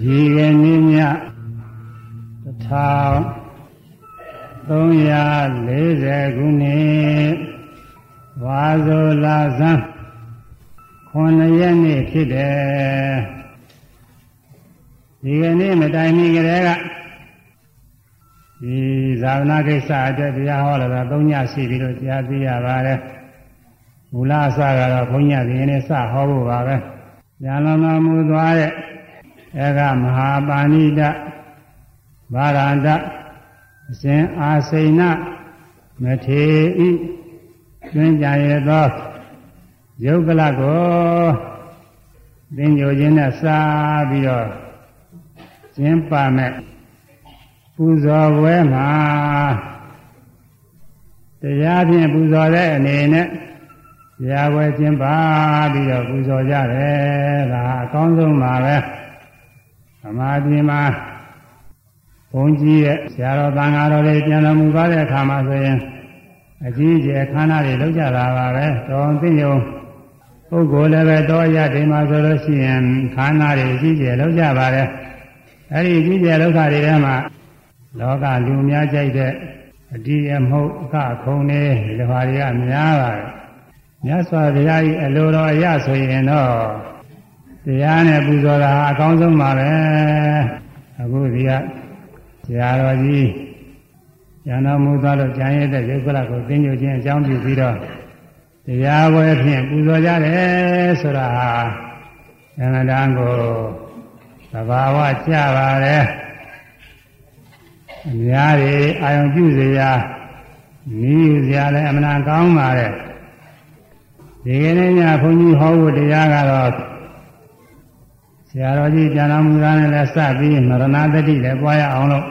ဒီကနေ့ည1340ခုနှစ်ဝါဇိုလာဇန်9ရက်နေ့ဖြစ်တယ်ဒီကနေ့မတိုင်မီကလေးကဒီဇာဝနာကိစ္စအတွက်တရားဟောလာတာ၃ညရှိပြီလို့ကြားသိရပါတယ်မူလအစကတော့ဘုန်းကြီးဒီနေ့စဟောဖို့ပါပဲဉာဏ်လုံးတော်မူသွားတဲ့ အဲကမဟာပါဏိတဗာရန္တအရှင်အာစိဏမထေဤတွင်ကြရသောယုတ်ကလကိုသင်္ကြိုခြင်းနဲ့စာပြီးတော့ကျင်းပမဲ့ပူဇော်ပွဲမှာတရားဖြင့်ပူဇော်တဲ့အနေနဲ့တရားပွဲကျင်းပပြီးတော့ပူဇော်ကြတယ်ဒါအကောင်းဆုံးပါပဲ သမာဓိမှာဘုန်းကြီးရဲ့ဆရာတော်သံဃာတော်တွေပြန်တော်မူသွားတဲ့အခါမှာဆိုရင်အကြီးကျယ်ခန္ဓာတွေလောက်ကြတာပါပဲတော်သိယုံပုဂ္ဂိုလ်လည်းပဲတော်ရဒိမှာဆိုလို့ရှိရင်ခန္ဓာတွေအကြီးကျယ်လောက်ကြပါတယ်အဲ့ဒီအကြီးကျယ်လောက်တာတွေထဲမှာလောကလူများကြိုက်တဲ့အတိအမဟုတ်အခခုံနေဒီလိုဟာတွေကများပါတယ်မြတ်စွာဘုရားကြီးအလိုတော်အရဆိုရင်တော့ တရားနဲ့ပူဇော်တာအကောင်းဆုံးပါပဲအခုဒီကဆရာတော်ကြီးဉာဏ်တော်မူသွားလို့ကြံရတဲ့ယုတ်ကလကိုသိညွခြင်းအကြောင်းပြုပြီးတော့တရားပွဲဖြင့်ပူဇော်ကြတယ်ဆိုတာဟာဉာဏ်တန်ကိုသဘာဝကျပါတယ်အများကြီးအာယုံပြုစရာနီးယူစရာလည်းအမှန်ကောင်းပါတယ်ဒီကနေ့ညဘုန်းကြီးဟောဖို့တရားကတော့ ဆရာတော်ကြီးပြန်တော်မူတာနဲ့လည်းစပြီးမရဏတတိလည်းပွားရအောင်လို့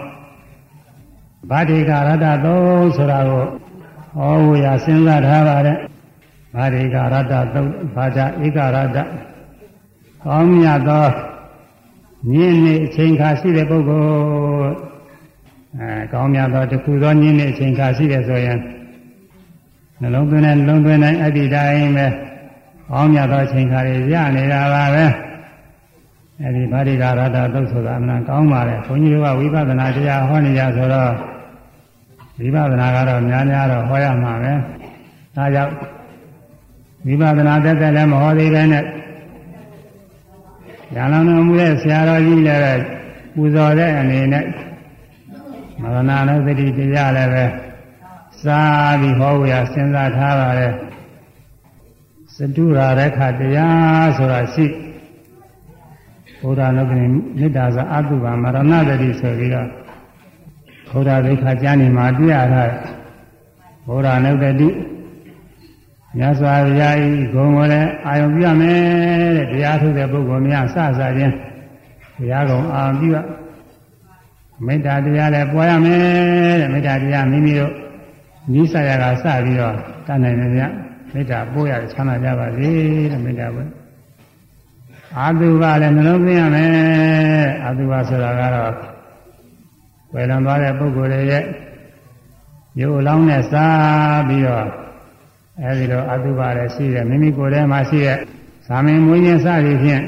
ဗာတိကရတ္တသုံးဆိုတာကိုဟောဖို့ရစဉ်းစားထားပါတယ်ဗာတိကရတ္တသုံးဘာသာဧကရတ္တကောင်းမြတ်သောညင်းနေအချိန်ခါရှိတဲ့ပုဂ္ဂိုလ်အဲကောင်းမြတ်သောတခုသောညင်းနေအချိန်ခါရှိတဲ့ဆိုရင်နှလုံးသွင်းတဲ့နှလုံးသွင်းတိုင်းအတ္တိတိုင်းပဲကောင်းမြတ်သောအချိန်ခါတွေရနေတာပါပဲ အဲဒီဗာရိကရတ္တသုတ်ဆိုတာအမှန်ကောင်းပါလေဘုန်းကြီးတို့ကဝိပဿနာတရားဟောနေကြဆိုတော့ဝိပဿနာကတော့များများတော့ဟောရမှာပဲဒါကြောင့်ဝိပဿနာတက်တက်လည်းမဟောသေးပဲနဲ့ညာလောင်တော်မူတဲ့ဆရာတော်ကြီးလည်းပူဇော်တဲ့အနေနဲ့မရဏနုသတိတရားလည်းပဲစားပြီးဟောဝရစဉ်းစားထားပါတယ်စတုရာရခတရားဆိုတာရှိ ဘုရားလောကနိမေတ္တာစာအတုပါမရဏတတိဆိုပြီးတော့ဘုရားဒိဋ္ဌာကျမ်းနေမှာပြရထားဘုရားနုတတိမြတ်စွာဘုရားဤဂုံကိုလည်းအာယုံပြမယ်တဲ့တရားထုတ်တဲ့ပုဂ္ဂိုလ်များစစချင်းတရားကုံအာပြုရမေတ္တာတရားလည်းပွားရမယ်တဲ့မေတ္တာတရားမိမိတို့ဤဆရာကစပြီးတော့တတ်နိုင်တယ်ဗျမေတ္တာပို့ရချမ်းသာကြပါစေတဲ့မေတ္တာပဲ အာတုဘလည်းနှလုံးသွင်းရမယ်အာတုဘဆိုတာကတော့ဝယ်လွန်သွားတဲ့ပုဂ္ဂိုလ်တွေရဲ့ရုပ်အလောင်းနဲ့စားပြီးတော့အဲဒီတော့အာတုဘလည်းရှိတယ်မိမိကိုယ်ထဲမှာရှိတဲ့ဇာမင်မွေးခြင်းစသည်ဖြင့်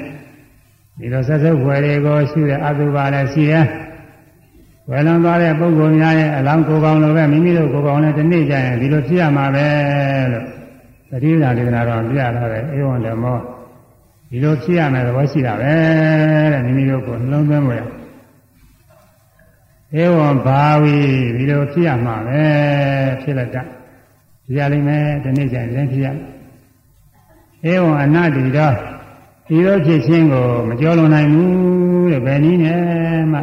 ဒီလိုဆက်စုပ်ွယ်တွေကိုရှိတဲ့အာတုဘလည်းရှိတယ်ဝယ်လွန်သွားတဲ့ပုဂ္ဂိုလ်များရဲ့အလောင်းကိုယ်ပေါင်းလိုပဲမိမိတို့ကိုယ်ပေါင်းလည်းဒီနေ့ကျရင်ဒီလိုဖြစ်ရမှာပဲလို့သတိပ္ပာဒေသနာတော်ပြရတာပဲအေဝံဓမ္မော ဒီလိုဖြစ်ရမယ်သဘောရှိတာပဲတဲ့မိမိတို့ကိုနှလုံးသွင်းဖို့ရဧဝံဘာဝီဒီလိုဖြစ်ရမှာပဲဖြစ်လက်တဖြစ်ရလိမ့်မယ်ဒီနေ့ကျရင်လည်းဖြစ်ရဧဝံအနတ္တိတော့ဒီလိုဖြစ်ခြင်းကိုမကြောလွန်နိုင်ဘူးတဲ့ဘယ်နည်းနဲ့မှ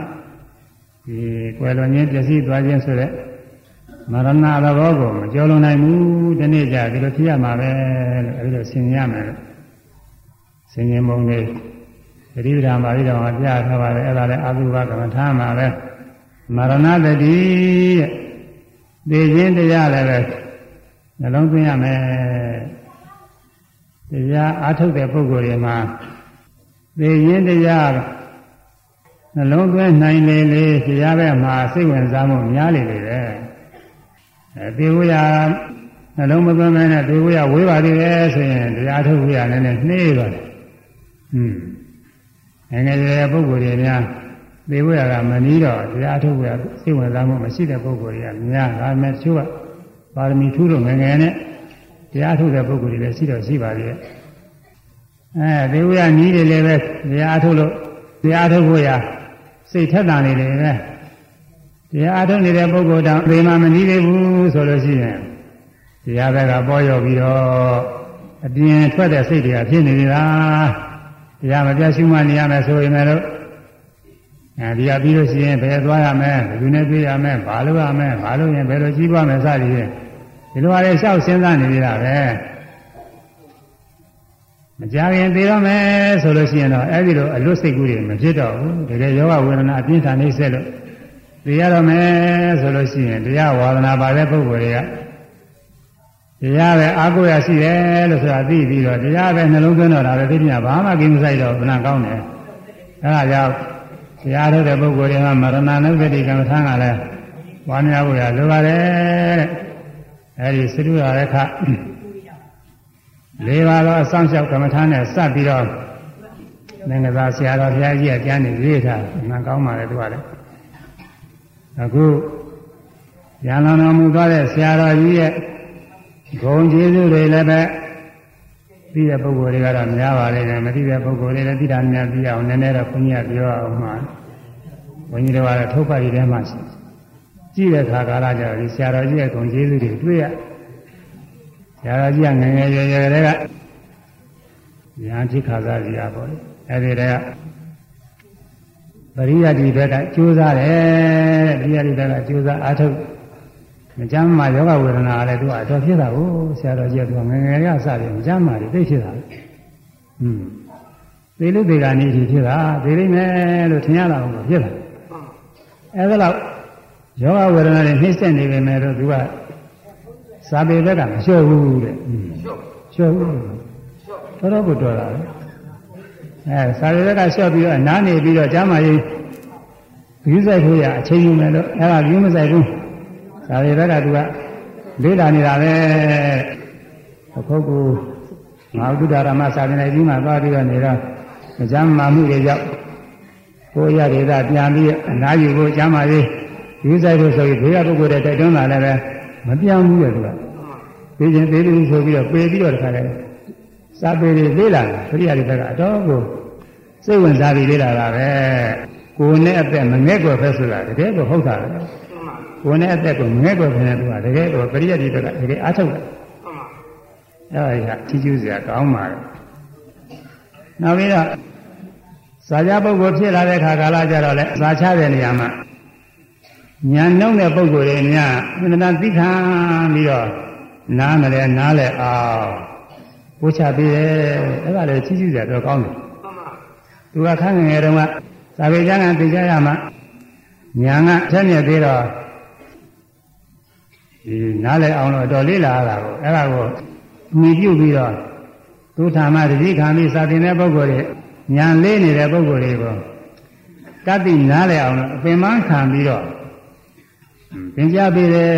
ဒီကွယ်လွန်ခြင်းပျက်စီးသွားခြင်းဆိုတဲ့မရဏသဘောကိုမကြောလွန်နိုင်ဘူးဒီနေ့ကျဒီလိုဖြစ်ရမှာပဲလို့အဲဒီလိုဆင်ញရမယ်လို့ ဆင်ញင်ပုံလေးသတိပဋ္ဌာန်ပါဠိတော်မှာပြထားပါတယ်အဲ့ဒါလည်းအတုဘကမ္မထာမှာပဲမရဏတတိတဲ့သိခြင်းတရားလည်းပဲနှလုံးသွင်းရမယ်တရားအားထုတ်တဲ့ပုဂ္ဂိုလ်တွေမှာသိခြင်းတရားနှလုံးသွင်းနိုင်လေလေတရားပဲမှာစိတ်ဝင်စားမှုများလေလေပဲအဲသေဝရနှလုံးမသွင်းမဲနဲ့သေဝရဝေးပါသေးတယ်ဆိုရင်တရားထုတ်ဝရနည်းနည်းနှေးသွားတယ် อืมငယ်ငယ်ရွယ်ရွယ်ပုဂ္ဂိုလ်တွေများသေဝရကမနီးတော့တရားထုတ်ရစိတ်ဝင်စားမှုမရှိတဲ့ပုဂ္ဂိုလ်တွေကများဒါပေမဲ့သူကပါရမီထူးလို့ငယ်ငယ်နဲ့တရားထုတ်တဲ့ပုဂ္ဂိုလ်တွေလည်းရှိတော့ရှိပါသေးတယ်အဲသေဝရနီးတယ်လည်းပဲတရားထုတ်လို့တရားထုတ်ဖို့ရစိတ်ထက်တာနေတယ်ပဲတရားထုတ်နေတဲ့ပုဂ္ဂိုလ်တောင်သေမှမနီးသေးဘူးဆိုလို့ရှိရင်တရားဘက်ကပေါ်ရောက်ပြီးတော့အပြင်ထွက်တဲ့စိတ်တွေကဖြစ်နေနေတာ တရားမပြတ်ရှုမှနေရမယ်ဆိုရင်လည်းအဲဒီကပြီးလို့ရှိရင်ဘယ်သွားရမလဲဘယ်သူနဲ့တွေ့ရမလဲဘာလုပ်ရမလဲဘာလုပ်ရင်ဘယ်လိုကြီးပွားမယ်စသည်ဖြင့်ဒီလိုအားဖြင့်ရှောက်စဉ်းစားနေကြတာပဲမကြခင်သိတော့မယ်ဆိုလို့ရှိရင်တော့အဲဒီလိုအလွတ်စိတ်ကူးတွေမဖြစ်တော့ဘူးတကယ်ယောဂဝေဒနာအပြင်းထန်နေဆက်လို့သိရတော့မယ်ဆိုလို့ရှိရင်တရားဝါဒနာပါတဲ့ပုဂ္ဂိုလ်တွေက တရားပဲအာကိုရရှိတယ်လို့ဆိုတာသိပြီးတော့တရားပဲနှလုံးသွင်းတော့တာပဲသိမြဘာမှကိမဆိုင်တော့ဘဏကောင်းတယ်အဲဒါကြောင့်တရားထုတ်တဲ့ပုဂ္ဂိုလ်တွေကမရဏနုပတိကမ္မထာကလည်းဝါများဖို့ရလိုပါတယ်အဲဒီသရုရရခလေးပါးသောအဆောင်လျှောက်ကမ္မထာနဲ့စပ်ပြီးတော့သင်္ကသာဆရာတော်ဘုရားကြီးကကျမ်းနေရေးထားငါကောင်းပါလေသူကလည်းအခုရန်လောင်တော်မူသွားတဲ့ဆရာတော်ကြီးရဲ့ ဂုံကျေးဇူးတွေလည်းပဲသိတဲ့ပုဂ္ဂိုလ်တွေကတော့များပါလိမ့်မယ်မသိတဲ့ပုဂ္ဂိုလ်တွေလည်းသိတာများသိအောင်နည်းနည်းတော့ခွန်ကြီးကပြောအောင်မှာဘုန်းကြီးတို့ကတော့ထုတ်ပါရည်ထဲမှာရှိကြည့်တဲ့အခါကာလကျတော့ဒီဆရာတော်ကြီးရဲ့ဂုံကျေးဇူးတွေတွေ့ရဆရာတော်ကြီးကငငယ်ရွယ်ရွယ်တွေကညာတိခါစားစီရပေါ့လေအဲဒီတည်းကပရိယတ်ဒီဘက်ကကြိုးစားတယ်ပရိယတ်ဒီဘက်ကကြိုးစားအားထုတ် မကြမ်းမှာယောဂဝေဒနာလည်းသူကအတော်ဖြစ်တာကိုဆရာတော်ကြီးကသူကငငယ်ရစတယ်မကြမ်းမှာသိဖြစ်တာอืมသေလို့သေကနေဒီဖြစ်တာသေလိမ့်မယ်လို့ထင်ရတာကိုဖြစ်တာအဲဒါတော့ယောဂဝေဒနာတွေနှိမ့်ဆက်နေပေမဲ့တော့သူကစာပေဘက်ကမလျှော့ဘူးတဲ့လျှော့ဘူးတော်တော်ကိုတော်တာလေအဲစာပေဘက်ကလျှော့ပြီးတော့နားနေပြီးတော့ကျမ်းမာရေးယူဆိုင်ဖို့ရအချိန်ယူမယ်လို့အဲဒါယူမဆိုင်ဘူး ဒါတွေဘက်ကသူကလေးလာနေတာပဲအခုကူငါဥဒ္ဒရာမစာပြင်လိုက်ပြီးမှသွားပြီးတော့နေတော့အကျမ်းမာမှုတွေကြောင့်ကိုရဒေသပြန်ပြီးအနာယူဖို့ကျမ်းမာရေးယူဆိုင်လို့ဆိုပြီးဘေးကပုဂ္ဂိုလ်တွေတိုက်တွန်းလာလည်းပဲမပြောင်းဘူးလေသူကသိချင်းသေးသေးဆိုပြီးတော့ပေပြီးတော့တခါလဲစာပေတွေလေးလာတာပရိယာတွေဘက်ကအတော်ကိုစိတ်ဝင်စားပြီးလေးလာတာပဲကိုယ်နဲ့အသက်မငဲ့ကွယ်ဖက်ဆိုတာတကယ်ကိုဟုတ်တာလေ ကိုယ်နဲ့အသက်ကိုငဲ့ကွယ်ခင်တဲ့သူကတကယ်ကိုပရိယတ်ဒီဘက်ကတကယ်အားထုတ်တယ်အဲ့ဒါကြီးထီးကျူးစရာကောင်းပါလေနောက်ပြီးတော့စာကြပုဂ္ဂိုလ်ဖြစ်လာတဲ့ခါကာလကြတော့လေစာချတဲ့နေရာမှာညာနှုံးတဲ့ပုဂ္ဂိုလ်တွေများအမှန်တန်သိခံပြီးတော့နားမလဲနားလဲအောင်ဝှချပေးတယ်အဲ့ဒါလည်းချီးကျူးစရာတော့ကောင်းတယ်သူကခန်းငယ်တုန်းကသာဝေကျမ်းကသိကြရမှာညာကထက်မြက်သေးတော့ ဒီနားလည်အောင်လို့တော်လေးလာတာကိုအဲ့ဒါကိုမြည်ပြုတ်ပြီးတော့သူထာမတတိခံပြီးစာသင်တဲ့ပုဂ္ဂိုလ်တွေညာလေးနေတဲ့ပုဂ္ဂိုလ်တွေကိုတတ်သိနားလည်အောင်လို့အပင်မခံပြီးတော့သင်ကြားပေးတယ်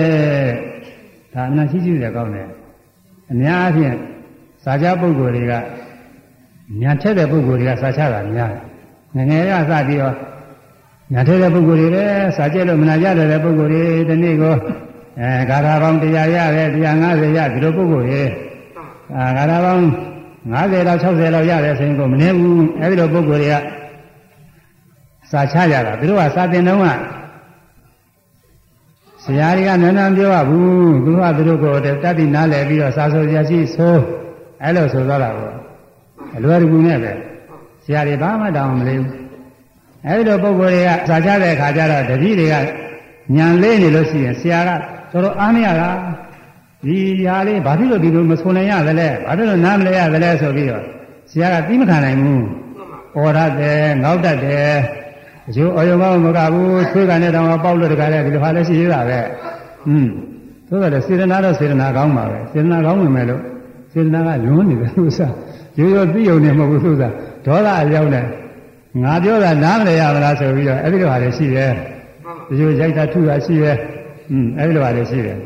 ဒါအမှန်ရှိရှိရကောင်းတယ်အများအားဖြင့်စာကြပုဂ္ဂိုလ်တွေကညာထက်တဲ့ပုဂ္ဂိုလ်တွေကစာချတာများငငယ်ရစပြီးတော့ညာထက်တဲ့ပုဂ္ဂိုလ်တွေလည်းစာကြလို့မနာကြတဲ့ပုဂ္ဂိုလ်တွေဒီနေ့ကို အဲဂါထာပေါင်း100ရတယ်150ရဒီလိုပုဂ္ဂိုလ်ရဲ့အာဂါထာပေါင်း50လောက်60လောက်ရတယ်ဆိုရင်ကိုမနေဘူးအဲဒီလိုပုဂ္ဂိုလ်တွေကစာချကြတာသူတို့ကစာသင်တော့ကဆရာတွေကနန်းနန်းပြောရဘူးသူကသူတို့ကိုတတ်ပြီးနားလည်ပြီးတော့စာဆိုဆရာရှိဆိုအဲလိုဆိုတော့တာကိုအလွယ်တကူနဲ့ပဲဆရာတွေဘာမှတောင်းမလေးဘူးအဲဒီလိုပုဂ္ဂိုလ်တွေကစာချတဲ့အခါကျတော့တတိတွေကညံလေးနေလို့ရှိရင်ဆရာက တော်တော်အားမရတာဒီဟာလေးဘာဖြစ်လို့ဒီလိုမဆုံးနိုင်ရသလဲဘာဖြစ်လို့နားမလဲရသလဲဆိုပြီးတော့ဆရာကသိမခံနိုင်ဘူးဩရတဲ့ငေါက်တတ်တယ်အကျိုးအယုံကောင်းမကဘူးသွေးကနေတောင်ပေါက်လို့တခါလဲဒီလိုဟာလည်းရှိသေးတာပဲอืมသို့တော်စေတနာတော့စေတနာကောင်းပါပဲစေတနာကောင်းဝင်မဲ့လို့စေတနာကလွန်းနေတယ်သူစားရိုးရိုးသိုံနေမဟုတ်ဘူးသူစားဒေါသအရောက်နေငါပြောတာနားမလဲရမလားဆိုပြီးတော့အဲ့ဒီလိုဟာလည်းရှိတယ်ဒီလိုရိုက်တာထုတာရှိတယ် อืมအဲ့ဒီလိုပါလေရှိတယ်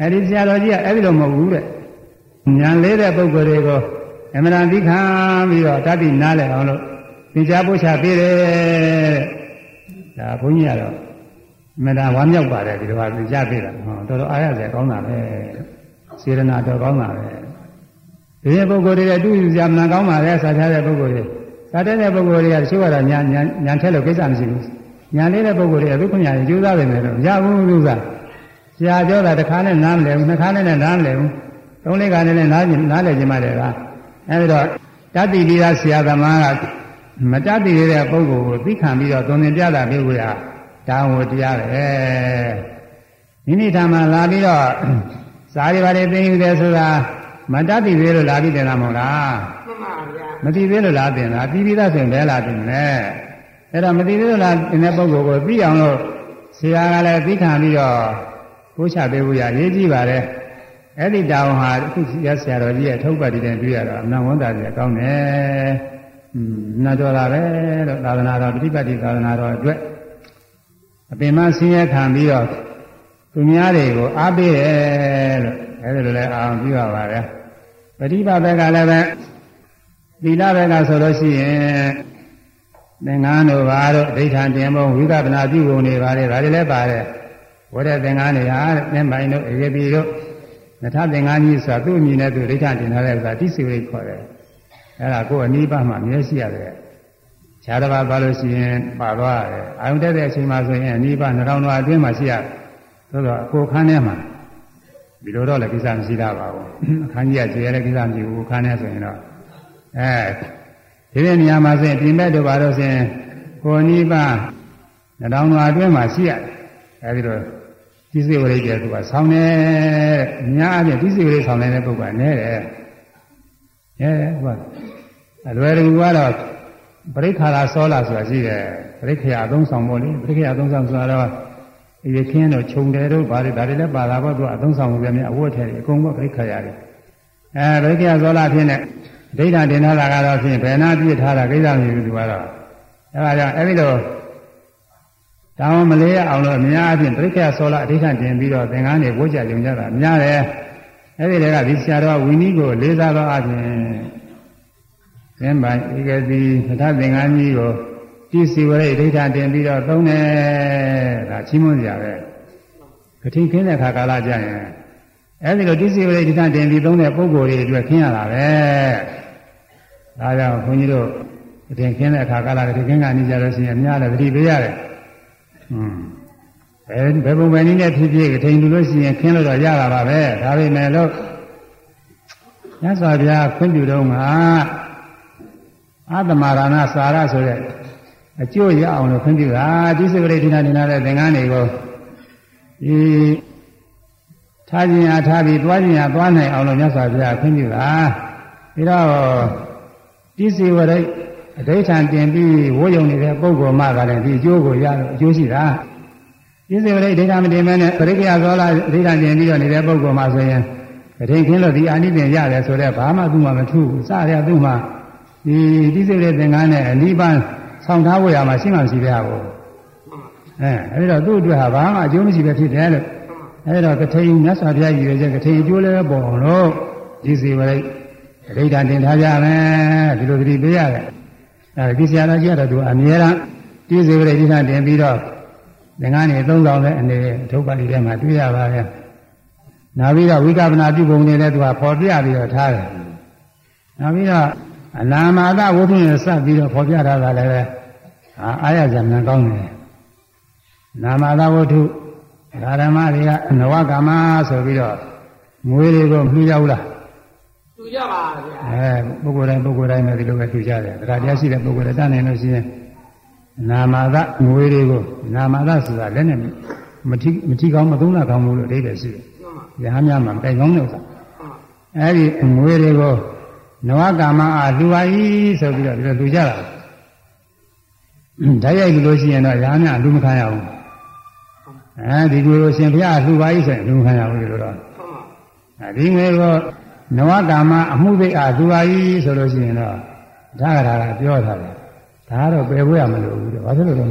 အဲ့ဒီဆရာတော်ကြီးကအဲ့ဒီလိုမဟုတ်ဘူးတဲ့ဉာဏ်လေးတဲ့ပုဂ္ဂိုလ်တွေကိုအမှန်တန်သိခံပြီးတော့တတိနားလဲအောင်လို့သင်ကြားပို့ချပေးတယ်ဒါဘုန်းကြီးကတော့မဒါဝမ်းမြောက်ပါတယ်ဒီလိုပါသင်ကြားပေးတာဟောတော်တော်အားရစရာကောင်းတာပဲစေရနာတော်ကောင်းတာပဲဒီပုဂ္ဂိုလ်တွေအတူယူကြမနာကောင်းပါလေစာထားတဲ့ပုဂ္ဂိုလ်တွေစာတဲ့တဲ့ပုဂ္ဂိုလ်တွေကတချို့ကတော့ညာညာညာထက်လို့ကိစ္စမရှိဘူးညာလေးတဲ့ပုဂ္ဂိုလ်တွေကဒုက္ခညာကြိုးစားတယ်မယ်လို့မရဘူးလို့က ဆရာပြောတာတစ်ခါနဲ့နားမလဲဘူးနှစ်ခါနဲ့လည်းနားမလဲဘူးသုံးလေးခါနဲ့လည်းနားနားလဲခြင်းမတယ်ကအဲဒီတော့တတိတိရဆရာသမားကမတတ်တည်တဲ့ပုဂ္ဂိုလ်ကိုသိခံပြီးတော့သွန်သင်ပြတာပြုလို့ရဒါဝတရားပဲမိမိထာမှာလာပြီးတော့စာရီပါတွေသိယူတယ်ဆိုတာမတတ်တည်သေးလို့လာပြီးတင်တာမဟုတ်လားမှန်ပါဗျာမတည်သေးလို့လာတင်တာပြီးပြီးသားဆိုရင်ဘယ်လာတင်လဲအဲ့တော့မတည်သေးလို့လာတင်တဲ့ပုဂ္ဂိုလ်ကိုသိအောင်လို့ဆရာကလည်းသိခံပြီးတော့ ကိုးချပေးဖို့ရရေးကြည့်ပါလေအဲ့ဒီတောင်ဟာအခုဆရာတော်ကြီးရဲ့ထုတ်ပတ်တည်တဲ့တွေ့ရတော့အနန္တဝန်တာကြီးကောင်းတယ်နာတော်လာပဲလို့သာသနာတော်ပฏิပတ်တိသာသနာတော်အတွက်အပင်မဆင်းရဲခံပြီးတော့သူများတွေကိုအားပေးတယ်လို့အဲဒီလိုလဲအောင်ပြုရပါတယ်ပฏิပတ်ဘက်ကလည်းပဲသီလဘက်ကဆိုလို့ရှိရင်သင်္ကန်းတို့ဘာတို့အဋ္ဌာန်တင်ဖို့ဝိကပနာပြုကုန်နေပါလေဒါတွေလည်းပါတယ် ဝရသင်္ကန်းတွေဟာသင်္ပိုင်တို့အေပိတို့နထသင်္ကန်းကြီးဆိုတာသူ့အမည်နဲ့သူအဋ္ဌာန်တင်ထားတဲ့ဥစ္စာတိစီဝိခေါ်တယ်အဲ့ဒါကိုယ်အနိဗ္ဗာန်မှာမြဲရှိရတယ်ခြားတစ်ပါးသွားလို့ရှိရင်ပါသွားတယ်အာယုန်တက်တဲ့အချိန်မှာဆိုရင်အနိဗ္ဗာန်နှောင်းတော်အတွင်းမှာရှိရတယ်သို့တော့ကိုယ်ခန်းထဲမှာဒီလိုတော့လည်းကိစ္စမရှိတာပါဘူးအခန်းကြီးကကျေရတဲ့ကိစ္စမရှိဘူးခန်းထဲဆိုရင်တော့အဲဒီတဲ့နေရာမှာဆိုရင်ပြင်မဲ့တို့ပါတော့ဆိုရင်ကိုယ်အနိဗ္ဗာန်နှောင်းတော်အတွင်းမှာရှိရတယ်အဲဒီတော့ ဒီစိဝရိတ်တဲ့သူကဆောင်းနေအများအပြည့်ဒီစိဝရိတ်ဆောင်းနေတဲ့ပုဂ္ဂိုလ်ကနဲတယ်အဲဟုတ်အလွယ်တကူကတော့ပရိခါရစောလာဆိုတာရှိတယ်ပရိခရာအသုံးဆောင်ဖို့လေပရိခရာအသုံးဆောင်ဆိုတာတော့ဒီခင်းတော့ခြုံတယ်တို့ဗါတယ်ဒါတွေလည်းပါလာတော့သူအသုံးဆောင်မှုပြမြအဝတ်ထဲအကုန်လုံးပရိခရာတွေအဲပရိခရာစောလာဖြစ်နေဒိဋ္ဌာတင်ထားတာကတော့ဖြင့်ဘယ်နာပြစ်ထားတာကိစ္စမရှိဘူးသူကတော့အဲဒါကြောင့်အဲဒီလို တောင်းမလေးအောင်လို့အများအပြားပရိခရာစောလာအဋ္ဌာတင်ပြီးတော့သင်္ကန်းတွေဝှကြကြုံကြတာများတယ်အဲ့ဒီတည်းကဒီဆရာတော်ဝီနည်းကိုလေးစားသောအပြင်သင်္ပိုင်ဧကတိသထသင်္ကန်းကြီးကိုတိစီဝရိဒိဋ္ဌတင်ပြီးတော့သုံးတယ်ဒါချီးမွမ်းကြပဲကတိခင်းတဲ့ခါကာလကြရင်အဲ့ဒီလိုတိစီဝရိဒိဋ္ဌတင်ပြီးသုံးတဲ့ပုဂ္ဂိုလ်တွေအတွက်ခင်းရတာပဲဒါကြောင့်ခွန်ကြီးတို့ကတိခင်းတဲ့ခါကာလကတိခင်းကနေကြလို့ရှိရင်အများလည်းသတိပေးရတယ်ဟွန်း အဲဘယ်ပုံပဲနည်းနဲ့ဖြစ်ဖြစ်ထိန်လူလို့ရှိရင်ခင်းလို့တော့ရတာပါပဲဒါပေမဲ့လို့မြတ်စွာဘုရားခွင့်ပြုတော့မှာအာသမရဏစာရဆိုတဲ့အကျိုးရအောင်လို့ခွင့်ပြုတာဒီစကရိဋ္ဌိနာနေလာတဲ့သင်္ကန်းတွေကိုဒီထားခြင်းအားထားပြီးသွားခြင်းအားသွားနိုင်အောင်လို့မြတ်စွာဘုရားခွင့်ပြုတာပြီးတော့ဒီစီဝရိတ် အဋ္ဌံတင်ပြီးဝိုးယုံနေတဲ့ပုဂ္ဂိုလ်မှကလည်းဒီအကျိုးကိုရလို့အကျိုးရှိတာပြည့်စုံတဲ့ဒိဋ္ဌမတင်မဲနဲ့ပရိက္ခယသောလာဒိဋ္ဌကျင်ပြီးတော့နေတဲ့ပုဂ္ဂိုလ်မှာဆိုရင်ပဋိခင်းလို့ဒီအာနိသင်ရတယ်ဆိုတော့ဘာမှသူ့မှာမထူးဘူးစရသူ့မှာဒီပြည့်စုံတဲ့သင်္ကန်းနဲ့အနိဗ္ဗာန်ဆောင်ထားဖို့ရမှာရှိမှမရှိပြဘူးအဲအဲဒီတော့သူ့အတွက်ဟာဘာမှအကျိုးမရှိပဲဖြစ်တယ်လို့အဲဒီတော့ကထိန်မြတ်စွာဘုရားရည်ရွယ်ချက်ကထိန်အကျိုးလည်းပေါ်အောင်လို့ဒီစီဝရိတ်ဒိဋ္ဌတင်ထားကြမယ်ဒီလိုသတိပေးရတယ် အဲဒီဆရာတော်ကြီးကတော့သူအမြဲတမ်းဒီစီဝရိတ်ဒိဋ္ဌတင်ပြီးတော့သင်္ကန်းနေသုံးဆောင်တဲ့အနေနဲ့ဒုက္ခတိထဲမှာတွေ့ရပါရဲ့။နောက်ပြီးတော့ဝိကပနာပြုပုံတွေလည်းသူကဖော်ပြပြီးတော့ထားတယ်။နောက်ပြီးတော့အနာမာသဝုဒ္ဓနဲ့စပ်ပြီးတော့ဖော်ပြထားတာလည်းအာရဇံမြန်ကောင်းတယ်။နာမာသဝုဒ္ဓဓမ္မတွေကနဝကမ္မဆိုပြီးတော့ငွေတွေကိုလှူကြဘူးလား။လှူ ကြပါဗျာ။အဲပုဂ္ဂိုလ်တိုင်းပုဂ္ဂိုလ်တိုင်းပဲဒီလိုပဲလှူကြတယ်။ဒါတရားရှိတဲ့ပုဂ္ဂိုလ်တွေတတ်နိုင်လို့ရှိရင်နာမာသငွေတွေကိုနာမာသဆိုတာလည်းနဲ့မထီမထီကောင်းမသုံးတာကောင်းဘူးလို့အဓိပ္ပာယ်ရှိတယ်။ရဟန်းများမှာတိုင်ကောင်းတဲ့ဥစ္စာ။အဲဒီငွေတွေကိုနဝကာမအားလူပါ၏ဆိုပြီးတော့ဒီလိုလူကြတာ။ဓာတ်ရိုက်လို့ရှိရင်တော့ရဟန်းများလူမခံရဘူး။အဲဒီငွေကိုရှင်ဘုရားလူပါ၏ဆိုရင်လူမခံရဘူးလို့တော့။အဲဒီငွေကို နဝကာမအမှုသိအားလူပါ၏ဆိုလို့ရှိရင်တော့ဒါကဒါကပြောထားတယ်ဒါကတော့ပယ်ဖို့ရမလို့ဘူးတဲ့ဘာဖြစ်လို့လဲ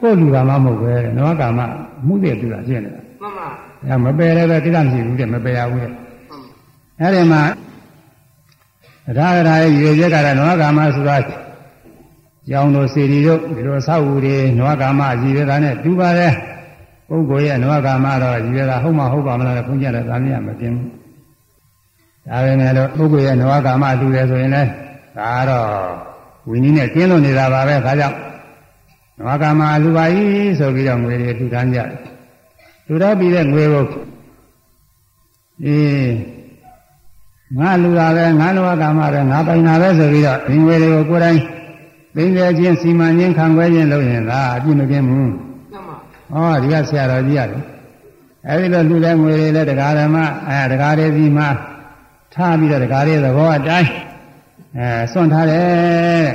ကိုယ်လူကမှမဟုတ်ပဲနဝကမမှုတဲ့တူတာဖြစ်နေတာမှန်ပါအဲမပယ်လည်းပဲကိစ္စမရှိဘူးတဲ့မပယ်ရဘူးတဲ့အဲ့ဒီမှာဒါရတာရဲ့ရေရက်ကတော့နဝကမဆိုတာကြောင်တို့စီရီတို့ဒီလိုအဆောက်အဦတွေနဝကာမရည်ရတာနဲ့တူပါတယ်ပုဂ္ဂိုလ်ရဲ့နဝကာမတော့ရည်ရတာဟုတ်မှဟုတ်ပါမလားခွင့်ကြတယ်ဒါမြင်မပြင်းဘူး ဒါပဲလေလို့ပုဂ္ဂိုလ်ရဲ့နဝကာမတူတယ်ဆိုရင်လည်းဒါကတော့ဝိနည်းနဲ့ကျင်းလို့နေတာပါပဲဒါကြောင့်နဝကာမလူပါကြီးဆိုပြီးတော့ငွေတွေထူထမ်းကြတယ်ထူထမ်းပြီးတဲ့ငွေကိုအေးငါလူတာပဲငါနဝကာမပဲငါပိုင်တာပဲဆိုပြီးတော့ဒီငွေတွေကိုကိုယ်တိုင်သိငယ်ချင်းစီမံချင်းခံခွဲချင်းလုပ်ရင်ဒါအပြည့်မကင်းဘူးဟောဒီကဆရာတော်ကြီးရတယ်အဲဒီလိုလူတဲ့ငွေတွေလည်းတရားဓမ္မအဲတရားတွေစီမှာ ထားပြီးတော့တရားတွေသဘောအတိုင်းအဲစွန့်ထားတယ်တဲ့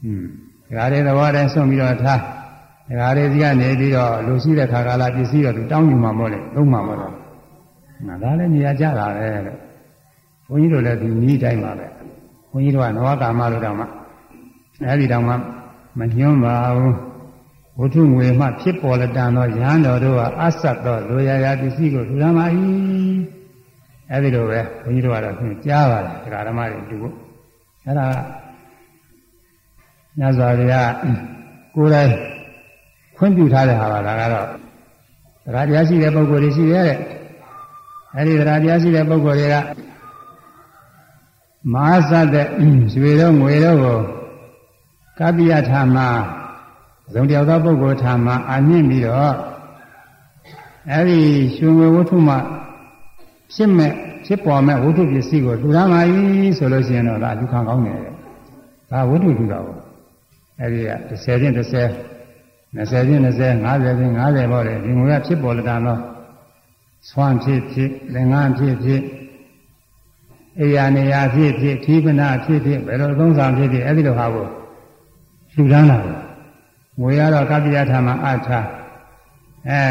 ဟွန်းတရားတွေသဘောအတိုင်းစွန့်ပြီးတော့ထားတရားတွေစီကနေပြီးတော့လူရှိတဲ့ခါကာလပစ္စည်းတော့သူတောင်းယူမှာမို့လေလုံးမှာမို့တော့ငါဒါလည်းနေရာကြတာပဲတဲ့ဘုန်းကြီးတို့လည်းဒီနည်းတိုင်းပါပဲဘုန်းကြီးတို့ကနဝကာမလို့တောင်မှအဲဒီတောင်မှမညွှန်းပါဘူးဝတ္ထုငွေမှဖြစ်ပေါ်လက်တန်သောရဟန်းတော်တို့ဟာအဆက်သောလိုရာရာပစ္စည်းကိုထူထမ်းပါ၏ အဲဒီလိုပဲဘုန်းကြီးတို့ကတော့သူကြားပါတယ်ဒကာဓမ္မတွေတူဖို့အဲဒါညဇာတွေကကိုယ်တိုင်ခွင့်ပြုထားတဲ့ဟာပါဒါကတော့တရားတရားရှိတဲ့ပုဂ္ဂိုလ်တွေရှိရဲ့အဲဒီတရားတရားရှိတဲ့ပုဂ္ဂိုလ်တွေကမဟာသတ်တဲ့ရွှေတော့ငွေတော့ကိုကပ္ပိယထာမှာသုံးတယောက်သောပုဂ္ဂိုလ်ထာမှာအာမြင့်ပြီးတော့အဲဒီရွှေငွေဝတ္ထုမှ ဖြစ်မဲ့ဖြစ်ပေါ်မဲ့ဝတ္ထုပစ္စည်းကိုလူသားမာကြီးဆိုလို့ရှိရင်တော့ဒါလူခံကောင်းတယ်ဒါဝတ္ထုလူတာပေါ့အဲဒီက30ချင်း30 20ချင်း20 50ချင်း50ပေါ့လေဒီငွေကဖြစ်ပေါ်လာတော့ဆွမ်းဖြစ်ဖြစ်လင်္ကာဖြစ်ဖြစ်အိယာနေယာဖြစ်ဖြစ်သီပနာဖြစ်ဖြစ်ဘယ်လိုသုံးဆောင်ဖြစ်ဖြစ်အဲဒီလိုဟာကိုလှူဒန်းတာပဲငွေရတော့ကပ္ပိယထာမှာအထာအဲ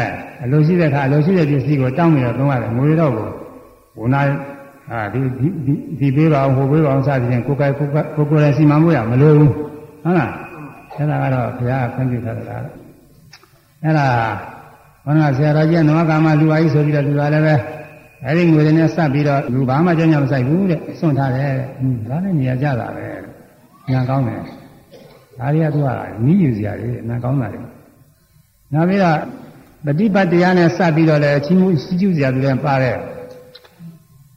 အလိုရှိတဲ့အခါအလိုရှိတဲ့ပစ္စည်းကိုတောင်းပြီးတော့သုံးရတယ်ငွေတော့ကို ဘုနာအာဒီဒီဒီပေးပါအောင်ဟိုပေးပါအောင်စသည်ဖြင့်ကိုယ်ကိုယ်ကိုယ်ကိုယ်လည်းစီမံမှုရမလိုဘူးဟုတ်လားအဲ့ဒါကတော့ဘုရားခွင့်ပြုထားတာအဲ့ဒါဘုရားဆရာတော်ကြီးကနဝကာမလူပါကြီးဆိုပြီးတော့လူပါလည်းပဲအဲ့ဒီငွေတွေနဲ့စပ်ပြီးတော့လူဘာမှကြောင်းကြောင်းမဆိုင်ဘူးတဲ့စွန့်ထားတယ်တဲ့ဟင်းဒါလည်းနေရာကြတာပဲညာကောင်းတယ်ဒါတွေကသူကနီးယူစရာတွေနာကောင်းတာတွေနောက်ပြီးတော့ပฏิပတ်တရားနဲ့စပ်ပြီးတော့လည်းအချင်းမှုရှိကျူးစရာတွေလည်းပါတယ်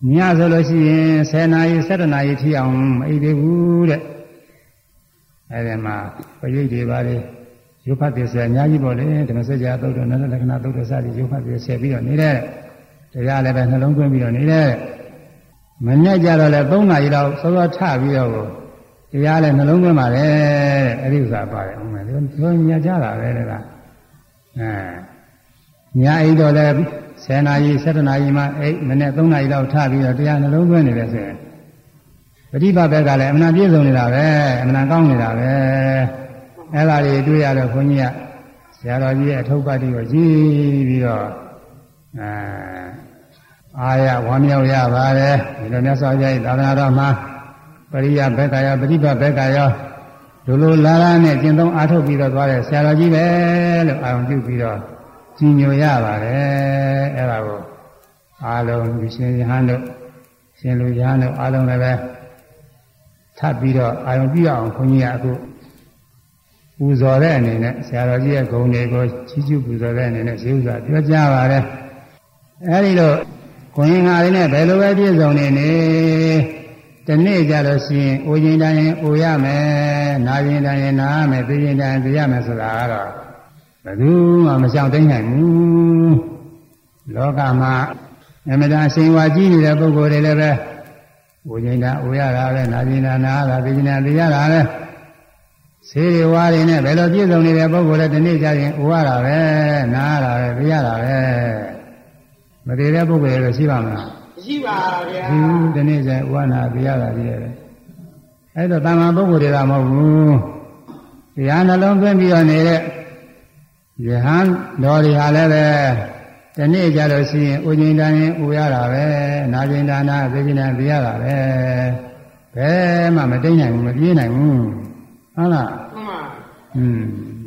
ညဆိုလို့ရှိရင်10နာရီ17နာရီထိအောင်မအိပ်သေးဘူးတဲ့အဲဒီမှာပရိတ်တွေပါလေရုပ်ဖတ်တယ်ဆရာအများကြီးပေါ့လေဓမ္မစကြာသုတ်တော်နန္ဒလက္ခဏာသုတ်တော်စသည်ရုပ်ဖတ်တယ်ဆယ်ပြီးတော့နေတဲ့တရားလည်းပဲနှလုံးသွင်းပြီးတော့နေတဲ့မညက်ကြတော့လဲ3နာရီလောက်စောစောထပြီးတော့တရားလည်းနှလုံးသွင်းပါလေအဲ့ဒီဥစ္စာပါတယ်ဥမယ်ဒီညက်ကြတာပဲတဲ့ကအဲညအိတော့လည်း 10နာရီ17နာရီမှအိမနေ့3နာရီလောက်ထပြီးတော့တရားနှလုံးသွင်းနေတယ်ဆိုရင်ပฏิပတ်ဘက်ကလည်းအမှန်ပြည့်စုံနေတာပဲအမှန်ကောင်းနေတာပဲအဲ့ဒါတွေတွေ့ရတော့ခွန်ကြီးကဆရာတော်ကြီးရဲ့အထုပ်ပတ်တွေကိုကြည့်ပြီးတော့အဲအာရဝမ်းမြောက်ရပါတယ်ဒီလိုမြတ်စွာဘုရားရဲ့သာသနာတော်မှာပရိယဘက်ကရောပฏิပတ်ဘက်ကရောဒုလိုလာလာနဲ့ကျင့်သုံးအားထုတ်ပြီးတော့သွားတဲ့ဆရာတော်ကြီးပဲလို့အာရုံပြုပြီးတော့ ကြီးညိုရပါတယ်အဲ့ဒါကိုအားလုံးဒီရှင်ရဟန်းတို့ရှင်လူရဟန်းတို့အားလုံးလည်းပဲထပ်ပြီးတော့အာရုံပြုအောင်ခွန်ကြီးကအခုပူဇော်တဲ့အနေနဲ့ဆရာတော်ကြီးရဲ့ဂုဏ်တွေကိုချီးကျူးပူဇော်တဲ့အနေနဲ့ရှင်းဥစွာပြောကြားပါတယ်အဲဒီလိုခွန်ရင်ငါလေးနဲ့ဘယ်လိုပဲပြည့်စုံနေနေတနေ့ကြလို့ရှိရင်အိုရင်တိုင်းရင်အိုရမယ်နာရင်တိုင်းရင်နာရမယ်သိရင်တိုင်းသိရမယ်ဆိုတာကတော့ ဘယ်သူမှမရှောင်သိနိုင်ဘူးလောကမှာအမြဲတမ်းရှင်ဝါကြီးနေတဲ့ပုဂ္ဂိုလ်တွေလည်းပဲအိုရင်တိုင်းအိုရတာပဲနာရင်တိုင်းနာရတာသိရင်တိုင်းသိရတာပဲဆေးတွေဝါးတွေနဲ့ဘယ်လိုပြည့်စုံနေတဲ့ပုဂ္ဂိုလ်လည်းဒီနေ့ကျရင်အိုရတာပဲနာရတာပဲသိရတာပဲမတည်တဲ့ပုဂ္ဂိုလ်တွေရှိပါမလားရှိပါဗျာဒီနေ့ကျရင်ဥဝနာသိရတာကြီးတယ်အဲ့တော့တာမန်ပုဂ္ဂိုလ်တွေကမဟုတ်ဘူးတရားနှလုံးသွင်းပြီးတော့နေတဲ့ ယဟန်တော်တွေဟာလည်းပဲဒီနေ့ကြလို့ရှိရင်ဥညင်တန်ရင်ဥရတာပဲနာကျင်ဒါနာသိကျင်တယ်သိရတာပဲဘယ်မှမတိတ်နိုင်ဘူးမပြေးနိုင်ဘူးဟုတ်လားမှန်ပါอืม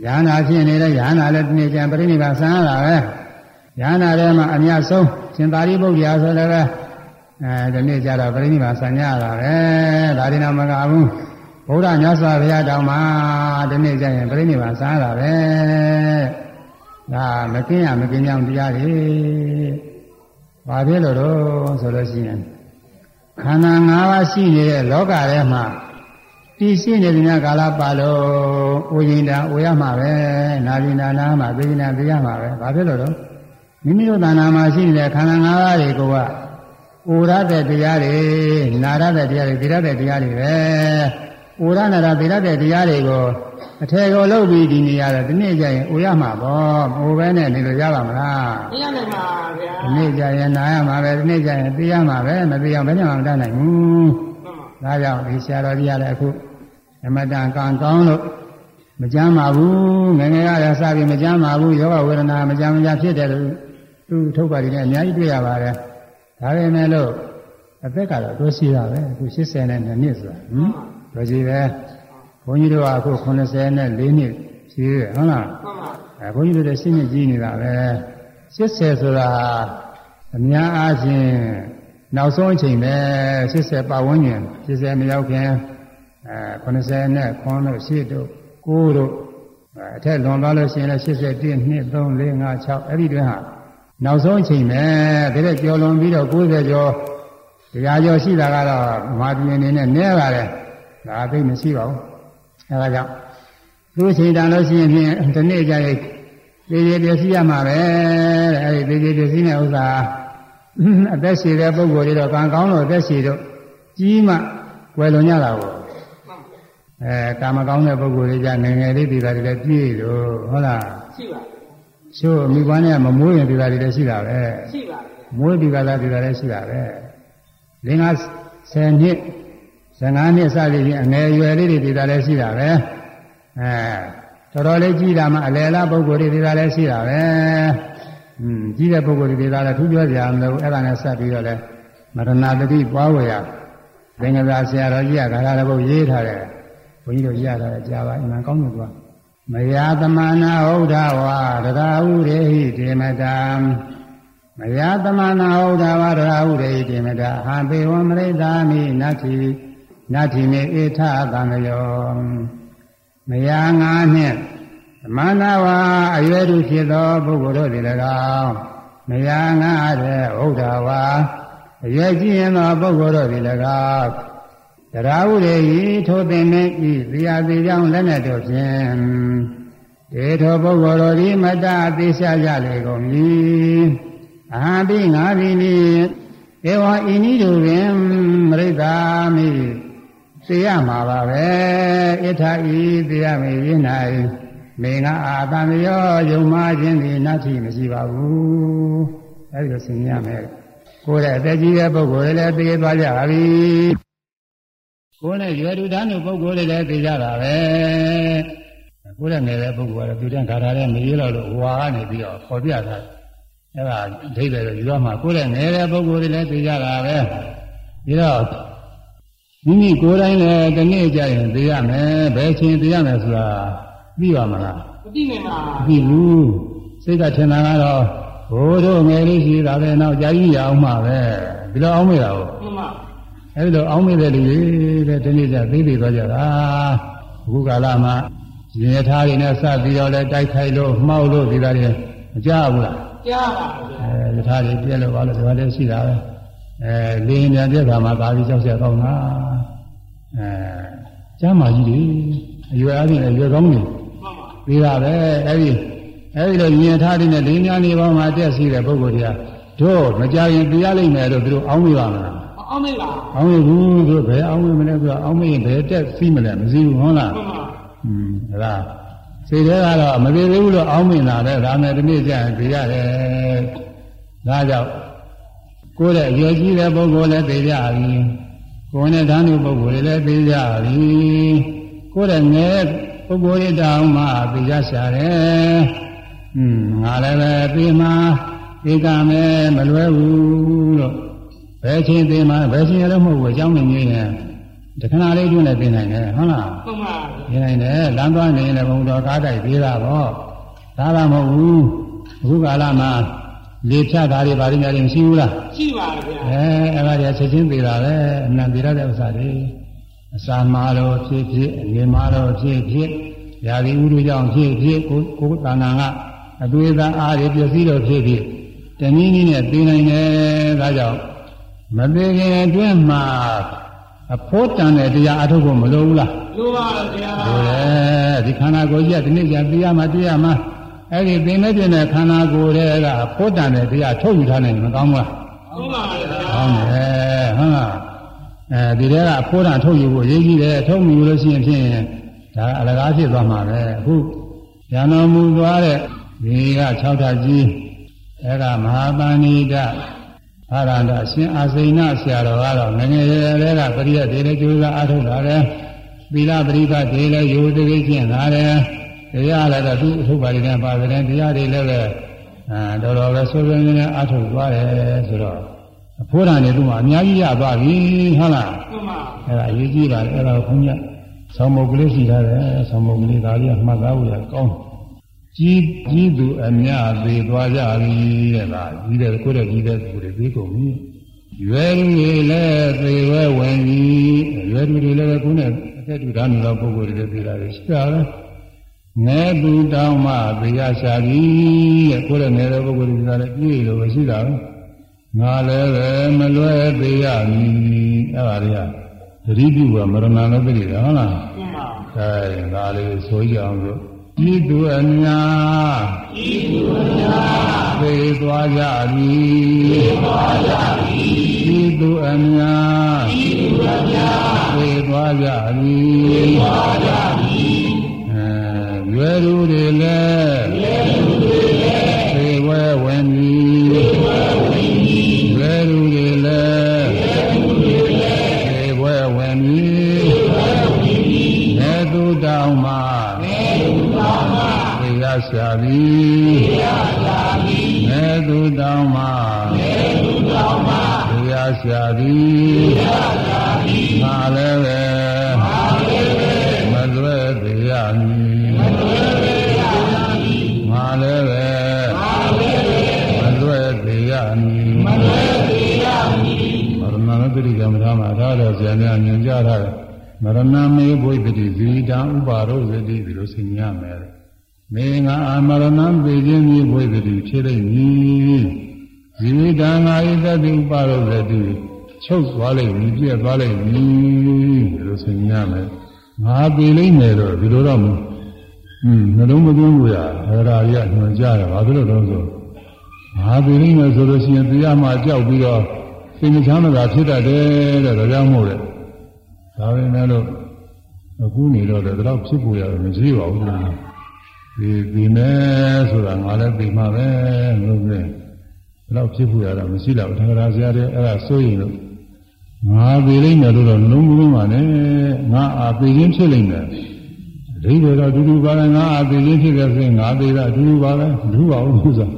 ယဟနာဖြစ်နေတဲ့ယဟနာလည်းဒီနေ့ကျန်ပြိဋိဘာဆန်းရတာပဲယဟနာထဲမှာအများဆုံးရှင်သာရိပုတ္တရာဆိုလည်းပဲအဲဒီနေ့ကျတော့ပြိဋိဘာဆန်းရတာပဲဒါဒီနာမကဘူးဗုဒ္ဓမြတ်စွာဘုရားတောင်မှဒီနေ့ကျရင်ပြိဋိဘံစားတာပဲ ဒါမကင်းရမကင်းကြောင်တရားတွေဘာဖြစ်လို့တော့ဆိုလို့ရှိရင်ခန္ဓာ၅ပါးရှိနေတဲ့လောကထဲမှာတည်ရှိနေတဲ့များကာလပါလို့ဥယင်တာဥရမှာပဲနာဘိနာနာမှာသိနာသိရမှာပဲဘာဖြစ်လို့တော့မိမိတို့တဏ္ဍာမှာရှိနေတဲ့ခန္ဓာ၅ပါးတွေကိုကဥရတဲ့တရားတွေနာရတဲ့တရားတွေသိရတဲ့တရားတွေပဲ ဥရနာရသိရတဲ့တရားတွေကိုအထေကိုလုပ်ပြီးဒီနေရာတော့ဒီနေ့ကျရင်ဥရမှာပေါ့ဟိုပဲနဲ့နေလို့ရပါမလားမရနိုင်ပါဗျာဒီနေ့ကျရင်နာရမှာပဲဒီနေ့ကျရင်သိရမှာပဲမသိအောင်ဘယ်နဲ့မှမတတ်နိုင်ဘူးဒါကြောင့်ဒီဆရာတော်ကြီးကလည်းအခုအမတန်ကံကောင်းလို့မကြမ်းပါဘူးငငယ်ကလည်းစပြီးမကြမ်းပါဘူးယောဂဝေဒနာမကြမ်းမကြဖြစ်တယ်လို့သူထုတ်ပါလိမ့်မယ်အများကြီးတွေ့ရပါတယ်ဒါပေမဲ့လို့အသက်ကတော့တိုးရှိတာပဲအခု80နဲ့နှစ်ဆိုတာဟ မ်တော်ကြီးပဲဘုန်းကြီးတို့ကအခု84နဲ့4နှစ်ရှိတယ်ဟုတ်လားမှန်ပါအဲဘုန်းကြီးတို့လည်းရှင်းနေကြည့်နေတာပဲ80ဆိုတာအများအားဖြင့်နောက်ဆုံးအချိန်ပဲ80ပတ်ဝန်းကျင်80မရောက်ခင်အဲ80နဲ့ခွန်းတို့ရှစ်တို့9တို့အထက်လွန်သွားလို့ရှိရင်လည်း81 2 3 4 5 6အဲ့ဒီတွင်ဟာနောက်ဆုံးအချိန်ပဲဒါတဲ့ကျော်လွန်ပြီးတော့90ကျော်တရားကျော်ရှိတာကတော့မာပြည်အနေနဲ့နည်းပါတယ် ဒါသိမရှိပါဘူးအဲဒါကြောင့်သူအချိန်တန်လို့ရှိရင်ဖြင့်ဒီနေ့ကျရင်သေသေးပျက်စီးရမှာပဲတဲ့အဲဒီသေသေးပျက်စီးတဲ့ဥစ္စာအသက်ရှည်တဲ့ပုဂ္ဂိုလ်တွေတော့ကံကောင်းလို့အသက်ရှည်တော့ကြီးမှွယ်လွန်ကြတာကိုအဲကာမကောင်းတဲ့ပုဂ္ဂိုလ်တွေကြငယ်ငယ်လေးဒီသားတွေလည်းပြည့်လို့ဟုတ်လားရှိပါချို့မိဘနဲ့မမွေးရင်ဒီသားတွေလည်းရှိတာပဲရှိပါမွေးဒီကသားဒီသားလည်းရှိတာပဲလင်းက10နှစ် 15နှစ်စသည်ဖြင့်အငယ်ရွယ်လေးတွေဒီသားလည်းရှိတာပဲအဲတော်တော်လေးကြီးတာမှအလယ်လားပုဂ္ဂိုလ်တွေဒီသားလည်းရှိတာပဲอืมကြီးတဲ့ပုဂ္ဂိုလ်တွေဒီသားလည်းထူးပြောကြရမလို့အဲ့ဒါနဲ့ဆက်ပြီးတော့လဲမရဏတတိပွားဝေရသင်္ကသာဆရာတော်ကြီးကဂါရဘုတ်ရေးထားတယ်ဘုန်းကြီးတို့ရတာကြားပါအမှန်ကောင်းလို့သွားမယာသမနာဟုတ်တာဝါတရားဥရေဟိတေမတံမယာသမနာဟုတ်တာဝါတရားဥရေဟိတေမတဟံပေဝံမရိတာမိနတ္ထိ နတ္ထိမေဧထသံယောမယာငါနှင့်သမနာဝါအရွယ်သူဖြစ်သောပုဂ္ဂိုလ်တို့သည်၎င်းမယာငါတဲ့ဟုတ်တာဝါအရွယ်ကြီးရင်သောပုဂ္ဂိုလ်တို့သည်၎င်းတရားဥရေဤထိုသင်နေဤဇာတိကြောင့်လက်နဲ့တို့ဖြင့်ဒေထောပုဂ္ဂိုလ်တို့ဒီမတ္တအသေးရှာကြလေကုန်၏အဟံပိငါပိနိဧဝံဤနည်းတို့ပင်မရိတာမိ သိရမှာပါပဲဣထာဤသိရမေယင်း၌မေငါအာတံရောယုံမှခြင်းသည်နတ်တိမရှိပါဘူးအဲဒီလိုဆင်ញရမယ်ကိုယ်ရဲ့အသက်ကြီးတဲ့ပုဂ္ဂိုလ်တွေလည်းသိသွားကြပါပြီကိုယ်နဲ့ရွယ်တူတန်းတို့ပုဂ္ဂိုလ်တွေလည်းသိကြတာပဲကိုယ်နဲ့ငယ်တဲ့ပုဂ္ဂိုလ်ကတော့သူတန်းခါထားတဲ့မရေတော့လို့ဟွာကနေပြီးတော့ပေါ်ပြတာအဲ့ဒါဒိဋ္ဌိတော့ယူရမှာကိုယ်နဲ့ငယ်တဲ့ပုဂ္ဂိုလ်တွေလည်းသိကြတာပဲပြီးတော့ မိမိကိုယ်တိုင်လည်းဒီနေ့ကျရင်သိရမယ်ဘယ်ချိန်သိရမယ်ဆိုတာသိပါမလားမသိနိုင်ပါဘူးသိဘူးစိတ်ကထင်တာကတော့ဘိုးတို့ငယ်လေးရှိတာပဲနောက်ကြာကြီးရအောင်မှာပဲဒီလိုအောင်မေးတာဟုတ်မှန်ပါအဲဒီလိုအောင်းမိတဲ့လူတွေတဲ့ဒီနေ့ကျသိသိသွားကြတာအခုကာလမှာရင်ရထားတွေနဲ့စပြီးတော့လဲတိုက်ခိုက်လို့မှောက်လို့ဒီသားတွေမကြဘူးလားကြားပါဘူးအဲရထားတွေပြက်လို့ပါလို့ဒီမှာလည်းရှိတာပဲ အဲလင်းပြန်ပြက်တာမှာသာပြီးကြောက်ရကောင်းတာအဲကျမ်းမာကြီးတွေအရွယ်အချင်းအရွယ်ကောင်းနေပြီးတာပဲအဲဒီအဲဒီလိုမြင်ထားတဲ့လင်းများနေပေါင်းမှာတက်စီတဲ့ပုဂ္ဂိုလ်တွေကတို့မကြရင်ပြရလိမ့်မယ်လို့သူတို့အောင်းမိပါမလားအောင်းမေးပါအောင်းမေးဘူးသူဘယ်အောင်းမေးမလဲသူကအောင်းမေးရင်ဘယ်တက်စီးမလဲမစီးဘူးဟုတ်လားမှန်ပါอืมဒါစိတ်ထဲကတော့မပြေသေးဘူးလို့အောင်းမေးလာတယ်ဒါနဲ့ဒီနေ့ကျရင်ပြရတယ်ဒါကြောင့် ကိုယ်ရဲ့အရွယ်ကြီးတဲ့ပုဂ္ဂိုလ်လည်းသိကြပြီကိုယ်နဲ့ဓာတ်မှုပုဂ္ဂိုလ်လည်းသိကြပြီကိုယ်ရဲ့ငယ်ပုဂ္ဂိုလ်တွေတောင်မှသိကြရှာတယ်อืมငါလည်းပဲပြီးမှသိကမယ်မလွဲဘူးလို့ဘယ်ချင်းသိမှဘယ်ချင်းရလို့မဟုတ်ဘူးအကြောင်းနေနေတယ်တခဏလေးတွင်းလည်းသိနိုင်တယ်ဟုတ်လားဟုတ်ပါသိနိုင်တယ်လမ်းသွားနေရင်လည်းဘုံတော်ကားတိုက်သေးတာပေါ့ဒါမှမဟုတ်ဘူးအခုကာလမှာ လေဖြတ်တာတွေဘာတွေများမရှိဘူးလားရှိပါဗျာအဲအဲ့ဒါတွေချက်ချင်းသေးတာပဲအနံသေးရတဲ့ဥစ္စာတွေအစာမာတော့ဖြစ်ဖြစ်အငြိမာတော့ဖြစ်ဖြစ်ရာသီဥတုကြောင့်ဖြစ်ဖြစ်ကိုယ်ကိုယ်တဏ္ဍာကအသွေးသားအားတွေပျက်စီးတော့ဖြစ်ဖြစ်တနည်းနည်းနဲ့သိနိုင်တယ်ဒါကြောင့်မသိခင်အတွင်းမှာအဖို့တန်တဲ့တရားအထုတ်ဖို့မလိုဘူးလားလိုပါဗျာလိုတယ်ဒီခန္ဓာကိုယ်ကြီးကဒီနေ့ကျသိရမှသိရမှ အဲ့ဒီသိနေပြတဲ့ခန္ဓာကိုယ်တွေကအဖို့တန်တဲ့တရားထုတ်ယူထားနိုင်ရင်မကောင်းဘူးလားဟုတ်ပါဗျာကောင်းတယ်ဟုတ်လားအဲဒီတဲကအဖိုးတန်ထုတ်ယူဖို့အရေးကြီးတယ်ထုတ်ယူလို့ရှိရင်ဖြင့်ဒါအလကားဖြစ်သွားမှာပဲအခုဉာဏ်တော်မူသွားတဲ့ဒီက6ထပ်ကြီးအဲကမဟာပဏိတအာရန္တအရှင်အာစိဏဆရာတော်ကတော့ငယ်ငယ်လေးလေးကပရိယတ်တွေလည်းကျိုးစားအားထုတ်လာတယ်သီလပရိပတ်တွေလည်းရိုးသေးကျင့်လာတယ် တရားလည်းတော့သူ့အထုပ်ပါတွေနဲ့ပါတယ်တရားတွေလည်းပဲအဲတော်တော်ပဲဆိုးဆိုးနေနေအားထုတ်သွားတယ်ဆိုတော့အဖိုးတန်တွေသူ့မှာအများကြီးရသွားပြီဟုတ်လားဟုတ်ပါအဲ့ဒါအရေးကြီးပါတယ်အဲ့ဒါကိုခွန်ကြီးဆောင်းမုတ်ကလေးရှိထားတယ်ဆောင်းမုတ်ကလေးဒါလေးကမှတ်သားဖို့ရကောင်းကြီးကြီးသူအများသေးသွားကြပြီတဲ့လားကြီးတဲ့ကိုယ်တဲ့ကြီးတဲ့သူတွေပြီးကုန်ပြီရွယ်လူတွေလည်းသေဝဲဝင်ပြီရွယ်လူတွေလည်းကိုယ်နဲ့အသက်တူတာနေတော့ပုဂ္ဂိုလ်တွေလည်းပြေလာတယ်ရှိတာပဲ ငဲသူတောင်းမှသေရရှာပြီတဲ့ကိုယ်တဲ့ငဲတဲ့ပုဂ္ဂိုလ်တွေကလည်းပြေလို့ပဲရှိတာပဲငါလည်းပဲမလွဲသေးရမည်အဲ့ဒါတွေကသတိပြုကမရဏလည်းသိတယ်ဟုတ်လားဟုတ်ပါအဲဒါလေးဆိုကြအောင်လို့ဤသူအများဤသူများသေသွားကြပြီသေသွားကြပြီဤသူအများဤသူအများသေသွားကြပြီသေသွားကြပြီအဲရွယ်သူတွေ လည်းရွယ်သူတွေလည်းသေဝဲဝင်ပြီသေဝဲဝင်ပြီရွယ်သူတွေလည်းရွယ်သူတွေလည်းသေဝဲဝင်ပြီသေဝဲဝင်ပြီနေသူတောင်းမှာနေသူတောင်းမှာသေရရှာပြီသေရရှာပြီနေသူတောင်းမှာနေသူတောင်းမှာသေရရှာပြီသေရရှာပြီငါလည်းပဲ ပရိကမ္မထာမှာဒါတော့ဆရာများညွှန်ကြားထားတယ်မရဏမေဘုဒ္ဓတိဇီတံဥပါရောဇတိဒီလိုဆင်ញရမယ်မင်းငါအမရဏံပေခြင်းမြေဘုဒ္ဓတိဖြစ်လိမ့်မည်ဇီတံငါဤတတိဥပါရောဇတိချုပ်သွားလိမ့်မည်ပြည့်သွားလိမ့်မည်ဒီလိုဆင်ញရမယ်ငါပေလိမ့်မယ်တော့ဒီလိုတော့မဟုတ်ဘူးနှလုံးမသွင်းဘူးရဒါရာကြီးကညွှန်ကြားတယ်ဘာဖြစ်လို့လဲဆိုငါပေလိမ့်မယ်ဆိုလို့ရှိရင်တရားမှကြောက်ပြီးတော့ စိတ်မချမ်းသာဖြစ်တတ်တယ်တဲ့ဒါကြောင့်မို့လေဒါပဲမဲ့လို့အခုနေတော့လည်းတော့ဖြစ်ပေါ်ရတယ်မရှိပါဘူးဒီဒီမဲ့ဆိုတာငါလည်းပြီးမှပဲလို့ပြောတော့ဖြစ်ပေါ်ရတာမရှိတော့ဘူးသံဃာဆရာတွေအဲ့ဒါစိုးရင်လို့ငါပြီးလိမ့်မယ်လို့တော့လုံးလုံးပါနဲ့ငါအာပြီးချင်းဖြစ်လိမ့်မယ်အဓိပ္ပာယ်တော့အတူတူပါပဲငါအာပြီးချင်းဖြစ်တဲ့ဆိုရင်ငါသေးတာအတူတူပါပဲမတူပါဘူးဆို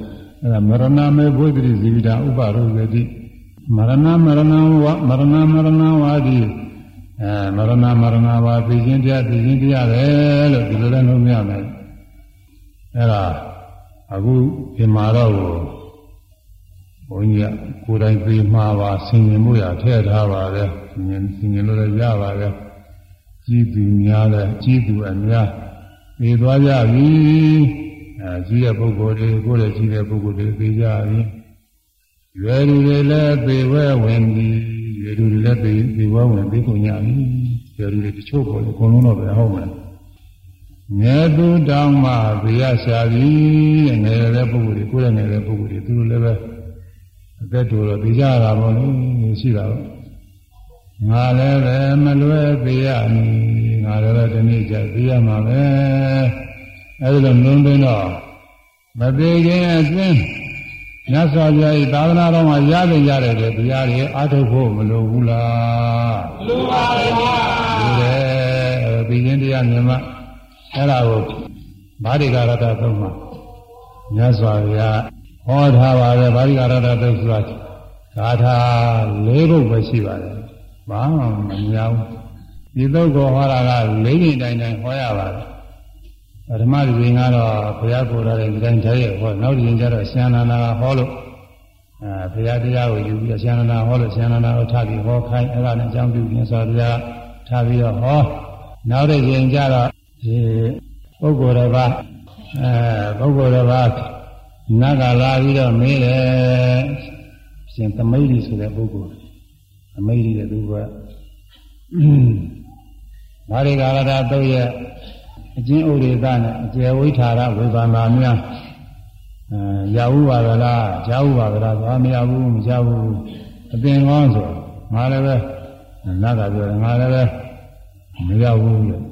အဲ့ဒါမရဏမေဘုဒ္ဓတိဇီဝိတာဥပရောဇတိ မရဏမရဏဝမရဏမရဏဝါဒီအဲမရဏမရဏဝါသိခြင်းတရားသိခြင်းတရားပဲလို့ဒီလိုလည်းလုံးမရမယ်အဲ့ဒါအခုဒီမှာတော့ဘုန်းကြီးကကိုယ်တိုင်ပြေးမှာပါဆင်ញင်မှုရထည့်ထားပါပဲဆင်ញင်ဆင်ញင်လို့လည်းရပါပဲကြီးသူများလည်းကြီးသူအများပြေးသွားကြပြီအဲကြီးတဲ့ပုဂ္ဂိုလ်တွေကိုယ်လည်းကြီးတဲ့ပုဂ္ဂိုလ်တွေပြေးကြပြီ ရွယ်လူတွေလည်းသေဝဲဝင်ပြီရွယ်လူတွေလည်းသေသေဝဲဝင်ပြီးကုန်ကြပြီရွယ်လူတွေတချို့ပေါ်လည်းအကုန်လုံးတော့ပဲဟုတ်မယ်ငယ်သူတောင်းမှဘေးရရှာပြီတဲ့ငယ်တဲ့ပုဂ္ဂိုလ်တွေကိုယ်လည်းငယ်တဲ့ပုဂ္ဂိုလ်တွေသူတို့လည်းပဲအသက်တူတော့သိကြတာပေါ့လေရှိတာပေါ့ငါလည်းပဲမလွဲသေးရမည်ငါလည်းပဲဒီနေ့ကျသိရမှာပဲအဲဒီလိုလုံးသွင်းတော့မသေးခင်အတွင်း မြတ်စွာဘုရားဤသာသနာတော်မှာရတဲ့ရတဲ့တရားတွေအားထုတ်ဖို့မလိုဘူးလားလူပါဗျာဒီလေပြီးရင်တရားမြင်မှအဲ့ဒါကိုဗာရိကာရတသုံးမှာမြတ်စွာဘုရားဟောထားပါတယ်ဗာရိကာရတသုံးဆိုတာဂါထာ၄ခုပဲရှိပါတယ်ဘာမှမများဘူးဒီသုတ်ကိုဟောတာက၄ချိန်တိုင်းတိုင်းဟောရပါတယ် ပထမဒီရင်ကတော့ဘုရားကိုယ်တော်ရဲ့ဒီတိုင်းတည်းရဲ့ဟောနောက်ဒီရင်ကျတော့ရှင်နန္ဒာကဟောလို့အဲဘုရားတရားကိုယူပြီးရှင်နန္ဒာဟောလို့ရှင်နန္ဒာကိုထားပြီးဟောခိုင်းအဲ့ဒါနဲ့အကြောင်းပြုမြတ်စွာဘုရားထားပြီးတော့ဟောနောက်တစ်ချိန်ကျတော့ဒီပုဂ္ဂိုလ်တစ်ပါးအဲပုဂ္ဂိုလ်တစ်ပါးနတ်ကလာပြီးတော့မေးတယ်ရှင်သမိတ်ဒီဆိုတဲ့ပုဂ္ဂိုလ်သမိတ်ဒီတဲ့သူကဘာရိကာရတာတုတ်ရဲ့ အကျဉ်းဥရိသနဲ့အကျေဝိထာရဝေဘာနာများအဲရဟုပါကလားကြားဟုပါကလားဘာမရဘူးမကြားဘူးအပင်ကောင်းဆိုငါလည်းပဲနတ်ကပြောတယ်ငါလည်းပဲမရဘူးလို့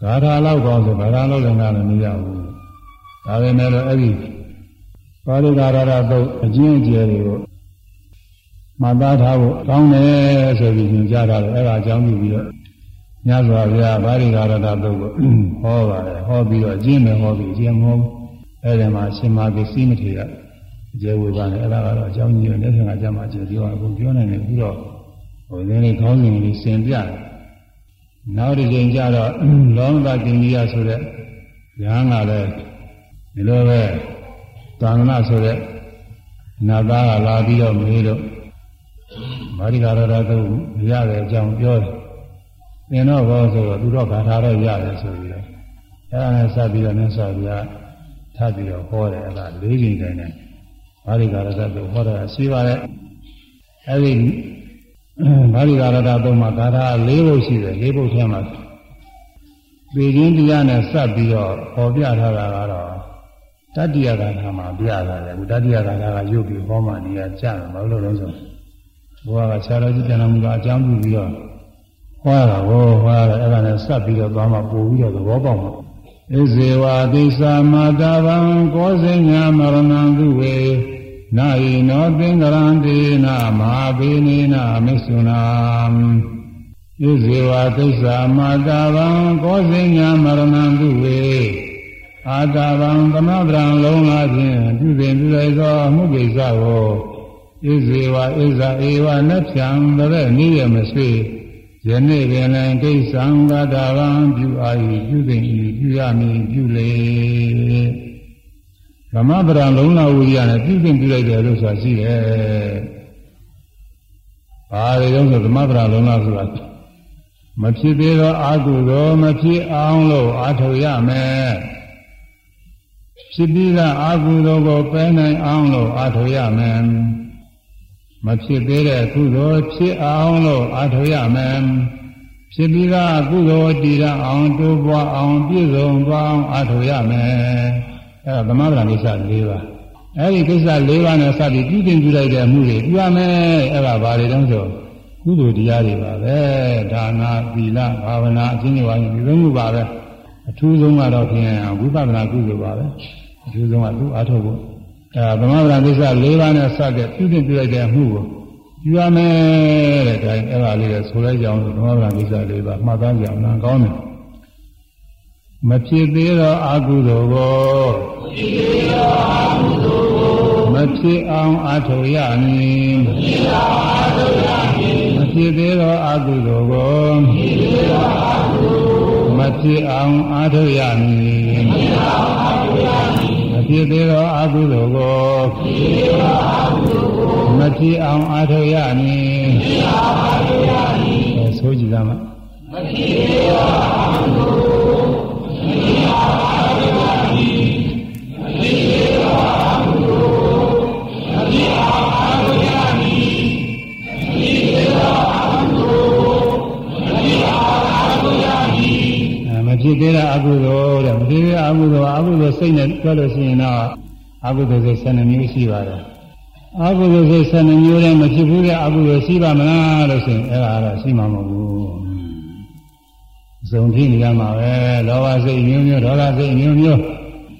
ဂါထာလောက်ကောင်းဆိုဂါထာလောက်လည်းငါလည်းမရဘူးဒါပေမဲ့လို့အဲ့ဒီပါဠိဂါရတာတော့အကျဉ်းအကျယ်တွေကိုမှတ်သားထားဖို့ကောင်းတယ်ဆိုပြီးညွှန်ကြားထားတယ်အဲ့ဒါအကြောင်းပြုပြီးတော့ ညစွာဘုရားပါဠိဂါရတာတော့ကိုဟောပါတယ်ဟောပြီးတော့အကျဉ်းပဲဟောပြီးအကျဉ်းမဟုတ်အဲ့ဒီမှာရှင်မာကိစီမထေရအကျယ်ဝေပါနဲ့အဲ့ဒါကတော့အကြောင်းကြီးရတဲ့ဆင်ကကြမှာကျေပြောအခုပြောနိုင်တယ်ပြီးတော့ဟိုလေးလေးခေါင်းစဉ်လေးစင်ပြတယ်နောက်တစ်ချိန်ကျတော့လောမတကိဉ္စီယဆိုတဲ့ဉာဏ်ကလည်းဒီလိုပဲသာသနာဆိုတဲ့နာသားကလာပြီးတော့မေးလို့မာရိကာရရသုရတဲ့အကြောင်းပြောတယ် သင်တော့ဘောဆိုတော့သူတော့ဂါထာတော့ရတယ်ဆိုပြီးတော့အဲ့ဒါနဲ့စပ်ပြီးတော့မြတ်စွာဘုရားထပ်ပြီးတော့ဟောတယ်အဲ့ဒါ၄ချိန်တိုင်းနဲ့မာရိကာရရသုဟောတာရှိပါတယ်အဲ့ဒီမာရိကာရတသုံးမှာဂါထာ၄ဘုတ်ရှိတယ်၄ဘုတ်ထဲမှာပေခြင်းတရားနဲ့စပ်ပြီးတော့ပေါ်ပြထားတာကတော့တတ္တိယဂါထာမှာပြထားတယ်အခုတတ္တိယဂါထာကရုပ်ပြီးဟောမှနေရာကျတယ်မဟုတ်လို့လုံးဆိုဘုရားကဆရာတော်ကြီးပြန်တော်မူတာအကြောင်းပြုပြီးတော့ ဟောတာဟောဟောတာအဲ့ဒါနဲ့စပ်ပြီးတော့သွားမှပို့ပြီးတော့သဘောပေါက်မှာဣဇေဝတိသာမာတာဗံကောဇိညာမရဏံသူဝေနာယိနောသင်္ကရန္တိနာမဟာဘေနေနာမစ္ဆုနာဣဇေဝတိသာမာတာဗံကောဇိညာမရဏံသူဝေအာတာဗံသမဗရံလုံးလာခြင်းပြုစဉ်ပြုလိုက်သောမှုကိစ္စကိုဣဇေဝဣဇာဧဝနဖြံတရနိယမဆွေ ယနေ့ပင်လည်းကိစ္စံဂတာဗံပြုအာ၏ပြုစဉ်ဤပြုရမည်ပြုလေသမဗရံလုံးလာဝိရိယနဲ့ပြုစဉ်ပြုလိုက်တယ်လို့ဆိုတာရှိတယ်။ဘာတွေလဲဆိုသမဗရံလုံးလာဆိုတာမဖြစ်သေးသောအာဟုသောမဖြစ်အောင်လို့အာထုတ်ရမယ်။ဖြစ်ပြီးသားအာဟုသောကိုပယ်နိုင်အောင်လို့အာထုတ်ရမယ် မဖြစ်သေးတဲ့ကုသိုလ်ဖြစ်အောင်လို့အာထုတ်ရမယ်ဖြစ်ပြီးသားကုသိုလ်တည်ရအောင်တိုးပွားအောင်ပြည့်စုံသွားအောင်အာထုတ်ရမယ်အဲဒါသမဗလာကိစ္စ၄ပါးအဲဒီကိစ္စ၄ပါးနဲ့စပြီးပြုတင်ပြုလိုက်တဲ့အမှုတွေပြုရမယ်အဲဒါဘာတွေတုံးဆိုကုသိုလ်တရားတွေပါပဲဒါနာသီလဘာဝနာအချင်းချင်းပါရင်ဒီလိုမျိုးပါပဲအထူးဆုံးကတော့ဖြင့်ဝိပဿနာကုသိုလ်ပါပဲအထူးဆုံးကသူ့အားထုတ်ဖို့ အဲသမဗရာကိစ္စ၄ပါးနဲ့စတဲ့ပြုတင်ပြလိုက်တဲ့အမှုကိုယူရမယ်တဲ့ဒါအဲ့ဒါလေးလည်းဆိုလိုက်ကြအောင်သမဗရာကိစ္စ၄ပါးမှတ်သားကြအောင်နာကောင်းတယ်မဖြစ်သေးသောအာဟုသောကိုမဖြစ်အောင်အားထုတ်ရမည်မဖြစ်အောင်အားထုတ်ရမည်မဖြစ်သေးသောအာဟုသောကိုမဖြစ်သေးသောအာဟုမဖြစ်အောင်အားထုတ်ရမည်မဖြစ်အောင်အားထုတ်ရမည်မ ဖြစ်သေးသောအာဟုသောကိုဖြစ်သေးသောအာဟုကိုမဖြစ်အောင်အားထုတ်ရမည်မဖြစ်အောင်အားထုတ်ရမည်ဆိုကြည့်သားမမဖြစ်သေးသောအာဟုကိုမဖြစ်အောင် ဖြစ်သေးတဲ့အကုသိုလ်တဲ့မဖြစ်သေးတဲ့အကုသိုလ်အကုသိုလ်စိတ်နဲ့ပြောလို့ရှိရင်တော့အကုသိုလ်စိတ်12မျိုးရှိပါတယ်အကုသိုလ်စိတ်12မျိုးနဲ့မဖြစ်ဘူးတဲ့အကုသိုလ်ရှိပါမလားလို့ဆိုရင်အဲ့ဒါတော့ရှိမှာမဟုတ်ဘူးဇုံဖြစ်နေရမှာပဲလောဘစိတ်မျိုးမျိုးဒေါသစိတ်မျိုးမျိုး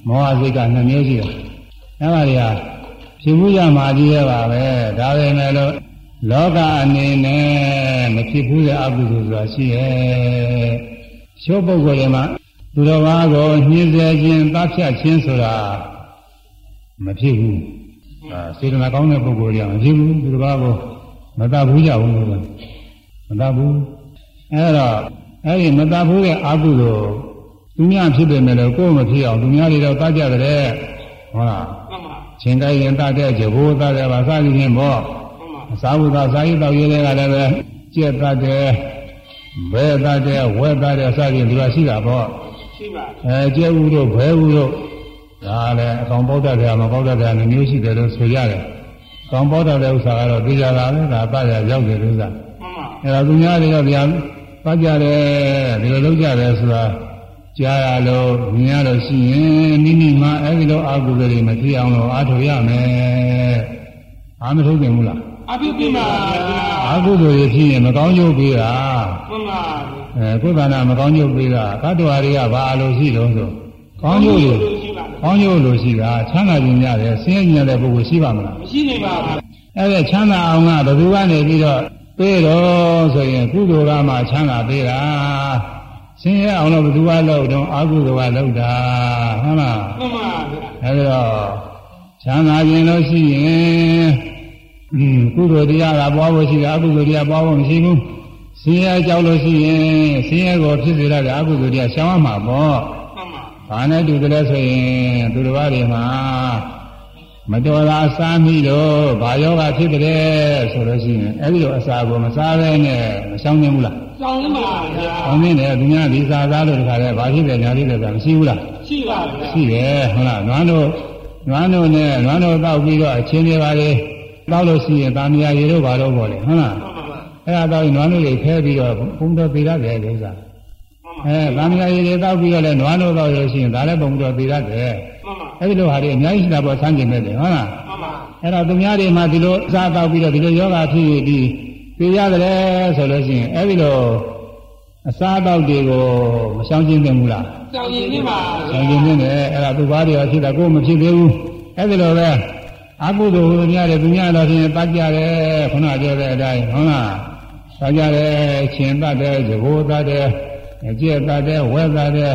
မောဟစိတ်က2မျိုးရှိတယ်အဲ့ဒါတွေကဖြစ်မှုရမှာကြီးရပါပဲဒါပဲမဲ့လို့လောကအနေနဲ့မဖြစ်ဘူးတဲ့အကုသိုလ်ဆိုတာရှိရဲ့ ရှုပ်ပုဂ္ဂိုလ်တွေမှာသူတော်ဘာကိုညှင်းဆဲခြင်းတပ်ဖြတ်ခြင်းဆိုတာမဖြစ်ဘူးအာစေတနာကောင်းတဲ့ပုဂ္ဂိုလ်တွေကမဖြစ်ဘူးသူတော်ဘာကိုမတတ်ဘူးကြဘူးလို့မတတ်ဘူးအဲ့တော့အဲ့ဒီမတတ်ဘူးရဲ့အာဟုလို့သူများဖြစ်ပေမဲ့လည်းကိုယ်မဖြစ်အောင်သူများတွေတော့တတ်ကြတယ်ဟုတ်လားမှန်ပါရှင်ကိုင်းရင်တတ်တဲ့ဂျဘိုးတတ်တယ်ပါစသည်ဖြင့်ပေါ့မှန်ပါအစာဝုသာစာရေးတော်ရေးတွေကလည်းပဲကြက်တတ်တယ် ဘယ်တတ်တဲ့ဝဲတတ်တဲ့စသည်သူကရှိတာပေါ့ရှိပါအဲကျဲဥတို့ဘဲဥတို့ဒါလည်းအကောင်ပေါက်တတ်တယ်မပေါက်တတ်တယ်နှမျိုးရှိတယ်လို့ဆိုရတယ်။ကောင်ပေါက်တတ်တဲ့ဥစ္စာကတော့သိကြတာလေဒါပတ်ရရောက်တယ်ဥစ္စာမှန်ပါ။အဲဒါသူများတွေကဗျာပတ်ကြတယ်ဒီလိုလုပ်ကြတယ်ဆိုတာကြားရလို့မြင်ရလို့ရှိရင်နိမိမအဲဒီလိုအာဟုတွေမဖြစ်အောင်လို့အားထုတ်ရမယ်။အားမထုတ်နိုင်ဘူးလား အဘိဓမ္မာဗျာ။အာဟုတွေဖြစ်ရင်မကောင်းကျိုးပေးတာမှန်ပါ။အဲကိုယ်ကနာမကောင်းကျိုးပေးတာသတ္တဝါတွေကဘာလို့ရှိလို့ဆိုကောင်းကျိုးတွေရှိပါကောင်းကျိုးလို့ရှိတာချမ်းသာခြင်းရတယ်ဆင်းရဲခြင်းရတဲ့ပုဂ္ဂိုလ်ရှိပါမလားမရှိနေပါဘူးအဲ့ဒါချမ်းသာအောင်ကဘယ်သူကနေပြီးတော့ပေးတော့ဆိုရင်ကုသိုလ်ကမှချမ်းသာပေးတာဆင်းရဲအောင်လို့ဘယ်သူကလုပ်တော့အကုသိုလ်ကလုပ်တာဟုတ်လားမှန်ပါဗျာအဲ့ဒါတော့ချမ်းသာခြင်းလို့ရှိရင် อืมကုသိုလ်တရားကပွားဖို့ရှိတယ်အကုသိုလ်တရားပွားဖို့မရှိဘူးဆင်းရဲကြောက်လို့ရှိရင်ဆင်းရဲကိုဖြစ်စေရတဲ့အကုသိုလ်တရားရှောင်ရမှာပေါ့မှန်ပါ။ဘာနဲ့တူတယ်လဲဆိုရင်သူတော်ဘာတွေမှာမတော်တာစားမိလို့ဘာယောဂဖြစ်တယ်ဆိုလို့ရှိရင်အဲ့ဒီလိုအစာကိုမစားဘဲနဲ့မဆောင်နိုင်ဘူးလားစောင်းနေပါဗျာ။ဆောင်နေတယ်သူများဒီစားသားလို့တခါလဲဘာဖြစ်တယ်ညာဖြစ်တယ်ဆိုတာမရှိဘူးလားရှိပါဗျာ။ရှိတယ်ဟုတ်လား။နွားတို့နွားတို့နဲ့နွားတို့တောက်ပြီးတော့အချင်းတွေပါလေ တောက်လို့ရှိရင်တာမယာရေတို့ဘာလို့ပေါ့လေဟုတ်လားမှန်ပါ။အဲ့ဒါတော့နွားတို့တွေဖဲပြီးတော့ဘုံတော်ပေးရတယ်ဥစ္စာမှန်ပါ။အဲတာမယာရေတွေတောက်ပြီးတော့လဲနွားတို့တောက်ရလို့ရှိရင်ဒါလည်းဘုံတော်ပေးရတယ်။မှန်ပါအဲ့ဒီလိုဟာတွေအများကြီးရှိတာပေါ့ဆန်းကျင်မဲ့တယ်ဟုတ်လားမှန်ပါအဲ့တော့သူများတွေမှဒီလိုအစားတောက်ပြီးတော့ဒီလိုယောဂဖြစ်ပြီးပြရတယ်ဆိုလို့ရှိရင်အဲ့ဒီလိုအစားတောက်တွေကိုမရှောင်ကျင်သင့်ဘူးလားစောင်းရင်နေပါရှောင်ကျင်သင့်တယ်အဲ့ဒါသူဘာတွေရောဖြစ်တာကိုယ်မဖြစ်သေးဘူးအဲ့ဒီလိုပဲ အကုသိုလ်များတယ်သူများတော့ဖြင့်တတ်ကြတယ်ခုနပြောတဲ့အတိုင်းဟုတ်လားတတ်ကြတယ်ရှင်တတ်တယ်ဇဘိုးတတ်တယ်အကျက်တတ်တယ်ဝဲတတ်တယ်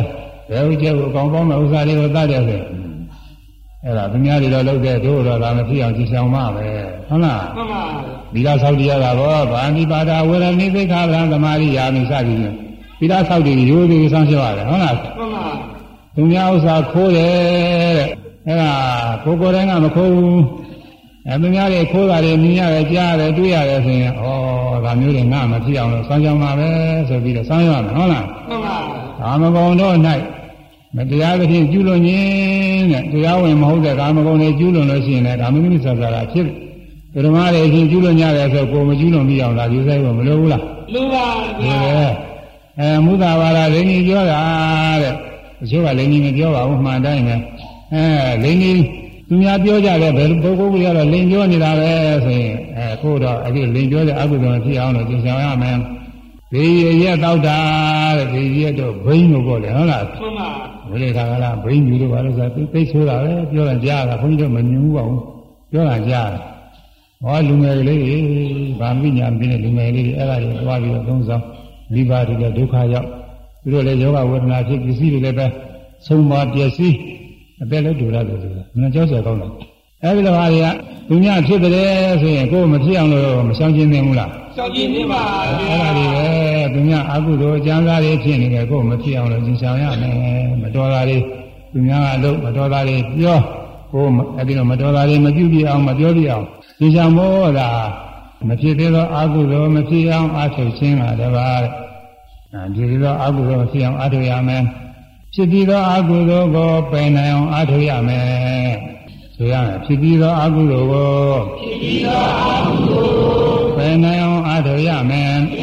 ဘယ်ဥကျက်ကိုအကောင်ကောင်းတဲ့ဥစ္စာတွေကိုတတ်တယ်ဆိုအဲ့ဒါသူများတွေတော့လုပ်တဲ့တို့တော့ဒါမဖြစ်အောင်ကြည်ဆောင်မှာပဲဟုတ်လားမှန်ပါသီလဆောက်တရားကဘောဗာဏိပါဒဝေရဏိသိက္ခာပဒံသမာရိယာမိစသည်ဖြင့်သီလဆောက်တည်ရိုးသေးဆောင်းရှောရတယ်ဟုတ်လားမှန်ပါသူများဥစ္စာခိုးတယ်တဲ့ အဲ့ဒါကိုယ်ကိုယ်တိုင်ကမခိုးဘူးအဲသူများတွေခိုးတာတွေမြင်ရတယ်ကြားရတယ်တွေ့ရတယ်ဆိုရင်ဩဒါမျိုးတွေငါမဖြစ်အောင်လို့ဆောင်းရှောင်းမှာပဲဆိုပြီးတော့ဆောင်းရမယ်ဟုတ်လားမှန်ပါကာမဂုဏ်တို့၌မတရားသဖြင့်ကျူးလွန်ခြင်းတဲ့တရားဝင်မဟုတ်တဲ့ကာမဂုဏ်တွေကျူးလွန်လို့ရှိရင်လည်းကာမဂုဏ်ဆရာကဖြစ်တယ်ဓမ္မတွေအချင်းကျူးလွန်ကြတယ်ဆိုကိုယ်မကျူးလွန်ပြီးအောင်လားယူဆိုင်ဖို့မလိုဘူးလားလူပါဒီဗျာပဲအဲမုသာဘာသာလိန်ကြီးပြောတာတဲ့တချို့ကလိန်ကြီးမပြောပါဘူးမှန်တိုင်းပဲ အဲလိန်ကြီးသူများပြောကြတယ်ဘယ်ပုဂ္ဂိုလ်ကြီးကတော့လိန်ပြောနေတာပဲဆိုရင်အဲကိုယ်တော့အခုလိန်ပြောတဲ့အကုသိုလ်ဖြစ်အောင်လို့ကျင့်ဆောင်ရမယ်ဒီရက်တောက်တာတဲ့ဒီရက်တော့ဘိန်းလို့ပေါ့လေဟုတ်လားမှန်ပါဝိလေခါကလာဘိန်းယူလို့ပါလို့ဆိုတာသိသိဆိုတာပဲပြောတာကြားတာဘုန်းကြီးတို့မမြင်ဘူးပါဘူးပြောတာကြားတာဟောလူငယ်လေးတွေဗာမိညာမသိတဲ့လူငယ်လေးတွေအဲ့ဒါတွေသွားပြီးတော့သုံးဆောင်မိဘတွေလည်းဒုက္ခရောက်သူတို့လည်းယောဂဝေဒနာဖြစ်ပစ္စည်းတွေလည်းပဲဆုံးပါပျက်စီး အသက်လည်းဒူရတယ်ဆိုတာမနှကြောက်ရကောင်းတယ်အဲ့ဒီလိုဟာတွေကသူများဖြစ်တယ်ဆိုရင်ကိုယ်မဖြစ်အောင်လို့မဆောင်ကျင်သင့်ဘူးလားစောင်းရင်နေပါဗျာအဲ့ဒါတွေပဲသူများအကုသိုလ်အကျမ်းစာတွေဖြစ်နေတယ်ကိုယ်မဖြစ်အောင်လို့သင်ဆောင်ရမယ်မတော်တာတွေသူများကအလုပ်မတော်တာတွေပြောကိုယ်အဲ့ဒီတော့မတော်တာတွေမပြုပြအောင်မပြောပြအောင်သင်ဆောင်မို့လားမဖြစ်သေးသောအကုသိုလ်မဖြစ်အောင်အထုတ်ခြင်းကတပါးအဲဖြစ်သေးသောအကုသိုလ်မဖြစ်အောင်အထုတ်ရမယ် ဖြစ်ပြီးသောအကုသိုလ်ကိုပယ်နိုင်အောင်အထုတ်ရမယ်ဆိုရမယ်ဖြစ်ပြီးသောအကုသိုလ်ကိုဖြစ်ပြီးသောအကုသိုလ်ပယ်နိုင်အောင်အထုတ်ရမယ်ဖြ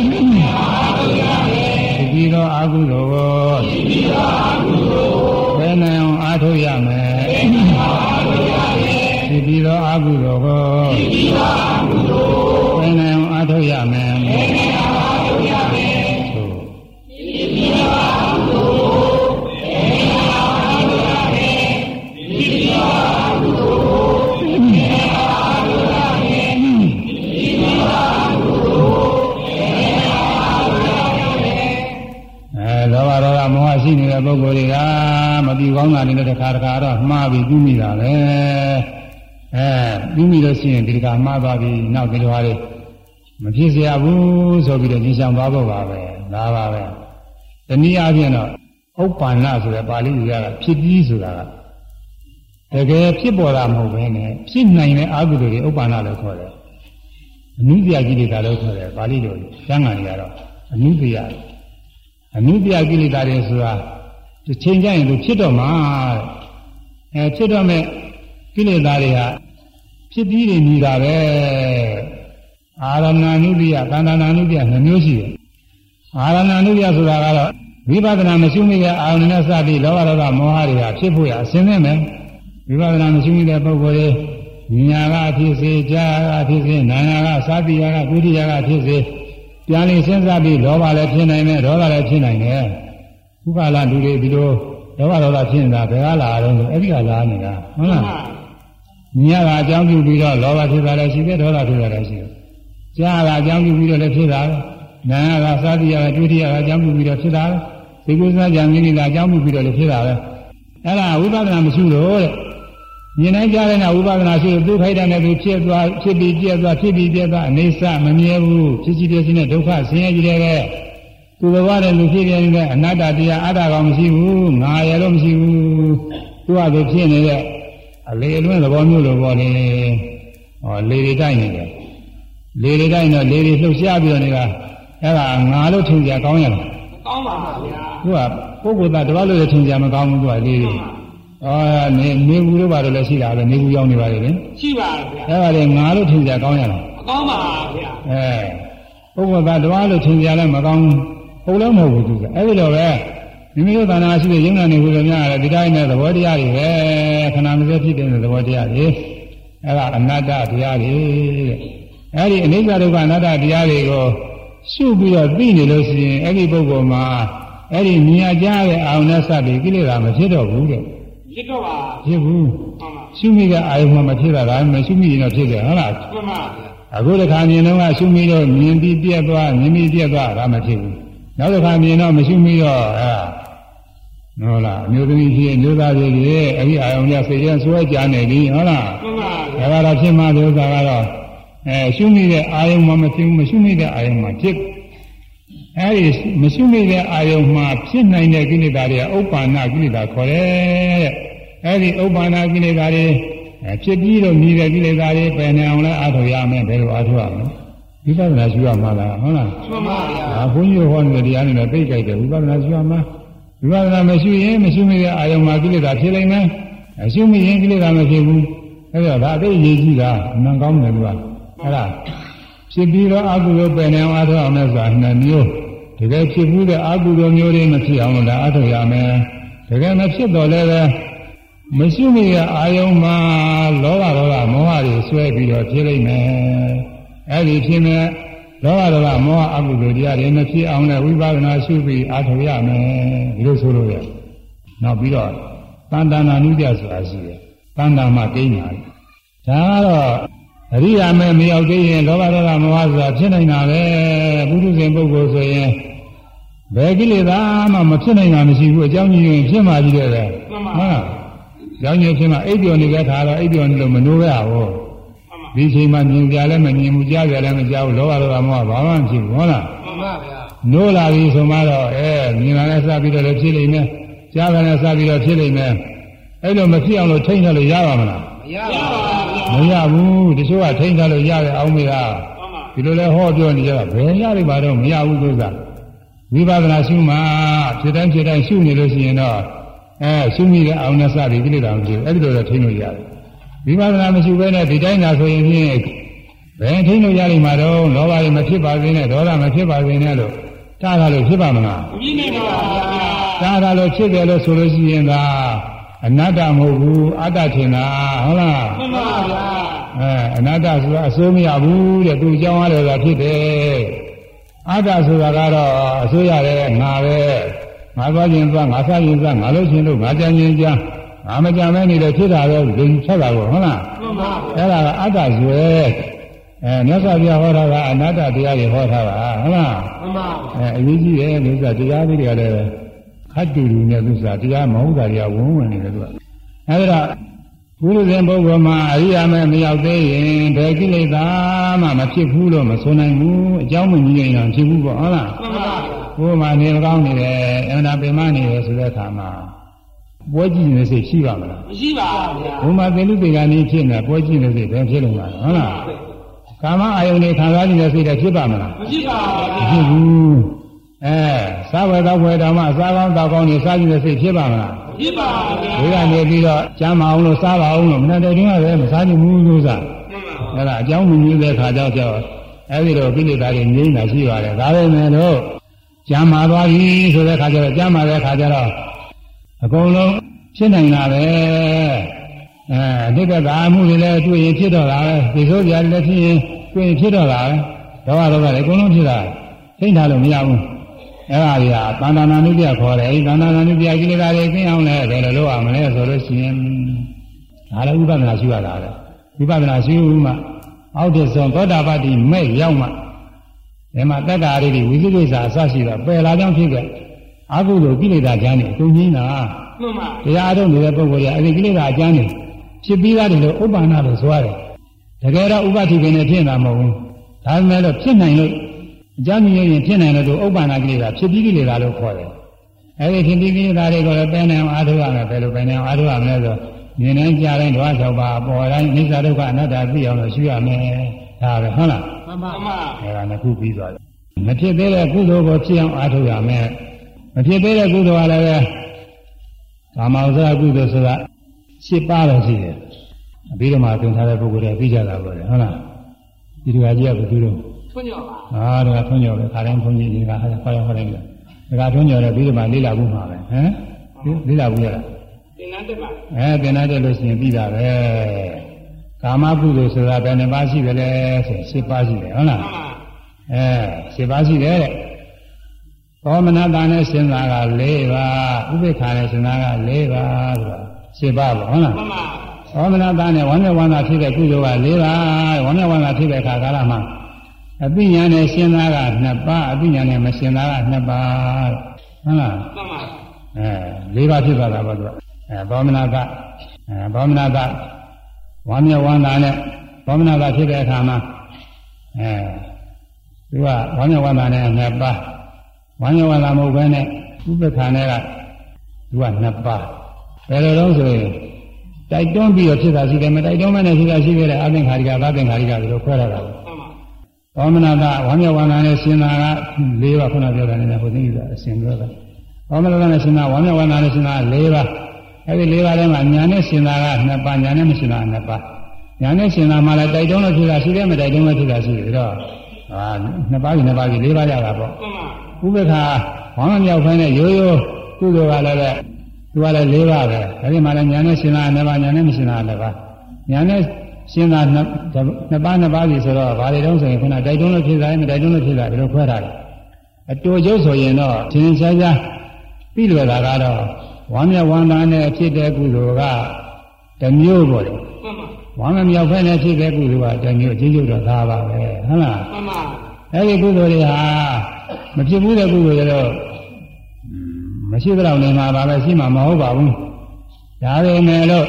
စ်ပြီးသောအကုသိုလ်ကိုဖြစ်ပြီးသောအကုသိုလ်ပယ်နိုင်အောင်အထုတ်ရမယ်ဖြစ်ပြီးသောအကုသိုလ်ကိုဖြစ်ပြီးသောအကုသိုလ်ပယ်နိုင်အောင်အထုတ်ရမယ် ပုဂ္ဂိုလ်တွေကမပြူကောင်းတာနေတဲ့တစ်ခါတစ်ခါတော့မှားပြီးပြီးမိတာပဲအဲပြီးမိလို့ရှိရင်ဒီကမှားသွားပြီးနောက်ဒီလိုဟာတွေမဖြစ်เสียဘူးဆိုပြီးတော့ညင်ဆောင်သွားဖို့ပါပဲဒါပါပဲတနည်းအားဖြင့်တော့ဥပ္ပန္နဆိုတဲ့ပါဠိလိုရတာဖြစ်ပြီးဆိုတာကတကယ်ဖြစ်ပေါ်တာမဟုတ်ဘဲနဲ့ဖြစ်နိုင်တဲ့အကုသိုလ်တွေဥပ္ပန္နလို့ခေါ်တယ်အနုပြကိလေသာလို့ခေါ်တယ်ပါဠိလိုကျမ်းဂန်တွေကတော့အနုပြအနုပြကိလေသာတွေဆိုတာ တစ်ချိန်ကျရင်သူဖြစ်တော့မှာတဲ့အဲဖြစ်တော့မဲ့ကိလေသာတွေဟာဖြစ်ပြီးနေနေတာပဲအာရဏအနုတ္တိယသန္တာနာအနုတ္တိယနှမျိုးရှိတယ်အာရဏအနုတ္တိယဆိုတာကတော့ဝိပဿနာမရှိမိတဲ့အာရုံနဲ့စပြီးလောဘဒေါသမောဟတွေကဖြစ်ဖို့ရအစင်းနဲ့မယ်ဝိပဿနာမရှိမိတဲ့ပုဂ္ဂိုလ်တွေညာကဖြစ်စေကြာကဖြစ်စေနာနာကသာတိယကဒုတိယကဖြစ်စေပြန်လေစဉ်းစားပြီးလောဘလည်းဖြစ်နိုင်တယ်ဒေါသလည်းဖြစ်နိုင်တယ် ဥပါလလူတွေဒီလိုလောဘဒေါသဖြစ်နေတာဘယ်ကလာတော့ဆိုအဲ့ဒီကလာနေတာဟုတ်လားညာကအကြောင်းပြုပြီးတော့လောဘဖြစ်တာလည်းရှိတယ်ဒေါသဖြစ်တာလည်းရှိတယ်ကြာကအကြောင်းပြုပြီးတော့လည်းဖြစ်တာပဲနာကသာတိယကဒုတိယကအကြောင်းပြုပြီးတော့ဖြစ်တာပဲဒီကုသကြံမိနေတာအကြောင်းပြုပြီးတော့လည်းဖြစ်တာပဲအဲ့ဒါဝိပဿနာမရှိလို့တဲ့မြင်နိုင်ကြတဲ့နာဝိပဿနာရှိလို့သူခိုက်တဲ့နဲ့သူဖြစ်သွားဖြစ်ပြီးပြည့်သွားဖြစ်ပြီးပြည့်သွားအနေဆမမြဲဘူးဖြစ်စီပြည့်စင်းတဲ့ဒုက္ခဆင်းရဲကြီးတဲ့ သူတော်ဘာတဲ့လူဖြစ်ပြနေတဲ့အနတ္တတရားအတ္တကောင်မရှိဘူးငါရလို့မရှိဘူးသူကသူဖြစ်နေတဲ့အလေအလွင့်သဘောမျိုးလိုပေါ့လေဟောလေတွေတိုက်နေတယ်လေတွေတိုက်တော့လေတွေလှုပ်ရှားပြီးတော့နေတာအဲ့ဒါငါလို့ထင်ကြကောင်းရလားကောင်းပါဗျာသူကပုဂ္ဂိုလ်သားတစ်ပါးလို့လည်းထင်ကြမကောင်းဘူးသူကလေတွေအော်နေနေဘူးလို့ပါတော့လည်းရှိတာပဲနေဘူးရောက်နေပါလေလေရှိပါဗျာအဲ့ဒါလေငါလို့ထင်ကြကောင်းရလားကောင်းပါဗျာအဲပုဂ္ဂိုလ်သားတစ်ပါးလို့ထင်ကြလည်းမကောင်းဘူး ဟုတ်လည်းမဟုတ်ဘူးသူကအဲ့ဒီလိုပဲမိမိတို့သာနာရှိတဲ့ယုံနာနေဘူးလို့များတယ်ဒီတိုင်းနဲ့သဘောတရားတွေပဲခဏမစဲဖြစ်တဲ့သဘောတရားတွေအဲ့ဒါအနတ္တတရားတွေတဲ့အဲ့ဒီအနိစ္စဒုက္ခအနတ္တတရားတွေကိုရှုပြီးတော့သိနေလို့ရှိရင်အဲ့ဒီပုဂ္ဂိုလ်မှာအဲ့ဒီမြင်ရကြတဲ့အာရုံနဲ့စပြီးကိလေသာမဖြစ်တော့ဘူးတဲ့ရစ်တော့ပါဖြစ်ဘူးမှန်ပါရှုမိတဲ့အာရုံမှမဖြစ်တာဒါမှမရှုမိရင်တော့ဖြစ်တယ်ဟုတ်လားမှန်ပါဗျာအခုတစ်ခါမြင်တော့ရှုမိတော့မြင်ပြီးပြက်သွားမြင်ပြီးပြက်သွားဒါမဖြစ်ဘူး နောက်တစ်ခါမြင်တော့မရှုမိတော့အဲဟုတ်လားအမျိုးသမီးဖြစ်အမျိုးသားဖြစ်ဖြစ်အဲ့ဒီအာရုံကစိတ်ရဆွဲကြနေပြီဟုတ်လားမှန်ပါဗျာဒါကတော့ဖြစ်မှဒီဥစ္စာကတော့အဲရှုမိတဲ့အာယုံမှမဖြစ်ဘူးမရှုမိတဲ့အာယုံမှဖြစ်အဲဒီမရှုမိတဲ့အာယုံမှဖြစ်နိုင်တဲ့ကိလေသာတွေကဥပ္ပါဏကိလေသာခေါ်တယ်တဲ့အဲဒီဥပ္ပါဏကိလေသာတွေအဲဖြစ်ပြီးတော့မြည်တဲ့ကိလေသာတွေပယ်နေအောင်လဲအားထုတ်ရမယ်ဘယ်လိုအားထုတ်ရမလဲ ဝိပဿနာရှုရမှာလားဟုတ်လားမှန်ပါဗျာဒါဘုန်းကြီးဟောနေတဲ့တရားနဲ့တော့သိကြိုက်တယ်ဝိပဿနာရှုရမှာဝိပဿနာမရှိရင်မရှုမိတဲ့အာယုံမှာကိလေသာဖြစ်နိုင်မယ်အရှုမိရင်ကိလေသာမဖြစ်ဘူးအဲ့တော့ဒါအသိရေးကြည့်တာနံကောင်းတယ်ကွာအဲ့ဒါဖြစ်ပြီးတော့အကုသိုလ်ပယ်နေအောင်အားထုတ်အောင်လဲဆိုတာနှစ်မျိုးတကယ်ဖြစ်ဘူးတဲ့အကုသိုလ်မျိုးတွေမဖြစ်အောင်လည်းအားထုတ်ရမယ်တကယ်မဖြစ်တော့လည်းပဲမရှိမိတဲ့အာယုံမှာလောဘဒေါသမောဟတွေဆွဲပြီးတော့ဖြစ်လိမ့်မယ် အဲ့ဒီဖြစ်မဲ့လောဘဒေါသမောဟအကုသိုလ်တရားတွေမဖြစ်အောင်လည်းဝိပဿနာရှုပြီးအားထုတ်ရမယ်ဒီလိုဆိုလို့ရနောက်ပြီးတော့တန်တနာနုပြဆိုတာရှိတယ်တန်တာမှကိန်းတာဒါကတော့အရိယာမဲမရောက်သေးရင်လောဘဒေါသမောဟဆိုတာဖြစ်နိုင်တာပဲပုထုဇဉ်ပုဂ္ဂိုလ်ဆိုရင်ဘယ်ကိလေသာမှမဖြစ်နိုင်တာမရှိဘူးအကြောင်းကြီးရင်ဖြစ်မှကြီးတယ်ပဲဟုတ်လားကြောင်းကြီးဖြစ်မှအိပ်ပျော်နေတဲ့ခါတော့အိပ်ပျော်နေလို့မနိုးရဘူးမှန်ပါ ဒီချိန်မှာမြင်ကြလည်းမမြင်ဘူးကြားကြလည်းမကြားဘူးလောဘဒေါသမောဟဘာမှမဖြစ်ဘူးဟုတ်လားမှန်ပါဗျာနိုးလာပြီဆိုမှတော့အဲမြင်လာလည်းစပြီးတော့လည်းဖြစ်လိမ့်မယ်ကြားလာလည်းစပြီးတော့ဖြစ်လိမ့်မယ်အဲ့လိုမဖြစ်အောင်လို့ထိန်းထားလို့ရပါမလားမရပါဗျာမရဘူးတချို့ကထိန်းထားလို့ရတယ်အောင်မေလားမှန်ပါဒီလိုလဲဟောပြောနေကြတာဘယ်ရလိမ့်ပါတော့မရဘူးသုသာဝိပဿနာရှုမှဖြစ်တိုင်းဖြစ်တိုင်းရှုနေလို့ရှိရင်တော့အဲရှုမိတဲ့အောင်နဲ့စပြီးကိလေသာမဖြစ်ဘူးအဲ့ဒီလိုတော့ထိန်းလို့ရတယ် ဝိပဿနာမရှိဘဲနဲ့ဒီတိုင်းသာဆိုရင်ဖြင့်ဘယ်ထိန်းလို့ရလိမ့်မှာတော့လောဘတွေမဖြစ်ပါစေနဲ့ဒေါသမဖြစ်ပါစေနဲ့လို့တားတာလို့ဖြစ်ပါမလားမပြည့်နိုင်ပါဗျာတားတာလို့ဖြစ်တယ်လို့ဆိုလို့ရှိရင်သာအနတ္တမဟုတ်ဘူးအတ္တထင်တာဟုတ်လားမှန်ပါဗျာအဲအနတ္တဆိုတာအစိုးမရဘူးတဲ့သူအကြောင်းအားလည်းသာဖြစ်တယ်အတ္တဆိုတာကတော့အစိုးရတယ်ငါပဲငါသွားခြင်းသွားငါစားခြင်းစားငါလို့ခြင်းလို့ငါကြံခြင်းကြံ ငါမကြံမဲနေတယ်ဖြစ်တာပဲလူချက်တာကိုဟုတ်လားမှန်ပါအဲ့ဒါကအတ္တဇွဲအဲမြတ်စွာဘုရားဟောတာကအနတ္တတရားတွေဟောထားတာဟုတ်လားမှန်ပါအဲအရေးကြီးတယ်လို့ဆိုတာတရားလေးတွေကလည်းခတ်တူတူနဲ့သူဆိုတာတရားမဟုတ်တာတွေကဝန်းဝင်နေတယ်သူကအဲဒါဘုရုဇဉ်ပုဂ္ဂိုလ်မှာအရိယာမဲမရောက်သေးရင်ဘယ်ကိလေသာမှမဖြစ်ဘူးလို့မဆိုနိုင်ဘူးအကြောင်းမကြီးရင်တော့ဖြစ်ဘူးပေါ့ဟုတ်လားမှန်ပါဘုရားနေကောင်းနေတယ်အမှန်တရားပင်မနေတယ်ဆိုတဲ့အခါမှာ ပွဲကြည့်နေစိတ်ရှိပါမလားမရှိပါဗျာဘုမာသင်္လူတေကနေ့ဖြစ်နေပွဲကြည့်နေစိတ်ဘယ်ဖြစ်လို့လဲဟုတ်လားကာမအာယုန်တွေခံစားနေတဲ့စိတ်တွေဖြစ်ပါမလားမရှိပါမဗျာဖြစ်ဘူးအဲစားဝယ်တော့ဝယ်တော့မှစားကောင်းတောက်ကောင်းနေစားကြည့်တဲ့စိတ်ဖြစ်ပါမလားဖြစ်ပါဗျာဒီကနေပြီးတော့ကျမ်းမအောင်လို့စားပါအောင်လို့မနဲ့တဲ့တွင်းကလည်းမစားနိုင်ဘူးလို့စားမှန်ပါအဲ့ဒါအကြောင်းမညွှန်တဲ့ခါကြောင့်ကြောင့်အဲ့ဒီတော့ကိလေသာတွေငြိမ့်တာရှိပါတယ်ဒါပေမဲ့လို့ကျမ်းမာသွားပြီဆိုတဲ့ခါကျတော့ကျမ်းမာတဲ့ခါကျတော့ အကုန်လုံးဖြစ်နိုင်တာပဲအဲအတိတ်ကသာမှုတွေလည်းတွေ့ရင်ဖြစ်တော့တာပဲဒီဆိုကြတယ်လည်းဖြစ်ရင်တွေ့ရင်ဖြစ်တော့တာပဲတော့တော့လည်းအကုန်လုံးဖြစ်တာသိထားလို့မရဘူးအဲ့ဒါတွေကတဏ္ဍာနာနုပြခေါ်တယ်အဲဒီတဏ္ဍာနာနုပြကိလေသာတွေသိအောင်လည်းဘယ်လိုလုပ်ရမလဲဆိုလို့ရှိရင်ဒါလည်းဥပဒနာရှိရတာပဲဝိပဿနာရှိဦးမှအောက်တဆုံးသောတာပတ္တိမဲ့ရောက်မှဒီမှာတက္ကာရီဝိသုဒိသအစရှိတော့ပယ်လာကြောင်းဖြစ်ခဲ့ အကုသိုလ်ကိလေသာကျမ်းနေအကုန်ကြီးနာမှန်ပါတရားအထုတ်နေတဲ့ပုဂ္ဂိုလ်ကအဲဒီကိလေသာအကျမ်းနေဖြစ်ပြီးသားတယ်လို့ဥပ္ပန္နလို့ဆိုရတယ်တကယ်တော့ဥပ္ပတိပင်နဲ့ဖြစ်တာမဟုတ်ဘူးဒါပေမဲ့လို့ဖြစ်နိုင်လို့အကျမ်းမြင်ရင်ဖြစ်နိုင်လို့ဥပ္ပန္နကိလေသာဖြစ်ပြီးကိလေသာလို့ခေါ်တယ်အဲဒီဖြစ်ပြီးကိလေသာတွေကိုလည်းပယ်နိုင်အောင်အားထုတ်ရမယ်ဘယ်လိုပယ်နိုင်အောင်အားထုတ်ရမလဲဆိုမြင်တိုင်းကြားတိုင်းဓဝါ၆ပါးပေါ်တိုင်းအိစ္ဆဒုက္ခအနတ္တသိအောင်လို့ရှုရမယ်ဒါပဲဟုတ်လားမှန်ပါမှန်ပါအဲဒါနှစ်ခုပြီးသွားတယ်မဖြစ်သေးတဲ့ကုသိုလ်ကိုဖြစ်အောင်အားထုတ်ရမယ် မဖြစ်သေးတဲ့ကုသိုလ်ကလည်းပဲကာမဥစ္စာကုသိုလ်ဆိုတာရှင်းပါတော့ရှိတယ်အပြီးတော့မှသင်ထားတဲ့ပုဂ္ဂိုလ်တွေပြီးကြတာပေါ့လေဟုတ်လားဒီတကကြီးကဘယ်သူတော့ထွန်းကျော်ပါဟာဒါကထွန်းကျော်ပဲခါတိုင်းထွန်းကြီးဒီကဟာခေါ်ရခေါ်လိုက်ပြီဒါကထွန်းကျော်တယ်ပြီးတော့မှလေးလာဘူးမှာပဲဟမ်လေးလာဘူးရလားသင်္နတ်တက်ပါအဲသင်္နတ်တက်လို့ရှိရင်ပြီးတာပဲကာမကုသိုလ်ဆိုတာဘယ်နှပါးရှိတယ်လဲဆိုရင်၈ပါးရှိတယ်ဟုတ်လားအဲ၈ပါးရှိတယ်တဲ့ သောမနတာနဲ့စဉ်းစားက၄ပါးဥပိ္ပခာနဲ့စဉ်းစားက၄ပါးဆိုတာရှင်းပါပေါ့ဟုတ်လားမှန်ပါသောမနတာနဲ့ဝမ်းနဲ့ဝမ်းသာဖြစ်တဲ့ကုသိုလ်က၄ပါးဝမ်းနဲ့ဝမ်းသာဖြစ်တဲ့အခါကာလမှာအပိညာနဲ့စဉ်းစားက2ပါးအပိညာနဲ့မစဉ်းစားက2ပါးဟုတ်လားမှန်ပါအဲ၄ပါးဖြစ်သွားတာပေါ့သူကအဲသောမနတာအဲသောမနတာဝမ်းနဲ့ဝမ်းသာနဲ့သောမနတာဖြစ်တဲ့အခါမှာအဲသူကဝမ်းမြောက်ဝမ်းသာနဲ့နှစ်ပါး ဝမ်းမြောက်ဝမ်းသာမဟုတ်ဘဲနဲ့ဥပ္ပခါနဲ့ကသူကနှစ်ပါးဘယ်လိုလုံးဆိုရင်တိုက်တွန်းပြီးတော့ဖြစ်တာရှိတယ်မတိုက်တွန်းမနဲ့ဖြစ်တာရှိခဲ့တဲ့အသင်္ခါရိကသာသင်္ခါရိကလို့ခွဲရတာပဲမှန်ပါသောမနာကဝမ်းမြောက်ဝမ်းသာနဲ့ရှင်သာက၄ပါးခုနပြောတာနဲ့ဟိုသိပြီအရှင်ပြောတာသောမနာကနဲ့ရှင်သာဝမ်းမြောက်ဝမ်းသာနဲ့ရှင်သာ၄ပါးအဲဒီ၄ပါးထဲမှာညာနဲ့ရှင်သာကနှစ်ပါးညာနဲ့မရှင်သာကနှစ်ပါးညာနဲ့ရှင်သာမှလည်းတိုက်တွန်းလို့ဖြစ်တာရှိတယ်မတိုက်တွန်းလို့ဖြစ်တာရှိတယ်ပြီးတော့ ဟာနှစ်ပါးကြီးနှစ်ပါးကြီး၄ပါးရတာပေါ့မှန်ပါဥပ္ပခါဘောင်းမြောက်ဖမ်းတဲ့ရိုးရိုးကုသိုလ်ကလည်းပဲသူကလည်း၄ပါးပဲအဲဒီမှာလည်းညာနဲ့ရှင်သာနှစ်ပါးညာနဲ့မရှင်သာနှစ်ပါးညာနဲ့ရှင်သာနှစ်နှစ်ပါးနှစ်ပါးစီဆိုတော့ဘာတွေတုံးဆိုရင်ခုနတိုက်တွန်းလို့ဖြစ်တာမတိုက်တွန်းလို့ဖြစ်တာဘယ်လိုခွဲထားလဲအတူရုပ်ဆိုရင်တော့သင်ရှားရှားပြီးလွယ်တာကတော့ဝမ်းမြောက်ဝမ်းသာနဲ့ဖြစ်တဲ့ကုသိုလ်ကတစ်မျိုးပေါ့လေမှန်ပါ ဝမ်းမမြောက်ဖက်နဲ့ဖြစ်တဲ့ကုသိုလ်ကတစ်မျိုးအချင်းချင်းတော့သာပါပဲဟုတ်လားမှန်ပါအဲ့ဒီကုသိုလ်တွေဟာမဖြစ်ဘူးတဲ့ကုသိုလ်တွေတော့မရှိတော့နေမှာပါပဲရှိမှာမဟုတ်ပါဘူးဒါပေမဲ့လို့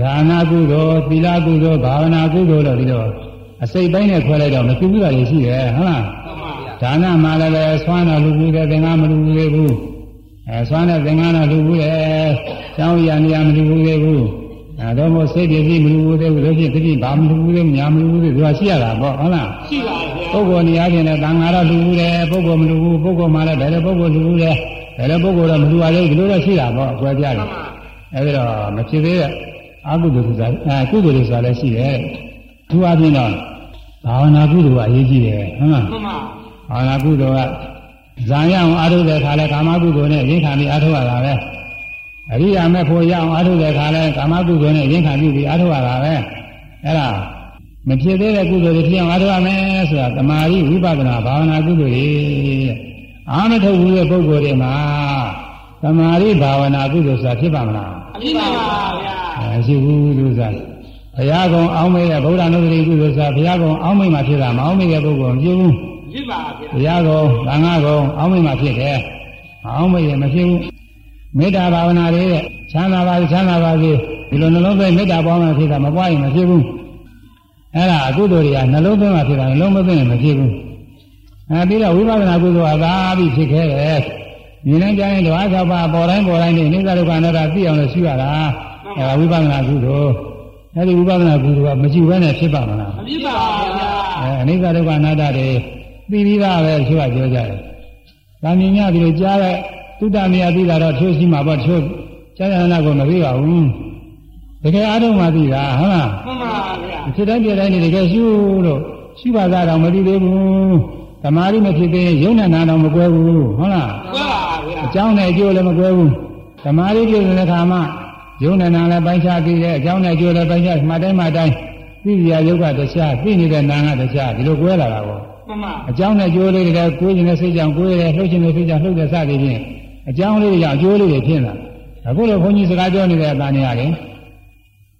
ဒါနကုသိုလ်သီလကုသိုလ်ဘာဝနာကုသိုလ်လို့ဒီလိုအစိတ်ပိုင်းနဲ့ခွဲလိုက်တော့မဖြစ်ဘူးတာတွေရှိတယ်ဟုတ်လားမှန်ပါဗျာဒါနမှလည်းပဲဆွမ်းတော်လူဘူးတဲ့သင်္ကမလူဘူးသေးဘူးအဲဆွမ်းတဲ့သင်္ကတော်လူဘူးတဲ့ကျောင်းရနေရမလူဘူးသေးဘူး အဲတော့မို့စိတ်ပြည့်စည်မလူဘူးသေးဘူးလို့ဖြစ်ဖြစ်ဘာမလူဘူးသေးညာမလူဘူးသေးသူကရှိရတာပေါ့ဟုတ်လားရှိပါဗျာပုဂ္ဂိုလ်နေရာချင်းနဲ့တန်ဃာတော့လူဘူးတယ်ပုဂ္ဂိုလ်မလူဘူးပုဂ္ဂိုလ်မှလည်းဘယ်လိုပုဂ္ဂိုလ်လူဘူးလဲဘယ်လိုပုဂ္ဂိုလ်တော့မလူပါလေဒီလိုတော့ရှိတာပေါ့အကွဲပြားတယ်အဲဒီတော့မဖြစ်သေးတဲ့အကုသိုလ်ဆိုတာအဲကုသိုလ်တွေဆိုတာလည်းရှိတယ်သူအပြင်တော့ဘာဝနာကုသိုလ်ကအရေးကြီးတယ်ဟုတ်လားမှန်ပါဘာဝနာကုသိုလ်ကဇာရအောင်အားထုတ်တဲ့ခါလဲကာမကုသိုလ်နဲ့ရင်းခံပြီးအားထုတ်ရတာပဲ အရိယာမဲ့ဖို့ရအောင်အားထုတ်တဲ့ခါလဲကာမကုသိုလ်နဲ့ရင်းခံပြီးအားထုတ်ရတာပဲအဲ့ဒါမဖြစ်သေးတဲ့ကုသိုလ်တွေဖြစ်အောင်အားထုတ်ရမယ်ဆိုတာတမာရီဝိပဿနာဘာဝနာကုသိုလ်တွေတဲ့အာမထုတ်ဘူးတဲ့ပုဂ္ဂိုလ်တွေမှာတမာရီဘာဝနာကုသိုလ်ဆိုတာဖြစ်ပါမလားအပြစ်ပါဗျာမရှိဘူးသူစားဘုရားကုံအောင်းမေးတဲ့ဗုဒ္ဓနုဒတိကုသိုလ်ဆိုတာဘုရားကုံအောင်းမေးမှဖြစ်တာမအောင်းမေးတဲ့ပုဂ္ဂိုလ်မဖြစ်ဘူးဖြစ်ပါဗျာဘုရားကုံသံဃာကုံအောင်းမေးမှဖြစ်တယ်အောင်းမေးရင်မဖြစ်ဘူး မေတ္တာဘာဝနာလေးတဲ့ချမ်းသာပါစေချမ်းသာပါစေဒီလိုနှလုံးသွင်းမေတ္တာပွားမှဖြစ်တာမပွားရင်မဖြစ်ဘူးအဲ့ဒါအကုသိုလ်တွေကနှလုံးသွင်းမှဖြစ်တာနှလုံးမသွင်းရင်မဖြစ်ဘူးအဲပြီးတော့ဝိပဿနာကုသိုလ်ကသာပြီးဖြစ်ခဲ့တယ်ဒီနေ့ကျရင်ဓဝါ၆ပါးပေါ်တိုင်းပေါ်တိုင်းနေနိစ္စဒုက္ခအနတ္တသိအောင်လို့ရှိရတာအဲဒါဝိပဿနာကုသိုလ်အဲဒီဝိပဿနာကုသိုလ်ကမရှိဘဲနဲ့ဖြစ်ပါမလားအပြစ်ပါဗျာအဲအနိစ္စဒုက္ခအနတ္တတွေသိပြီးသားပဲသူကပြောကြတယ်။ဒါမြင်ရပြီးတော့ကြားတဲ့ သုတမယသိတာတော့ထိုးရှိမှာပေါ့ထိုးကျမ်းစာကိုမသိပါဘူး။တကယ်အားထုတ်မှသိတာဟုတ်လားမှန်ပါဗျာ။ဖြစ်တိုင်းပြတိုင်းနေတကယ်ရှုလို့ရှုပါသားတော့မသိသေးဘူး။သမာဓိမဖြစ်သေးရင်ယုံနဲ့နာတော့မကွဲဘူးဟုတ်လားမှန်ပါဗျာ။အကြောင်းနဲ့အကျိုးလည်းမကွဲဘူး။သမာဓိပြည့်တဲ့အခါမှာယုံနဲ့နာလည်းပိုင်းခြားသိတယ်အကြောင်းနဲ့အကျိုးလည်းပိုင်းခြားမှတ်တိုင်းမှတ်တိုင်းသိရယုတ်ကတရားသိနေတဲ့နာကတရားဒီလိုကွဲလာတာပေါ့မှန်ပါအကြောင်းနဲ့အကျိုးလေးတွေကကိုယ်ကျင်တဲ့စိတ်ကြောင့်ကိုယ်ရဲ့လှုပ်ခြင်းတဲ့စိတ်ကြောင့်လှုပ်တဲ့စသည်ဖြင့် အကြောင်းလေးတွေကြောင့်အကျိုးလေးတွေဖြစ်လာအခုလိုဘုန်းကြီးစကားပြောနေတဲ့အတန်နေရတယ်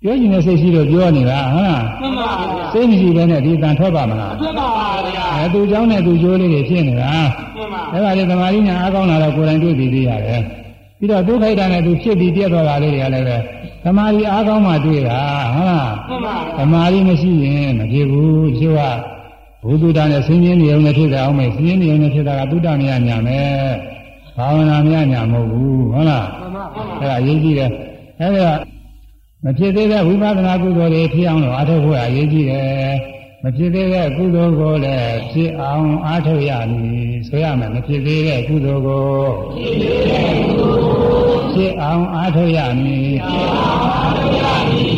ပြောကျင်တဲ့စိတ်ရှိလို့ပြောနေတာဟုတ်လားမှန်ပါဗျာစိတ်မရှိဘဲနဲ့ဒီအတန်ထွက်ပါမလားမှန်ပါဗျာအဲသူအကြောင်းနဲ့သူအကျိုးလေးတွေဖြစ်နေတာမှန်ပါအဲ့ဒါလေသမာဓိညာအားကောင်းလာတော့ကိုယ်တိုင်တွေ့ပြီးသေးရတယ်ပြီးတော့ဒုက္ခိတနဲ့သူဖြစ်ပြီးပြတ်သွားတာလေးတွေကလည်းပဲသမာဓိအားကောင်းမှတွေ့တာဟုတ်လားမှန်ပါသမာဓိမရှိရင်မဖြစ်ဘူးတချို့ကဘုသူတ္တနဲ့ဆင်းရဲနေုံနဲ့ဖြစ်တာအောင်မယ်ဆင်းရဲနေုံနဲ့ဖြစ်တာကသုတ္တမယညာမယ် ဘာဝနာမယညာမဟုတ်ဘူးဟုတ်လားမှန်ပါမှန်ပါအဲ့ဒါအရေးကြီးတယ်အဲ့ဒါမဖြစ်သေးတဲ့ဝိပဿနာကုသိုလ်တွေဖြစ်အောင်လို့အားထုတ်ဖို့အရေးကြီးတယ်မဖြစ်သေးတဲ့ကုသိုလ်ကိုလည်းဖြစ်အောင်အားထုတ်ရမည်ဆိုရမယ်မဖြစ်သေးတဲ့ကုသိုလ်ကိုဖြစ်အောင်အားထုတ်ရမည်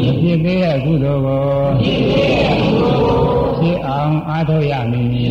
မဖြစ်သေးတဲ့ကုသိုလ်ကိုဖြစ်အောင်အားထုတ်ရမည်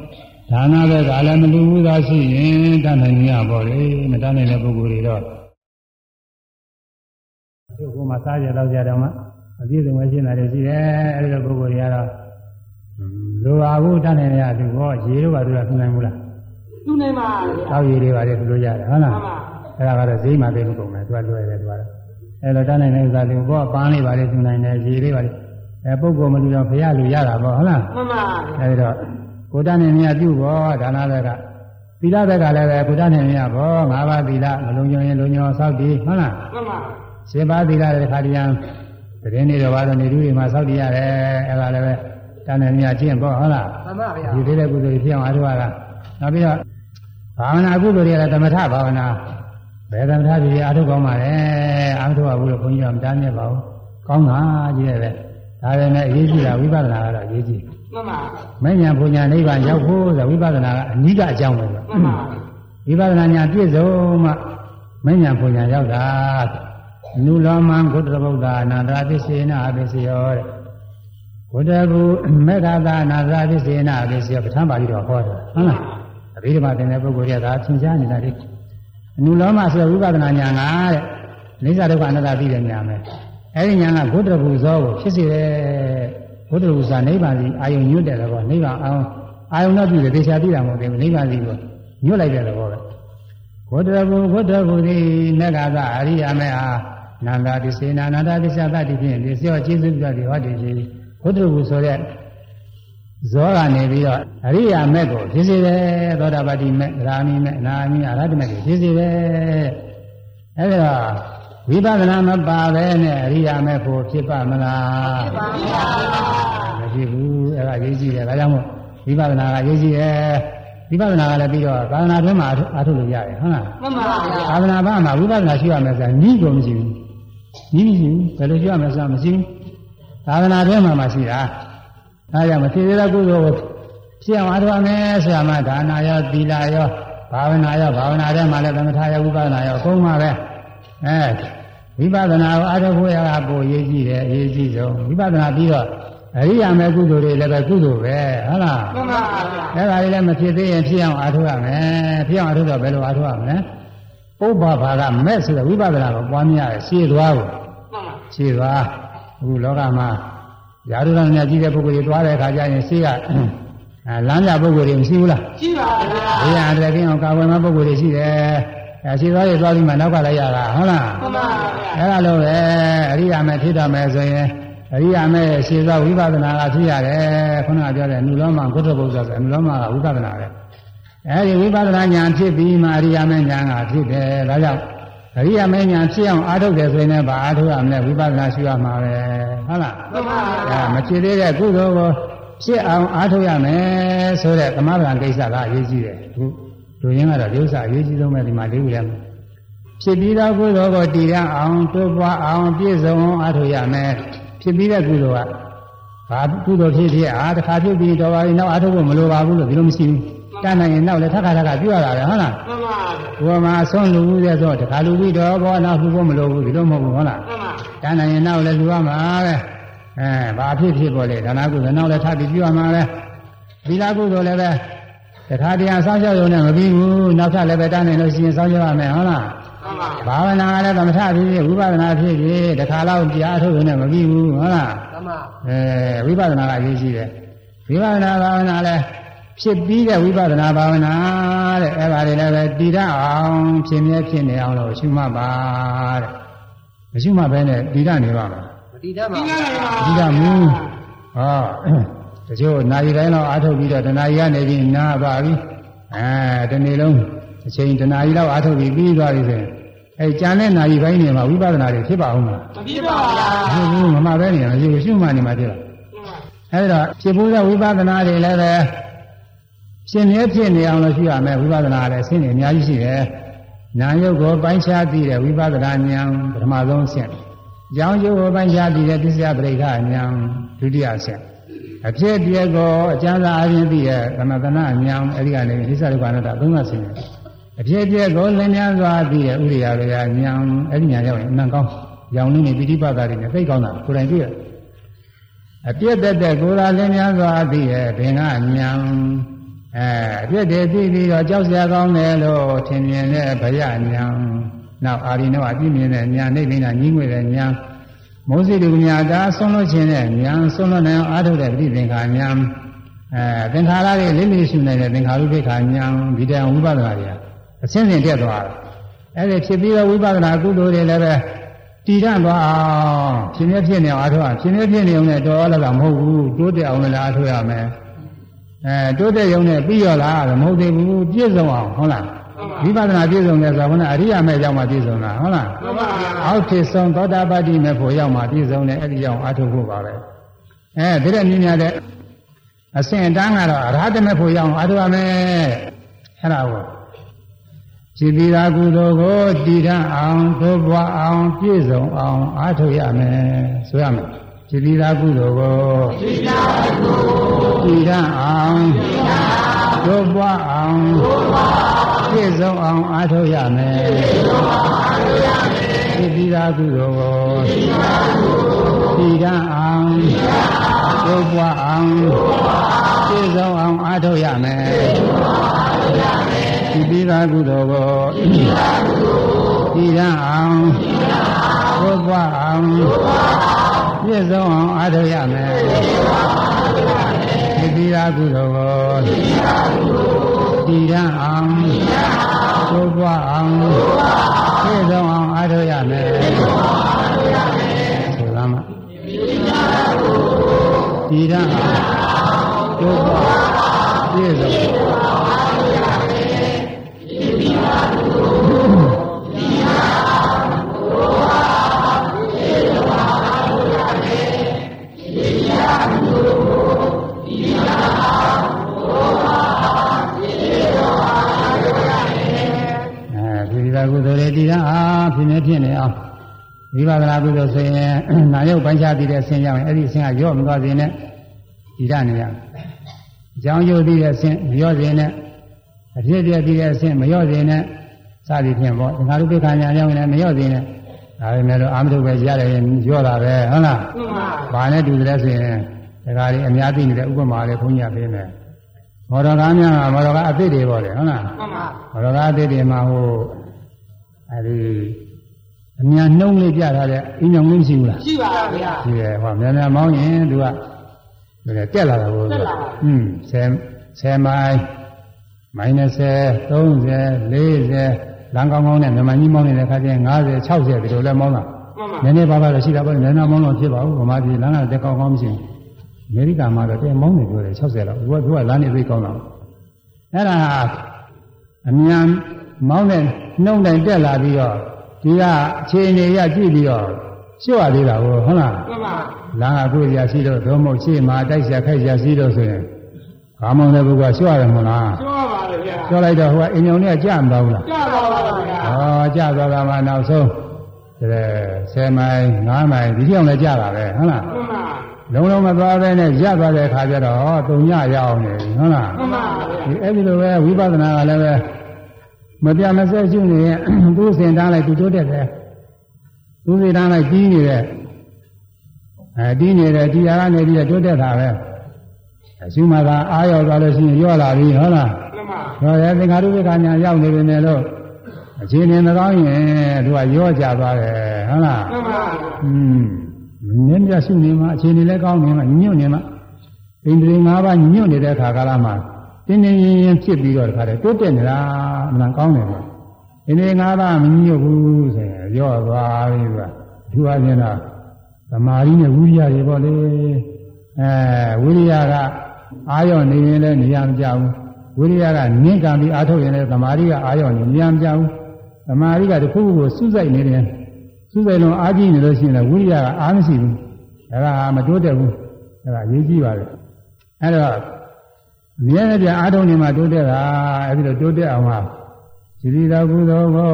ဒါနဘက်ကလည်းမလူဘူးသာရှိရင်တတ်နိုင်ရပါလေမတတ်နိုင်တဲ့ပုဂ္ဂိုလ်တွေတော့ဒီကုမှာစားကြတော့ကြတော့မှအပြည့်စုံပဲရှင်းတာတွေရှိတယ်အဲဒီလိုပုဂ္ဂိုလ်တွေကတော့လိုပါဘူးတတ်နိုင်ရသူဟောရေတို့ပါသူကသူနိုင်ဘူးလားသူနေပါဗျာတောက်ရည်တွေပါလေသူလို့ရတယ်ဟုတ်လားမှန်ပါအဲ့ဒါကတော့ဈေးမှာသိမကုန်ဘူးသူကလွယ်တယ်သူကတော့အဲ့လိုတတ်နိုင်တဲ့ဥစ္စာတွေကိုဘောပန်းလေးပါလေသူနိုင်တယ်ရေလေးပါလေအဲပုဂ္ဂိုလ်မလူတော့ဖရလူရတာပေါ့ဟုတ်လားမှန်ပါဗျာအဲဒီတော့ ကိုတတ်နိုင်မြတ်ပြုဖို့ဒါနဘက်ကသီလဘက်ကလည်းပဲကိုတတ်နိုင်မြတ်ဘော၅ပါးသီလမလုံးညုံရင်လုံးညုံဆောက်တည်ဟုတ်လားမှန်ပါရှင်ပါးသီလတဲ့ခါတည်းရန်တည်နေတော့ဘာလို့နေလူတွေမှာဆောက်တည်ရတယ်အဲ့ဒါလည်းပဲတတ်နိုင်မြတ်ကျင့်ပေါ့ဟုတ်လားမှန်ပါဗျာဒီသေးတဲ့ကုသိုလ်တွေဖြစ်အောင်အားထုတ်ရတာနောက်ပြီးတော့ဘာဝနာကုသိုလ်တွေကလည်းသမထဘာဝနာဘယ်သမထပြည်အားထုတ်ကောင်းပါလဲအားထုတ်ရဘူးလို့ဘုန်းကြီးကမတားမြစ်ပါဘူးကောင်းတာကြီးရဲ့ပဲဒါပေမဲ့အရေးကြီးတာဝိပဿနာကတော့အရေးကြီး မှန်ပါမဉ္ဇဉ်ဘုံညာနိဗ္ဗာန်ရောက်ဖို့ဆိုဝိပဿနာကအနိကအကြောင်းပဲဆိုမှန်ပါဝိပဿနာညာပြည့်စုံမှမဉ္ဇဉ်ဘုံညာရောက်တာနုလောမံဂုတ္တဗုဒ္ဓအနန္တပစ္စေနအပစ္စယောတဲ့ဘုဒ္ဓဘူမေဃသာအနာသပစ္စေနအပစ္စယောပဋ္ဌာန်းပါဠိတော်ဟောတာဟုတ်လားအဘိဓမ္မာသင်တဲ့ပုဂ္ဂိုလ်တွေကဒါသင်ကြားနေတာလေနုလောမဆိုဝိပဿနာညာငါတဲ့အိစ္ဆဒုက္ခအနတ္တသိတဲ့ညာမယ်အဲဒီညာကဘုဒ္ဓဘူဇောကိုဖြစ်စေတယ် ဘုဒ္ဓဘူဇာနိဗ္ဗာန်စီအာယုံညွတ်တယ်တော့နိဗ္ဗာန်အောင်အာယုံတော့ပြည့်တယ်သေချာပြည့်တာမဟုတ်ဘူးနိဗ္ဗာန်စီကိုညွတ်လိုက်တဲ့သဘောပဲဘုဒ္ဓဘုဘုဒ္ဓဘုသည်နဂါသအရိယာမေအားနန္ဒပစ္စေနာနန္ဒပစ္ဆသတိဖြင့်ဒီစောကျေးဇူးပြုပြီးဟောတည်ခြင်းဘုဒ္ဓဘုဆိုတဲ့ဇောကနေပြီးတော့အရိယာမေကိုဖြစ်စေတယ်သောတာပတိမေသရာမိမေအနာမိအရဟတမေကိုဖြစ်စေတယ်အဲဒီတော့ ဝိပဿနာမပါပဲနဲ့အရိယာမေကိုဖြစ်ပါမလားဖြစ်ပါဘူးမရှိဘူးအဲ့ဒါရေးကြည့်တယ်ဒါကြောင့်မို့ဝိပဿနာကရေးကြည့်တယ်ဝိပဿနာကလည်းပြီးတော့သာသနာ့တွင်းမှာအားထုတ်လို့ရတယ်ဟုတ်လားမှန်ပါဗျာသာသနာ့ဘာမှာဝိပဿနာရှိရမယ်ဆိုတာဤကိုမရှိဘူးဤမရှိဘူးဘယ်လိုရှိရမလဲဆိုတာမရှိဘူးသာသနာ့တွင်းမှာမှရှိတာအဲဒါကြောင့်မဖြစ်သေးတဲ့ကုသိုလ်ကိုဖြစ်အောင်အားထုတ်ရမယ်ဆရာမဒါနာရောသီလရောဘာဝနာရောဘာဝနာထဲမှာလည်းသမထရောဝိပဿနာရောအကုန်ပါပဲအဲ ဝိပဿနာကိုအားထုတ်ဖို့ရတာပိုရေးကြည့်တယ်အရေးကြီးဆုံးဝိပဿနာပြီးတော့အရိယာမေကုသိုလ်တွေလည်းပဲကုသိုလ်ပဲဟုတ်လားမှန်ပါဗျာအဲ့ဒါလေးလည်းမဖြစ်သေးရင်ဖြစ်အောင်အားထုတ်ရမယ်ဖြစ်အောင်အားထုတ်တော့ဘယ်လိုအားထုတ်ရမလဲပုပ္ပဘာကမဲ့ဆိုတဲ့ဝိပဿနာကိုပွားများတယ်ရှင်းသွားကိုမှန်ပါရှင်းသွားအခုလောကမှာယာရုဒ္ဓနဲ့ကြီးတဲ့ပုဂ္ဂိုလ်တွေသွားတဲ့အခါကျရင်ရှင်းကအဲလမ်းပြပုဂ္ဂိုလ်တွေမရှိဘူးလားရှိပါဗျာဘေးရန်တည်းကင်းအောင်ကာဝယ်မပုဂ္ဂိုလ်တွေရှိတယ် အဲရှင်းသွားရသွားပြီးမှနောက်ကလိုက်ရတာဟုတ်လားမှန်ပါဗျာအဲ့ဒါလို့ပဲအရိယာမဲ့ဖြစ်တော်မယ်ဆိုရင်အရိယာမဲ့ရှင်းသောဝိပဿနာကဖြစ်ရတယ်ခုနကပြောတဲ့နုလောမကုတ္တဘုဇ္ဇဆိုနုလောမကဝိပဿနာပဲအဲဒီဝိပဿနာဉာဏ်ဖြစ်ပြီးမှအရိယာမဲ့ဉာဏ်ကဖြစ်တယ်ဒါကြောင့်အရိယာမဉ္ဇဉ်ဖြစ်အောင်အားထုတ်တယ်ဆိုရင်လည်းဗာအားထုတ်ရမယ်ဝိပဿနာရှုရမှာပဲဟုတ်လားမှန်ပါဗျာအဲမဖြစ်သေးတဲ့ကုသိုလ်ကိုဖြစ်အောင်အားထုတ်ရမယ်ဆိုတဲ့သမဗံကိစ္စကအရေးကြီးတယ်အခု လူရင်းကတော့ဒီဥစ္စာအရေးကြီးဆုံးပဲဒီမှာလေးခုရမယ်ဖြစ်ပြီးသောကုသိုလ်ကိုတည်ရအောင်တိုးပွားအောင်ပြည့်စုံအောင်အားထုတ်ရမယ်ဖြစ်ပြီးတဲ့ကုသိုလ်ကဘာကုသိုလ်ဖြစ်ဖြစ်အားတစ်ခါဖြစ်ပြီးတော့ပါပြီနောက်အားထုတ်ဖို့မလိုပါဘူးလို့ဒီလိုမရှိဘူးတတ်နိုင်ရင်နောက်လည်းထပ်ခါထပ်ခါပြုရတာပဲဟုတ်လားမှန်ပါဗျာဘုရားမှာဆုံးလူဘူးတဲ့ဆိုတခါလူပြီးတော့ဘောနောက်လူဖို့မလိုဘူးဒီလိုမဟုတ်ဘူးဟုတ်လားမှန်ပါတန်းနိုင်ရင်နောက်လည်းလူရမှာပဲအဲဘာဖြစ်ဖြစ်ပေါ်လေဒါနာကုသိုလ်နောက်လည်းထပ်ပြီးပြုရမှာပဲသီလကုသိုလ်လည်းပဲ တခါတည်းအဆောင်ရှောက်ရုံနဲ့မပြီးဘူးနောက်ထပ်လည်းပဲတန်းနိုင်လို့ရှိရင်ဆောင်ရှောက်ရမယ်ဟုတ်လားမှန်ပါဘာဝနာလည်းသမထဖြစ်ဖြစ်ဝိပဿနာဖြစ်ဖြစ်တခါတော့ကြားထုတ်ရုံနဲ့မပြီးဘူးဟုတ်လားမှန်ပါအဲဝိပဿနာကအရေးကြီးတယ်ဝိပဿနာဘာဝနာလည်းဖြစ်ပြီးတဲ့ဝိပဿနာဘာဝနာတဲ့အဲပါလေလည်းပဲတည်ရအောင်ဖြစ်မြဲဖြစ်နေအောင်လို့ရှုမှတ်ပါတဲ့မရှုမှတ်ဘဲနဲ့တည်ရနေပါမှာမတည်တတ်ပါတည်ရမူဟော တချို့နာရီတိုင်းလောက်အားထုတ်ပြီးတော့တဏှာကြီးကနေပြီးနားပါပြီအဲတနေ့လုံးအချိန်တဏှာကြီးလောက်အားထုတ်ပြီးပြီးသွားပြီဆိုရင်အဲကြံတဲ့နာရီပိုင်းနေမှာဝိပဿနာတွေဖြစ်ပါဦးမလားမဖြစ်ပါဗျာဟုတ်ဘူးမမပဲနေရမရှိဘူးရှုမှတ်နေမှာဖြစ်လားအဲဒီတော့ဖြစ်ဖို့တဲ့ဝိပဿနာတွေလည်းပဲရှင်မြဲဖြစ်နေအောင်လို့ရှိရမယ်ဝိပဿနာလည်းအဆင့်တွေအများကြီးရှိတယ်။နာယုတ်ကိုပိုင်းခြားသိတဲ့ဝိပဿနာဉာဏ်ပထမဆုံးအဆင့်။ကြောင်းယုတ်ကိုပိုင်းခြားသိတဲ့ပစ္စယပရိက္ခဉာဏ်ဒုတိယအဆင့်။ အဖြစ်ပြက်ကိုအကျဉ်းစာအချင်းသိတဲ့သမထနာဉာဏ်အဲဒီကနေဣစ္ဆဒုက္ခအနတ္တသုံးပါးဆင့်။အဖြစ်ပြက်ကိုလင်းများစွာသိတဲ့ဥရိယာရယဉာဏ်အဲဒီဉာဏ်ရောက်ရင်အမှန်ကောင်းရောင်နေနေပိဋိပတ်တာတွေနဲ့သိကောင်းတာကိုယ်တိုင်တွေ့ရအပြည့်တက်တဲ့ကိုယ်သာလင်းများစွာသိရဲ့ဘင်္ဂဉာဏ်အဲအပြည့်တည်းသိပြီးတော့ကြောက်စရာကောင်းတယ်လို့ထင်မြင်တဲ့ဗယဉာဏ်နောက်အာရိနောအပြည့်မြင်တဲ့ဉာဏ်နေလိမ့်တာကြီးငွေတဲ့ဉာ ဏ်မောဇိတုညာတာဆုံးလို့ခြင်းတဲ့ဉာဏ်ဆုံးလို့နိုင်အောင်အားထုတ်တဲ့ပြိသင်္ခာဉာဏ်အဲသင်္ခါရတွေလိမ့်လိမ့်ရှုနိုင်တဲ့သင်္ခါရုပ္ပခာဉာဏ်ဒီတန်ဝိပဿနာတွေအစဉ်စဉ်တက်သွားတယ်အဲဒီဖြစ်ပြီးတော့ဝိပဿနာကုသိုလ်တွေလည်းပဲတည်ရသွားအောင်ဖြစ်မြဲဖြစ်နေအောင်အားထုတ်အောင်ဖြစ်မြဲဖြစ်နေအောင်လည်းတော်ရတာမဟုတ်ဘူးတိုးတက်အောင်လည်းအားထုတ်ရမယ်အဲတိုးတက်ရုံနဲ့ပြီးရောလားမဟုတ်သေးဘူးပြည့်စုံအောင်ဟုတ်လား ဝိပဿနာပြည့်စုံတယ်ဆိုတော့အရိယာမဲ့ရောက်မှပြည့်စုံတာဟုတ်လားမှန်ပါဗျာအောက်ထစ်ဆုံးသောတာပတ္တိမဲ့ဖို့ရောက်မှပြည့်စုံတယ်အဲ့ဒီရောက်အားထုတ်ဖို့ပါပဲအဲဒီတဲ့မြင်ရတဲ့အဆင့်အတန်းကတော့အရဟတမဲ့ဖို့ရောက်အောင်အားထုတ်ရမယ်အဲ့ဒါကိုကြည်ပြီးသားကုသိုလ်ကိုတည်ထအောင်သိုးပွားအောင်ပြည့်စုံအောင်အားထုတ်ရမယ်ဆိုရမယ်ကြည်ပြီးသားကုသိုလ်ကိုတည်ထအောင်သိုးပွားအောင်ပြ ည့်စုံအောင်အားထုတ်ရမယ်သိပြီးသားကုသိုလ်ကိုသိရအောင်သိုးပွားအောင်ပြည့်စုံအောင်အားထုတ်ရမယ်သိပြီးသားကုသိုလ်ကိုသိရအောင်သိုးပွားအောင်ပြည့်စုံအောင်အားထုတ်ရမယ်သိပြီးသားကုသိုလ်ကို သိရအောင်သိုးပွားအောင်ပြည့်စုံအောင်အားထုတ်ရမယ်ဆိုလာမဒီရအောင်သိုးပွားပြည့်စုံအဲဒီ သာကုသိုလ်တွေတည်ရအောင်ဖြစ်နေဖြစ်နေအောင်ဝိပဿနာကုသိုလ်ဆိုရင်နာယုတ်ပိုင်းခြားတည်တဲ့အဆင့်ရောက်ရင်အဲ့ဒီအဆင့်ကရော့မသွားစေနဲ့တည်ရနေရအကြောင်းယုတ်တည်တဲ့အဆင့်မရော့စေနဲ့အဖြစ်ပြတည်တဲ့အဆင့်မရော့စေနဲ့စသည်ဖြင့်ပေါ့သင်္ခါရုပ္ပခာညာရောက်ရင်လည်းမရော့စေနဲ့ဒါပေမဲ့လို့အာမထုပဲရတယ်ရင်ရော့တာပဲဟုတ်လားမှန်ပါဘာနဲ့တူတယ်ဆိုရင်ဒါကြလေးအများသိနေတဲ့ဥပမာလေးခွန်ကြီးပေးမယ်မော်တော်ကားများကမော်တော်ကားအသစ်တွေပေါ့လေဟုတ်လားမှန်ပါမော်တော်ကားအသစ်တွေမှာဟို အဲဒီအများနှုံးလေးပြထားတဲ့အင်းညောင်လေးမရှိဘူးလားရှိပါဗျာရှိတယ်ဟောမြန်မြန်မောင်းရင်သူကဒါတက်လာတာကိုတက်လာပါอืม10 10မိုင်မိုင်20 30 40လမ်းကောင်းကောင်းနဲ့မြန်မာကြီးမောင်းနေတဲ့ခါကျရင်50 60ဒီလိုလဲမောင်းတာမှန်ပါနည်းနည်းပါးပါးတော့ရှိတာပေါ့နည်းနည်းမောင်းတော့ဖြစ်ပါဘူးဗမာပြည်လမ်းကတက်ကောင်းကောင်းမရှိဘူးအမေရိကန်မှာတော့တဲမောင်းနေပြောတယ်60လောက်သူကသူကလမ်းနေသိကောင်းတာအဲ့ဒါအမြန်မောင်းတဲ့ နှုံတိုင်တက်လာပြီးတော့ဒီကအခြေအနေရကြည့်ပြီးတော့ရှုရသေးတာကိုဟုတ်လားမှန်ပါလမ်းကကိုယ်ရရှိတော့ဒုံမို့ရှေ့မှာတိုက်ရခိုက်ရရှိတော့ဆိုရင်ဘာမှမတဲ့ပုဂ္ဂိုလ်ကရှုရတယ်မဟုတ်လားကျွမ်းပါလေဗျာရှုလိုက်တော့ဟိုကအင်ညုံနဲ့ကြာမသွားဘူးလားကြားပါပါဗျာ။ဩကြာသွားတာမှနောက်ဆုံးဒါ10မိုင်9မိုင်ဒီကြောင်လည်းကြာတာပဲဟုတ်လားမှန်ပါ။လုံးလုံးမသွားဘဲနဲ့ရသွားတဲ့အခါကျတော့ဟောတုံညရအောင်နေပြီဟုတ်လားမှန်ပါ။ဒီအဲ့ဒီလိုပဲဝိပဿနာကလည်းပဲ မပြမဆက်ရှုနေရင်သူ့စင်တန်းလိုက်သူတိုးတက်တယ်။သူ့စင်တန်းလိုက်ကြီးနေတဲ့အဲတီးနေတဲ့တရားကနေပြီးတော့တိုးတက်တာပဲ။အရှုမှသာအာရောသွားလို့ရှိရင်ရော့လာပြီဟုတ်လားမှန်ပါ။ရောရဲသင်္ခါရုပ္ပကညာရောက်နေပြီနဲ့လို့အခြေအနေမကောင်းရင်သူကရော့ကြသွားတယ်ဟုတ်လားမှန်ပါ။อืมနင်းပြရှုနေမှာအခြေအနေလည်းကောင်းနေမှာညွတ်နေမှာဣန္ဒြေ၅ပါးညွတ်နေတဲ့အခါကာလမှာ တင်းတင်းရင်ရင်ဖြစ်ပြီးတော့တခါတည်းတိုးတက်နေတာအမှန်ကောင်းတယ်ကွာ။ဣန္ဒြေ၅ပါးမညွတ်ဘူးဆိုရင်ရော့သွားပြီကွာ။သူအချင်းတော့သမာဓိနဲ့ဝိရိယတွေပေါ့လေ။အဲဝိရိယကအာရုံနေရင်လည်းနေရာမကြဘူး။ဝိရိယကနင့်ကံပြီးအာထုတ်ရင်လည်းသမာဓိကအာရုံနေနေရာမကြဘူး။သမာဓိကတစ်ခုခုကိုစူးစိုက်နေတယ်စူးစိုက်လုံးအားကြီးနေလို့ရှိရင်လည်းဝိရိယကအားမရှိဘူး။ဒါကမတိုးတက်ဘူး။ဒါကအရေးကြီးပါလေ။အဲတော့ အမြဲတမ်းအားထုတ်နေမှတိုးတက်တာအဲဒီလိုတိုးတက်အောင်ဟာစီရီတော်ကုသိုလ်ကို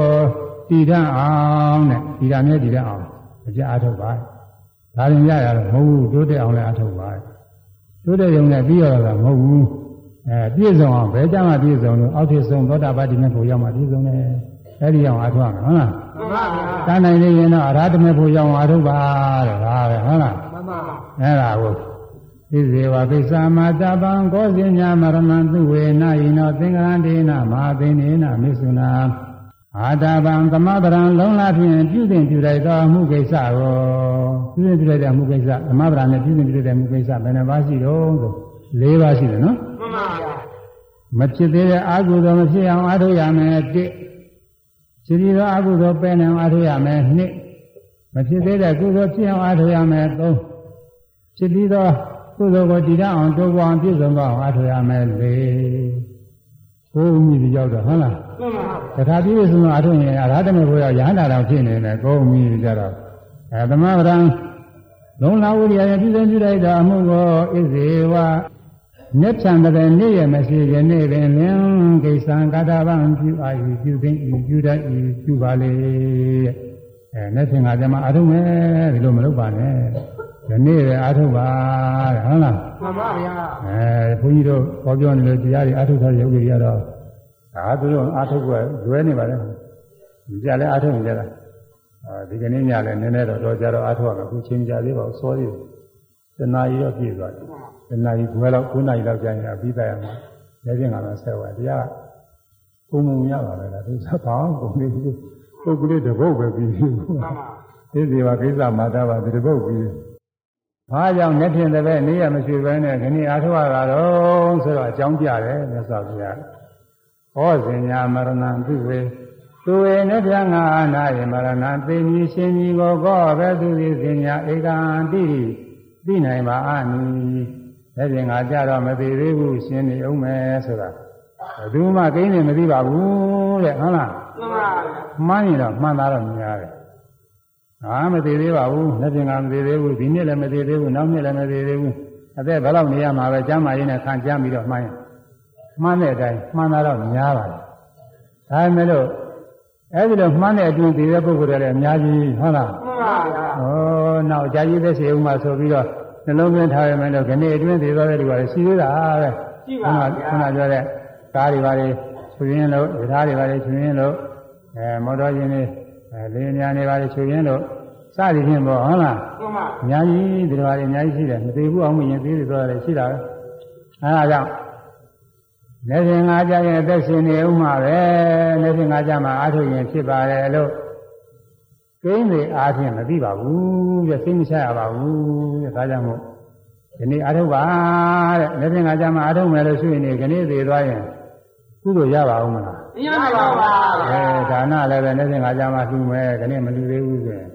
တည်ထအောင်တဲ့ဒီကမြဲတည်ထအောင်အကြအားထုတ်ပါ။ဒါရင်ရရတော့မဟုတ်ဘူးတိုးတက်အောင်လည်းအားထုတ်ပါ။တိုးတက်ရုံနဲ့ပြီးရတာမဟုတ်ဘူး။အဲပြည့်စုံအောင်ဘယ်ကြမှာပြည့်စုံလို့အောက်ထစ်ဆုံးသောတာပတ္တိမေဖို့ရောက်မှပြည့်စုံတယ်။အဲဒီအောင်အားထုတ်ရမယ်ဟုတ်လား။မှန်ပါဗျာတန်းနိုင်နေရင်တော့အရာဓမေဖို့ရောက်အောင်အားထုတ်ပါတဲ့ဒါပဲဟုတ်လားမှန်ပါအဲ့ဒါကို ဣဇေဝပိစ္ဆာမတပံကောဇင်ညာမရဏံသူဝေနယိနောသင်္ကရန္တေနမဟာသိနေနမိစ္ဆုနာအာတပံသမဗရံလုံးလာဖြင့်ပြုတင်ပြုလိုက်သောမှုကိစ္စကိုပြုတင်ပြုလိုက်တဲ့မှုကိစ္စသမဗရံနဲ့ပြုတင်ပြုလိုက်တဲ့မှုကိစ္စဘယ်နှပါးရှိတော့ဆို၄ပါးရှိတယ်နော်မှန်ပါဗျာမဖြစ်သေးတဲ့အာဟုသောမဖြစ်အောင်အားထုတ်ရမယ်တစ်စီရီသောအာဟုသောပဲနေအောင်အားထုတ်ရမယ်နှစ်မဖြစ်သေးတဲ့ကုသိုလ်ဖြစ်အောင်အားထုတ်ရမယ်သုံးဖြစ်ပြီးသော ကုသိုလ်ကိုတည်ရအောင်တိုးပွားအောင်ပြည့်စုံသောအောင်အားထုတ်ရမယ်လေးကိုယ်မြည်ပြီးရောက်တော့ဟုတ်လားမှန်ပါတခါပြည့်စုံသောအားထုတ်ရင်အရဟတမေဘုရားရဟန္တာတော်ဖြစ်နေတယ်ကိုယ်မြည်ပြီးကြတော့အဲသမဗရံလုံးလာဝိရိယနဲ့ပြည့်စုံပြုလိုက်တာအမှုကိုဣဇေဝမြတ်ချံတဲ့နေ့ရမရှိရနေ့ပင်လင်ကိစ္စံကာတာဗံပြုအာယူပြုသိဤပြုတတ်ဤပြုပါလေအဲနေ့ဖြင့်ငါကြမှာအာထုမယ်ဒီလိုမလုပ်ပါနဲ့ ဒီနေ့ပဲအာထုပါတဲ့ဟုတ်လားမှန်ပါဗျာအဲဘုန်းကြီးတို့ဟောပြောနေလို့တရားတွေအာထုထားတဲ့ယောဂီတွေကတော့ဒါသူတို့အာထုကလွဲနေပါလေကြလည်းအာထုနေကြတာအဲဒီကနေ့ညလည်းနည်းနည်းတော့တော့ကြတော့အာထုရမယ်အခုချင်းကြသေးပါဘူးစောသေးတယ်တနာရီတော့ပြည့်သွားတယ်တနာရီခွဲလောက်9နာရီလောက်ကြာရင်ပြီးသားရမှာလက်ချင်းကတော့ဆက်သွားတရားကုံမုံရပါပဲလားဒီစပောင်းကုံလေးပုဂ္ဂလိတပုတ်ပဲပြီးပြီမှန်ပါဒီစီပါကိစ္စမာတာပါဒီတပုတ်ပြီး ဘာကြောင့်လက်ဖြင့်တပည့်နေရမရှိဘဲနဲ့ခဏအားထုတ်ရတာတော့ဆိုတော့အကြောင်းပြတယ်မြတ်စွာဘုရားဟောစင်ညာမရဏံသူဝေသူဝေနဲ့ပြငါအနာယမရဏံသိမီရှင်ကြီးကိုကောပဲသူသည်စင်ညာဧကံတိသိနိုင်ပါအာနိလက်ဖြင့်ငါကြတော့မသိသေးဘူးရှင်နေအောင်မယ်ဆိုတာဘယ်သူမှကိန်းနေမသိပါဘူးတဲ့ဟုတ်လားမှန်ပါဗျာမှန်းရင်တော့မှန်တာတော့များတယ်။ ဟာမသေးသေးပါဘူး။လက်ပြင်ကမသေးသေးဘူး။ဒီနှစ်လည်းမသေးသေးဘူး။နောက်နှစ်လည်းမသေးသေးဘူး။အသက်ဘယ်လောက်နေရမှာပဲကျမ်းမာရေးနဲ့ခံကြမ်းပြီးတော့မှန်းရင်မှန်းတဲ့အတိုင်းမှန်တာတော့များပါတယ်။ဒါပေမဲ့လို့အဲဒီလိုမှန်းတဲ့အတူသေးတဲ့ပုဂ္ဂိုလ်တွေလည်းအများကြီးဟုတ်လားမှန်ပါဗျာ။ဩနောက်ကြာကြီးသက်စေဦးမှာဆိုပြီးတော့နှလုံးသွင်းထားရမယ်လို့ခဏအတွင်းသေးသွားတဲ့လူကလည်းရှိသေးတာပဲကြည့်။ပါခုနဗျာခုနပြောတဲ့ကားတွေပါလေချွေရင်းလို့ဓာတ်တွေပါလေချွေရင်းလို့အဲမော်တော်ယာဉ်တွေ အဲလေယာဉ်များတွေပါလေချွေရင်းလို့စသည်ဖြင့်ပေါ့ဟုတ်လားမှန်ပါအများကြီးဒီလိုပါလေအများကြီးရှိတယ်မသေးဘူးအောင်မရင်သေးတယ်ဆိုတာလည်းရှိတာပဲအဲဒါကြောင့်နေရှင်ငါကြရင်အသက်ရှင်နေဥမှာပဲနေရှင်ငါကြမှာအားထုတ်ရင်ဖြစ်ပါတယ်လို့ကိန်းတွေအားဖြင့်မသိပါဘူးပြစိတ်မချရပါဘူးတဲ့ဒါကြောင့်မို့ဒီနေ့အားထုတ်ပါတဲ့နေရှင်ငါကြမှာအားထုတ်မယ်လို့ရှိရင်ဒီကနေ့သေးသွားရင်ကုသိုလ်ရပါဦးမလား ရပါပါဗျာအဲဒါနလည်းပဲနေ့စဉ်ကကြာမှလှူမယ်ခဏမလှူသေးဘူးဆိုရင်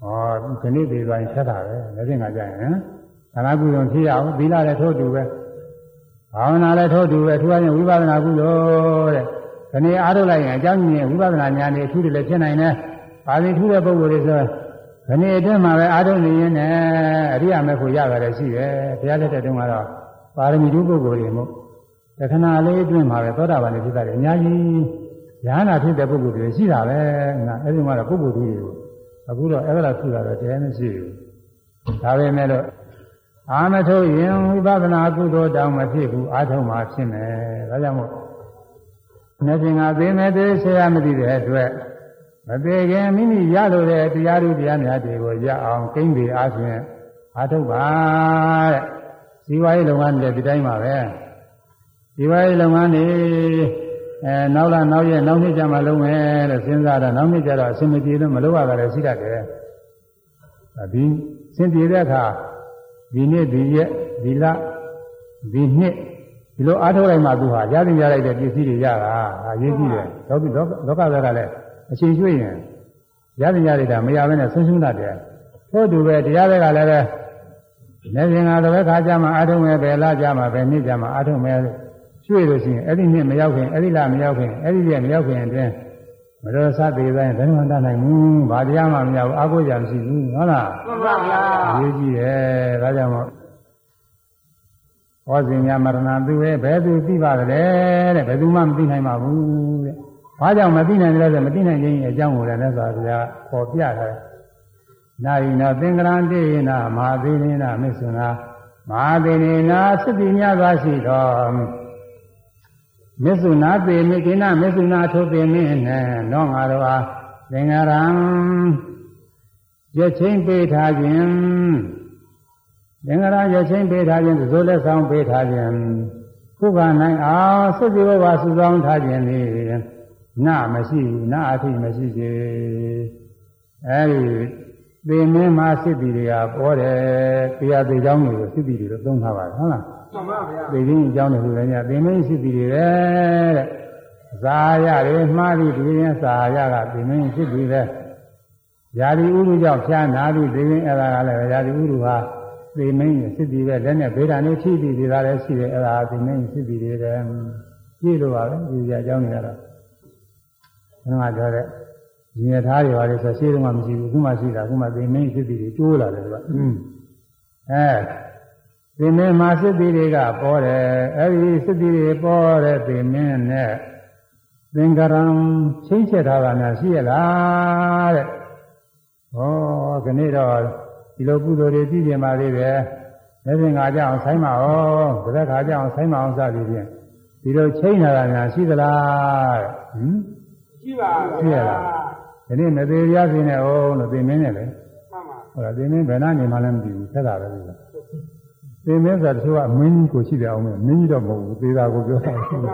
ဟောခဏသေးသွားရင်ဆက်တာပဲနေ့စဉ်ကကြာရင်ဒါနကုသိုလ်ဖြစ်ရအောင်သီလလည်းထို့တူပဲဘာဝနာလည်းထို့တူပဲထူးအချင်းဝိပဿနာကုသိုလ်တဲ့ခဏအားထုတ်လိုက်ရင်အကြောင်းကြီးဝိပဿနာဉာဏ်နဲ့အထူးတွေလည်းဖြစ်နိုင်တယ်။ပါဠိထူးတဲ့ပုဂ္ဂိုလ်တွေဆိုခဏအတွင်းမှာပဲအားထုတ်နေရင်လည်းအရိယာမေဖို့ရပါတယ်ရှိတယ်။ဘုရားလက်ထက်တုန်းကတော့ပါရမီထူးပုဂ္ဂိုလ်တွေမို့ တခဏလေးအတွင်းမှာပဲသောတာပန်တွေဖြစ်တာတွေအများကြီးဉာဏ်နာဖြစ်တဲ့ပုဂ္ဂိုလ်တွေရှိတာပဲ။ငါအဲဒီမှာတော့ပုဂ္ဂိုလ်တွေအခုတော့အဲ့ဒါထူတာတော့တရားမရှိဘူး။ဒါပဲမဲ့လို့အာမထုတ်ရင်ဝိပဿနာကုသိုလ်တောင်မဖြစ်ဘူးအာထုံမှာဖြစ်မယ်ဒါကြောင့်မို့နေပြင်ကသိမဲ့သေးဆရာမသိတဲ့အတွက်မသေးခင်မိမိရလို့တဲ့တရားဥတရားများတွေကိုရအောင်ကိန်းပြီးအားဖြင့်အာထုတ်ပါတဲ့ဇီဝရေးလုပ်ငန်းတွေဒီတိုင်းပါပဲ ဇီဝရေးလုပ်ငန်းတွေအဲနောက်လာနောက်ရက်နောက်နှစ်ကျမှလုပ်မယ်လို့စဉ်းစားတော့နောက်နှစ်ကျတော့အဆင်မပြေလို့မလုပ်ရတာလည်းရှိတတ်တယ်ဒီစင်ပြေတဲ့အခါဒီနေ့ဒီရက်ဒီလဒီနှစ်ဒီလိုအားထုတ်လိုက်မှသူဟာရသည်ရလိုက်တဲ့ပစ္စည်းတွေရတာအရေးကြီးတယ်လောကလောကဘက်ကလည်းအချိန်ရွှေ့ရင်ရသည်ရလိုက်တာမရဘဲနဲ့ဆုံးရှုံးတတ်တယ်ထို့တူပဲတရားဘက်ကလည်းပဲနေပြင်ကတစ်ခါကြမှာအားထုတ်မယ်ပဲလားကြမှာပဲနေ့ကြမှာအားထုတ်မယ် ရွှေ့လို့ရှိရင်အဲ့ဒီနှစ်မရောက်ခင်အဲ့ဒီလမရောက်ခင်အဲ့ဒီရက်မရောက်ခင်အတွင်းမတော်စသေးတိုင်းဘယ်မှတတ်နိုင်ဘူး။ဘာတရားမှမရဘူး။အာကိုကြမရှိဘူး။ဟုတ်လား။မှန်ပါဗျာရေးကြည့်တယ်ဒါကြောင့်မို့ဟောစဉ်များမရဏသူရဲ့ဘယ်သူသိပါကြလဲတဲ့ဘယ်သူမှမသိနိုင်ပါဘူးတဲ့ဘာကြောင့်မသိနိုင်တယ်လဲဆိုမသိနိုင်ခြင်းအကြောင်းကိုလည်းလက်စွာဘုရားပေါ်ပြထားတယ်နာယိနာသင်္ကရံတေနာမဟာသေနေနာမစ္ဆုနာမဟာသေနေနာသတိများစွာရှိတော် မစ္ဆုနာပေမိကိနာမစ္ဆုနာထိုပေမင်းနဲ့နောငါတော်ဟာသင်္ကရံရချင်းပေးထားခြင်းသင်္ကရာရချင်းပေးထားခြင်းသို့လက်ဆောင်ပေးထားခြင်းခုကနိုင်အောင်စိတ်ဒီဘဝစုဆောင်ထားခြင်းလေနာမရှိဘူးနာအထိမရှိစေအဲဒီသင်မင်းမှာစစ်တီတွေကပေါ်တယ်တရားသေးချောင်းတွေကိုစစ်တီတွေတော့သုံးထားပါတယ်ဟုတ်လား မှန်ပါဗျာသေခြင်းအကြောင်းတွေလည်းညသင်မင်းစစ်တီတွေပဲတဲ့ဇာရတယ်မှားပြီးဒီရင်ဇာရကသင်မင်းစစ်တီပဲယာဒီဥရုကြောင့်ဖြားနာပြီးသေရင်အဲ့ဒါကလည်းယာဒီဥရုဟာသေမင်းစစ်တီပဲလက်နဲ့ဗေဒာနေထိပြီးဒီသားလည်းရှိတယ်အဲ့ဒါသေမင်းစစ်တီတွေပဲကြည့်လို့ပါပဲဒီကြအကြောင်းတွေကတော့ဘယ်မှာပြောတဲ့ညီရထားတွေပါလေဆိုရှင်းတော့မှမရှိဘူးအခုမှရှိတာအခုမှသေမင်းစစ်တီတွေတိုးလာတယ်ကွာอืมအဲ သေမင်းမှာစစ်တီတွေကပေါ်တယ်အဲ့ဒီစစ်တီတွေပေါ်တဲ့သေမင်းနဲ့သင်္ကရံချင်းချက်ထားတာများရှိရလားတဲ့ဩခဏတော့ဒီလိုကုသိုလ်တွေကြည့်ကြပါသေးတယ်လက်ဖြင့်ခါကြအောင်ဆိုင်ပါအောင်တစ်သက်ခါကြအောင်ဆိုင်ပါအောင်စသည်ဖြင့်ဒီလိုချိန်ထားတာများရှိသလားတဲ့ဟင်ရှိပါရှိရလားဒီနေ့မသေးရဖြစ်နေအောင်လို့သိမင်းနဲ့လေမှန်ပါဟုတ်လားသိမင်းဘယ်နှနေမှလည်းမသိဘူးသက်တာပဲ လို့သိမင်းဆိုတချို့ကမင်းကြီးကိုရှိတယ်အောင်မင်းကြီးတော့မဟုတ်ဘူးသေတာကိုပြောတာမှန်ပါ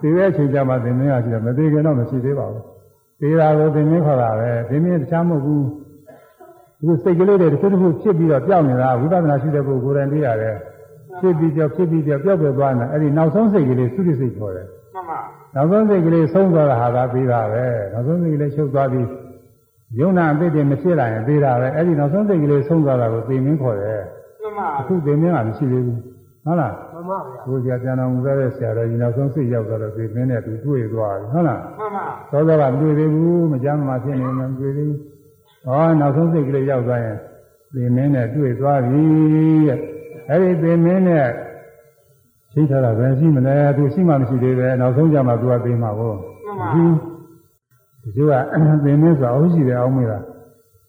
သေတဲ့အချိန်ကျမှသိမင်းကရှိတယ်မသေးခင်တော့မရှိသေးပါဘူးသေတာကိုသိမင်းခေါ်တာပဲသိမင်းတခြားမဟုတ်ဘူးဒီစိတ်ကလေးတွေတစ်ခုတစ်ခုဖြစ်ပြီးတော့ပျောက်နေတာဝိပဿနာရှိတဲ့ပုဂ္ဂိုလ်တိုင်းသိရတယ်ဖြစ်ပြီးကြောက်ဖြစ်ပြီးကြောက်ပျောက်ပြသွားနေတာအဲ့ဒီနောက်ဆုံးစိတ်ကလေးသုတိစိတ်ခေါ်တယ်မှန်ပါနောက်ဆုံးစိတ်ကလေးဆုံးသွားတာဟာသာသေးတာပဲနောက်ဆုံးစိတ်ကလေးချုပ်သွားပြီးယုံနာအသိတွေမဖြစ်လာရင်သေးတာပဲအဲ့ဒီနောက်ဆုံးစိတ်ကလေးဆုံးသွားတာကိုသိမင်းခေါ်တယ်မှန် ပါအခုသိမင်းကမရှိသေးဘူးဟုတ်လားမှန်ပါဗျာဘုရားပြန်တော်မူတဲ့ဆရာတော်ကြီးနောက်ဆုံးစိတ်ရောက်တော့သိမင်းနဲ့သူတွေ့သွားပြီဟုတ်လားမှန်ပါသောသောကမတွေ့သေးဘူးမကြမ်းမှဖြစ်နေမှမတွေ့သေးဘူးဟောနောက်ဆုံးစိတ်ကလေးရောက်သွားရင်သိမင်းနဲ့တွေ့သွားပြီတဲ့အဲ့ဒီသိမင်းနဲ့ရှိထားတာပဲရှိမလဲသူရှိမှမရှိသေးပဲနောက်ဆုံးကြမှာသူကသိမှာကိုမှန်ပါဒီကျိုးကသင်မင်းဆိုအောင်ရှိတယ်အောင်မေးတာ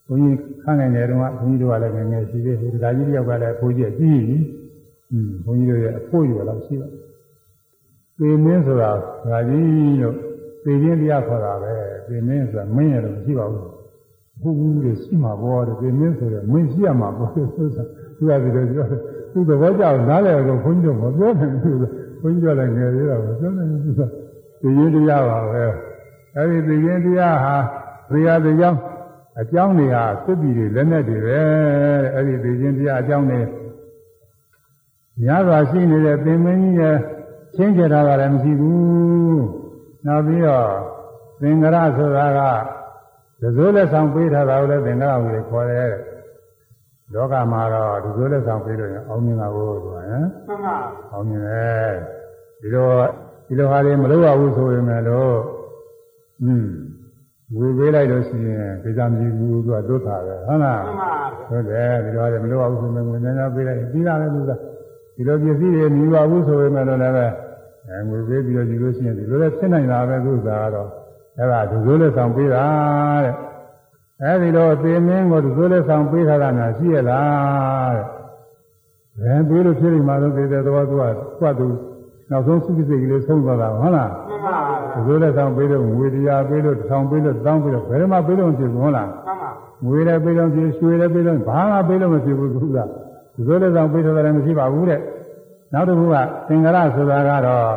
ဘုန်းကြီးခန့်ငယ်နေတုန်းကဘုန်းကြီးတို့ကလည်းငယ်ငယ်ရှိသေးတယ်ဒီကကြီးတယောက်ကလည်းဘုန်းကြီးကကြီးပြီอืมဘုန်းကြီးတို့ရဲ့အဖို့ရတော့ရှိတယ်သင်မင်းဆိုတာဒါကြီးလို့သိချင်းတရားခေါ်တာပဲသင်မင်းဆိုတာမင်းရတော့မရှိပါဘူးဘုဘူးတွေရှိမှာပေါ့တဲ့သင်မင်းဆိုတော့မင်းရှိရမှာပေါ့ဆိုတာသူကဒီလိုပြောတယ်သူသဘောကျနားလည်တော့ဘုန်းကြီးတို့မပြောနိုင်ဘူးဘုန်းကြီးတို့လည်းငယ်သေးတာမပြောနိုင်ဘူးသူကသိချင်းတရားပါပဲအဲဒီသိရင်တရားဟာတရားတရား အကြောင်းတွေဟာသစ္တိတွေလက်နဲ့တွေပဲတဲ့အဲဒီသိရင်တရားအကြောင်းတွေများစွာရှိနေတဲ့သင်မင်းကြီးရဲ့ချင်းကြတာကလည်းမရှိဘူးနောက်ပြီးတော့သင်္ကရဆိုတာကဒဇိုးလက်ဆောင်ပေးထားတာကိုလည်းသင်္ကရကိုခေါ်တယ်လောကမှာတော့ဒဇိုးလက်ဆောင်ပေးလို့ရင်အောင်မြင်တာကိုဆိုတာဟမ်မှန်ပါအောင်မြင်တယ်ဒီတော့ဒီလိုဟာတွေမလုပ်ရဘူးဆိုရင်လည်းอืม ဝေပေးလိုက်လို့ရှိရင်ဒေသမြည်ဘူးသူကသုထာပဲဟုတ်လားမှန်ပါဗျာဟုတ်တယ်ဒီလိုဟာတွေမလုပ်ရဘူးဆိုရင်ငွေများများပေးလိုက်ပြီးတာပဲသူကဒီလိုပစ္စည်းတွေမြည်ပါဘူးဆိုရင်လည်းလည်းပဲအဲငွေပေးပြီးတော့ဒီလိုရှိရင်ဒီလိုလည်းဖြစ်နိုင်တာပဲသူကကတော့အဲ့ဒါဒုစိုးလက်ဆောင်ပေးတာတဲ့အဲဒီလိုအသေးမင်းကိုဒုစိုးလက်ဆောင်ပေးထားတာများရှိရလားတဲ့ဘယ်ပေးလို့ဖြစ်နေမှာလို့သေးတယ်တော့သူကသူ့သူ နောက်ဆုံးစုစိတ်ကလေးဆုံးသွားတာဟုတ်လားမှန်ပါဗျာဒီလိုလက်ဆောင်ပေးလို့ငွေတရားပေးလို့တစ်ထောင်ပေးလို့တောင်းပေးလို့ဘယ်တော့မှပေးလို့မဖြစ်ဘူးဟုတ်လားမှန်ပါငွေလည်းပေးလို့ဖြစ်ရွှေလည်းပေးလို့ဘာမှပေးလို့မဖြစ်ဘူးသူကဒီလိုလက်ဆောင်ပေးထားတယ်မရှိပါဘူးတဲ့နောက်တစ်ခုကသင်္ကရဆိုတာကတော့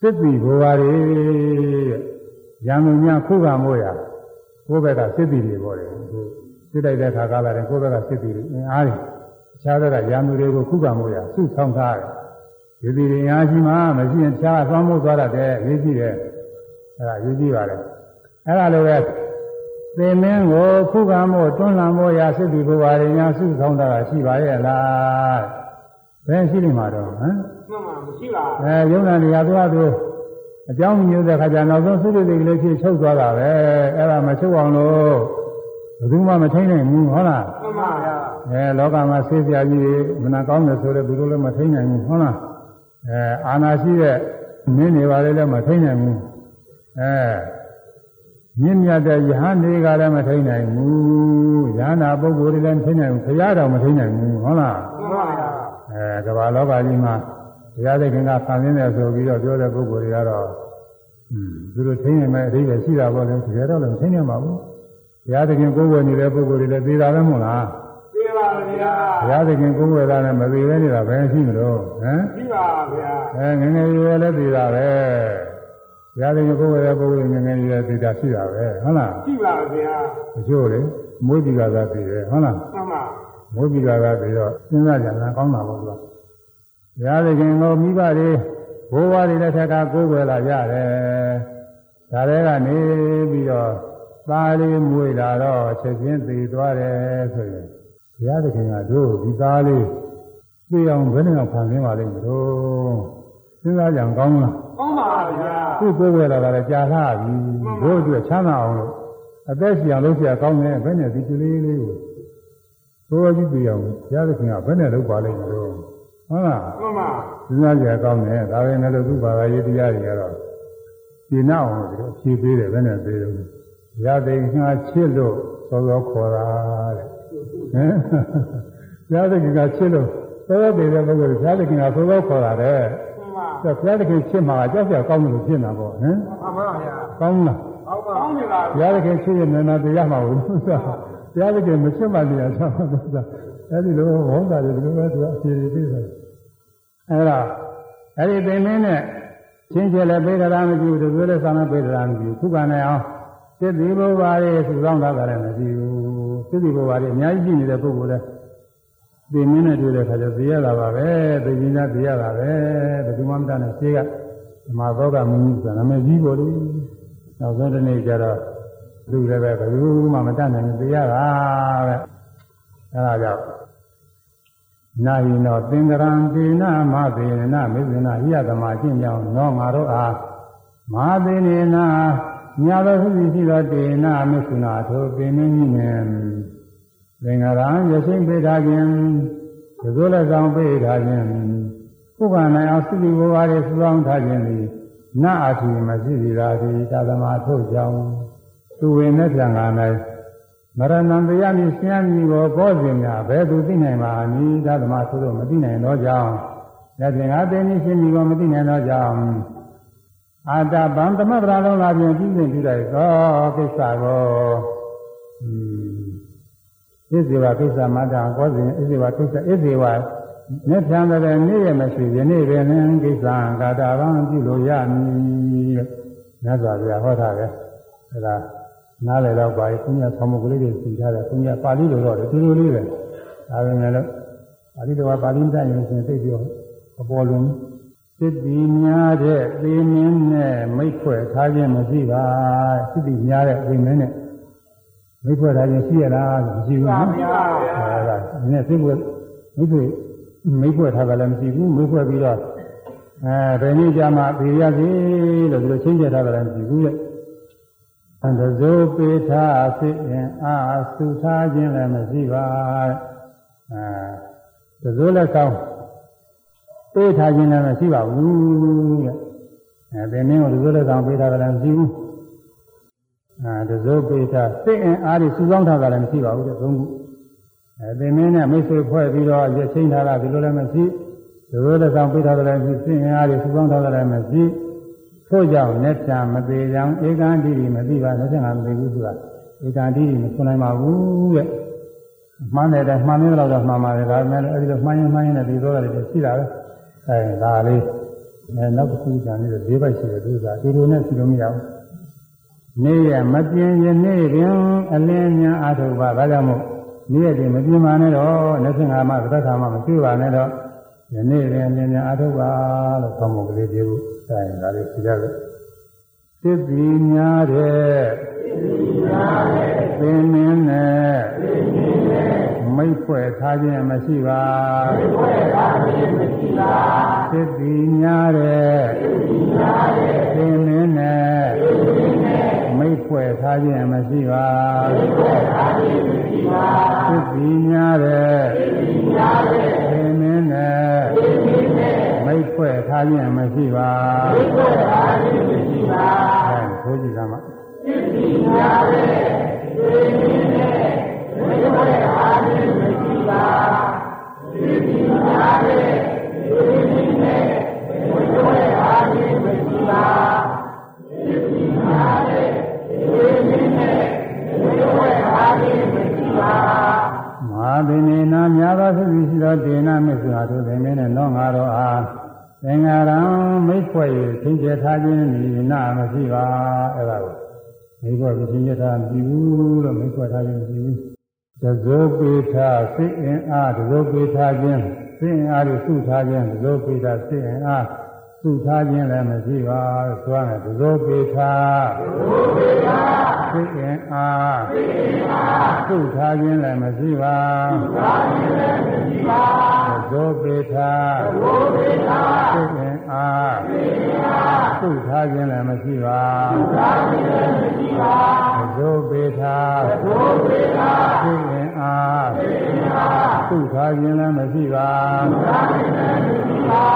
စစ်တီဘဝတွေတဲ့ရံမှုများခုခံမို့ရကိုယ့်ဘက်ကစစ်တီတွေပေါ့လေအခုစစ်တိုက်တဲ့ခါကားလာတယ်ကိုယ့်ဘက်ကစစ်တီတွေအင်းအားတွေအခြားဘက်ကရံမှုတွေကိုခုခံမို့ရစုဆောင်ထားတယ် ဒီဒီရင်အားရှိမှမရှိရင်တခြားအသွမ်းမို့သွားတတ်တယ်ရေးကြည့်တယ်အဲ့ဒါရေးကြည့်ပါလေအဲ့ဒါလိုပဲသင်မင်းကိုခုခံမို့တွန်းလှန်မို့ရစစ်တီဘဝတွေများစုဆောင်တာရှိပါရဲ့လားဘယ်ရှိနေမှာတော့ဟမ်မှန်ပါမရှိပါဘူးအဲယုံနာနေရာသွားသူအကြောင်းမျိုးတဲ့ခါကျနောက်ဆုံးသုတိတိကလေးဖြစ်ချုပ်သွားတာပဲအဲ့ဒါမချုပ်အောင်လို့ဘယ်သူမှမထိနိုင်ဘူးဟုတ်လားမှန်ပါဗျာအဲလောကမှာဆေးပြာကြီးတွေမနာကောင်းတယ်ဆိုတော့သူတို့လည်းမထိနိုင်ဘူးဟုတ်လား အဲအာနာရှိတဲ့မင်းတွေပါလေလည်းမထိနိုင်ဘူးအဲမြင့်မြတ်တဲ့ယဟန်တွေကလည်းမထိနိုင်ဘူးယဟနာပုဂ္ဂိုလ်တွေလည်းမထိနိုင်ဘူးခရတော်မထိနိုင်ဘူးဟုတ်လားမှန်ပါဗျာအဲကမ္ဘာလောကကြီးမှာဘုရားသခင်ကဖန်ဆင်းတယ်ဆိုပြီးတော့ပြောတဲ့ပုဂ္ဂိုလ်တွေကတော့อืมသူတို့ထိနေမဲ့အဓိပ္ပာယ်ရှိတာပေါ့လေတကယ်တော့လည်းထိနေမှာဘူးဘုရားသခင်ကိုယ်ဝယ်နေတဲ့ပုဂ္ဂိုလ်တွေလည်းသိတာပဲမဟုတ်လားသိ ပါဗျာဘုရားသခင်ကိုယ်ဝယ်တာနဲ့မသိပဲနေတာဘယ်ရှိမလို့ဟမ်ရှိပါဗျာအဲငယ်ငယ်ရွယ်လည်းသိတာပဲဘုရားသခင်ကိုယ်ဝယ်တဲ့ပုဂ္ဂိုလ်ငယ်ငယ်ရွယ်သိတာရှိတာပဲဟုတ်လားရှိပါဗျာတချို့လေမွေးပြီးတာကသိတယ်ဟုတ်လားမှန်ပါမိုးပြီးတာကပြီးတော့စဉ်းစားကြတာကောင်းတာပေါ့ကွာ။ဘုရားသခင်ကိုမိဘတွေဘိုးဘွားတွေလက်ထက်ကကိုးကွယ်လာကြတယ်။ဒါတွေကနေပြီးတော့သားလေးမွေလာတော့ချက်ချင်းသိသွားတယ်ဆိုရင် ဘုရားသခင်ကတို့ဒီသားလေးသိအောင်ဘယ်နဲ့အောင်ဖန်ဆင်းပါလိမ့်မလို့စဉ်းစားကြံကောင်းလားကောင်းပါဗျာသူ့ကိုယ်ဝယ်လာတာလည်းကြာလာပြီတို့အတွက်ချမ်းသာအောင်လို့အသက်ရှင်အောင်လုပ်ရကောင်းတယ်ဘယ်နဲ့ဒီကလေးလေးကိုသိုးကြည့်ပြအောင်ဘုရားသခင်ကဘယ်နဲ့လုပ်ပါလိမ့်မလို့ဟုတ်လားမှန်ပါစဉ်းစားကြံကောင်းတယ်ဒါပဲလည်းသူ့ဘာသာရေးတရားတွေကတော့ဒီနောက်အောင်လို့ဖြေးသေးတယ်ဘယ်နဲ့သေးတယ်ဘုရားသခင်ကချစ်လို့စောစောခေါ်တာတဲ့ ဟမ်ဘုရားသခင်ကချစ်လို့သောသောပေးတဲ့ပုဂ္ဂိုလ်ဘုရားသခင်ကသောသောခေါ်တာတဲ့မှန်ပါဘုရားသခင်ချစ်မှာကြောက်ကြကောင်းလို့ဖြစ်နေတာပေါ့ဟမ်မှန်ပါဗျာကောင်းလားဟုတ်ပါကောင်းပြီပါဘုရားသခင်ချစ်ရင်နာတရားမှာဘူးသူကဘုရားသခင်မချစ်မှတရားချမှာသူကအဲဒီလိုဟောတာတွေဒီလိုပဲသူကအဖြေတွေသိတယ်အဲဒါအဲ့ဒီသင်မင်းနဲ့ချင်းချဲလည်းပေးကြတာမရှိဘူးသူတို့လည်းဆောင်လည်းပေးကြတာမရှိဘူးခုကနိုင်အောင်စိတ်ဒီဘဝတွေစုဆောင်တာကလည်းမရှိဘူး စိတ်ဒီဘဝတွေအများကြီးရှိနေတဲ့ပုဂ္ဂိုလ်လည်းသင်မင်းနဲ့တွေ့တဲ့ခါကျသိရတာပါပဲသိရင်သာသိရတာပဲဘယ်သူမှမတတ်နဲ့ရှင်းကဓမ္မသောကမင်းကြီးဆိုတာနာမည်ကြီးပေါ်လို့နောက်ဆုံးတစ်နေ့ကျတော့လူလည်းပဲဘယ်သူမှမတတ်နိုင်ဘူးသိရတာပဲအဲဒါကြောင့်နာယိနောသင်္ကရံဒေနမသေနမေဇနာဟိယသမာရှင်းကြောင်းနောငါတို့အားမဟာသေနေနာ ညာတော်ရှိရှိသောတေနမေသုနာထိုပင်မင်းကြီးနဲ့သင်္ကရံရရှိပေးထားခြင်းဒီလိုလည်းဆောင်ပေးထားခြင်းဥပ္ပန္နအောင်သုတိဘဝတွေစုဆောင်ထားခြင်းသည်နအထီမရှိသေးတာဒီသာသမာထို့ကြောင့်သူဝင်တဲ့ပြန်လာ၌မရဏံတရားမြည်ဆင်းရဲကိုဘောဇင်များဘယ်သူသိနိုင်ပါနည်းသာသမာထို့တော့မသိနိုင်တော့ကြောင်းလက်ပြင်အသိဉာဏ်ရှင်းပြီးကိုမသိနိုင်တော့ကြောင်း အာတဗံသမဗရာလုံးလာပြင်ပြုစဉ်ပြုလိုက်သောကိစ္စကိုဣဇေဝကိစ္စမတ္တကောဇင်ဣဇေဝကိစ္စဣဇေဝမြတ်ထံတဲ့နေ့ရမရှိယနေ့ပင်ကိစ္စကာတာဗံပြုလို့ရမည်မြတ်စွာဘုရားဟောထားတယ်အဲဒါနားလည်တော့ပါပြီဘုရားဆောင်းမကလေးတွေသင်ထားတယ်ဘုရားပါဠိလိုတော့ဒီလိုလေးပဲဒါပေမဲ့လို့ပါဠိတော်ကပါဠိမတတ်ရင်ရှင်သိပြီးတော့အပေါ်လုံး စစ်တီများတဲ့သေမင်းနဲ့မိတ်ဖွဲ့ထားခြင်းမရှိပါစစ်တီများတဲ့သေမင်းနဲ့မိတ်ဖွဲ့ထားခြင်းရှိရလားမရှိဘူးနော်အဲဒါနည်းစိတ်ဖွဲ့မိတ်ဖွဲ့မိတ်ဖွဲ့ထားတာလည်းမရှိဘူးမိတ်ဖွဲ့ပြီးတော့အဲဘယ်နည်းကြမှာပြေရစီလို့ဒီလိုချင်းပြထားတယ်မရှိဘူးရဲ့အန္တဇိုပေထားစိရင်အာသုထားခြင်းလည်းမရှိပါအဲတဇိုလက်ဆောင် ပေးထားခြင်းလည်းမရှိပါဘူးတဲ့အဲဘယ်နည်းကိုတဇိုလက်ဆောင်ပေးထားတယ်လည်းမရှိဘူးအဲတဇိုပေထားစိရင်အားဒီစုဆောင်းထားတာလည်းမရှိပါဘူးတဲ့သုံးခုအဲသင်မင်းနဲ့မိတ်ဆွေဖွဲ့ပြီးတော့ရချင်းထားတာဒီလိုလည်းမရှိဒီလိုလည်းဆောင်ပြထားတယ်လည်းမရှိစင်အားတွေစုပေါင်းထားတယ်လည်းမရှိထို့ကြောင့်လက်ချမသေးကြောင်ဧကံတိတိမသိပါနဲ့ဆက်ငါမသိဘူးဆိုတာဧကံတိတိမဆွနိုင်ပါဘူးတဲ့မှန်းတယ်တဲ့မှန်နေတော့မှန်ပါတယ်ဒါပေမဲ့အဲဒီလိုမှန်းရင်မှန်းရင်လည်းဒီသောတာတွေရှိတာပဲ အဲဒါလေးအဲနောက်တစ်ခုကြံနေတော့၄ဘက်ရှိတယ်သူကဒီလိုနဲ့စီလို့မရဘူးနေ့ရမပြင်းရင်နေ့တွင်အလင်းများအာထုပ်ပါဒါကြောင့်မို့နေ့ရက်တွေမပြင်းပါနဲ့တော့25မှသက်ခါမှမကျွပါနဲ့တော့ယနေ့ရင်လင်းများအာထုပ်ပါလို့ဆောင်းမကလေးပြေဖို့အဲဒါလေးပြကြတယ်သစ်ပီများတဲ့သင်မင်းနဲ့မိ တ်ဖွဲ့ထားခြင်းမရှိပါသစ်ပီများတဲ့သင်မင်းနဲ့မိတ်ဖွဲ့ထားခြင်းမရှိပါသစ်ပီများတဲ့သင်မင်းနဲ့မိတ်ဖွဲ့ထားခြင်းမရှိပါမိတ်ဖွဲ့ထားခြင်းမရှိပါအဲဆိုကြည့်သမှာသစ်ပီများတဲ့သင်မင်းနဲ့မိတ်ဖွဲ့ထားခြင်းမရှိပါသစ်ပီများတဲ့သင်မင်းနဲ့မိတ်ဖွဲ့ထားခြင်းမရှိပါသစ်ပီများတဲ့သင်မင်းနဲ့မိတ်ဖွဲ့ထားခြင်းမရှိပါမဟာဗိနေနာများသောသုတိရှိသောဒေနာမစ္ဆာတို့သင်မင်းနဲ့လောငါတော်အားသင်္ဃာရံ မိတ်ဖွဲ့၍သင်ကျေထားခြင်းဤနာမရှိပါအဲ့ဒါကိုမိတ်ဖွဲ့ပြီးသင်ကျေထားမရှိဘူးလို့မိတ်ဖွဲ့ထားခြင်းမရှိဘူး တဇောပေထားစိတ်အင်အားတဇောပေထားခြင်းစိတ်အင်အားကိုစုထားခြင်းတဇောပေထားစိတ်အင်အားစုထားခြင်းလည်းမရှိပါဆိုရမယ်တဇောပေထားတဇောပေထားစိတ်အင်အားစိတ်အင်အားစုထားခြင်းလည်းမရှိပါစုထားခြင်းလည်းမရှိပါ သဇောပေထာသဇောပေထာစိတ်အင်အားစိတ်အင်အားသုထားခြင်းလည်းမရှိပါသုထားခြင်းလည်းမရှိပါသဇောပေထာသဇောပေထာစိတ်အင်အားစိတ်အင်အားသုထားခြင်းလည်းမရှိပါသုထားခြင်းလည်းမရှိပါ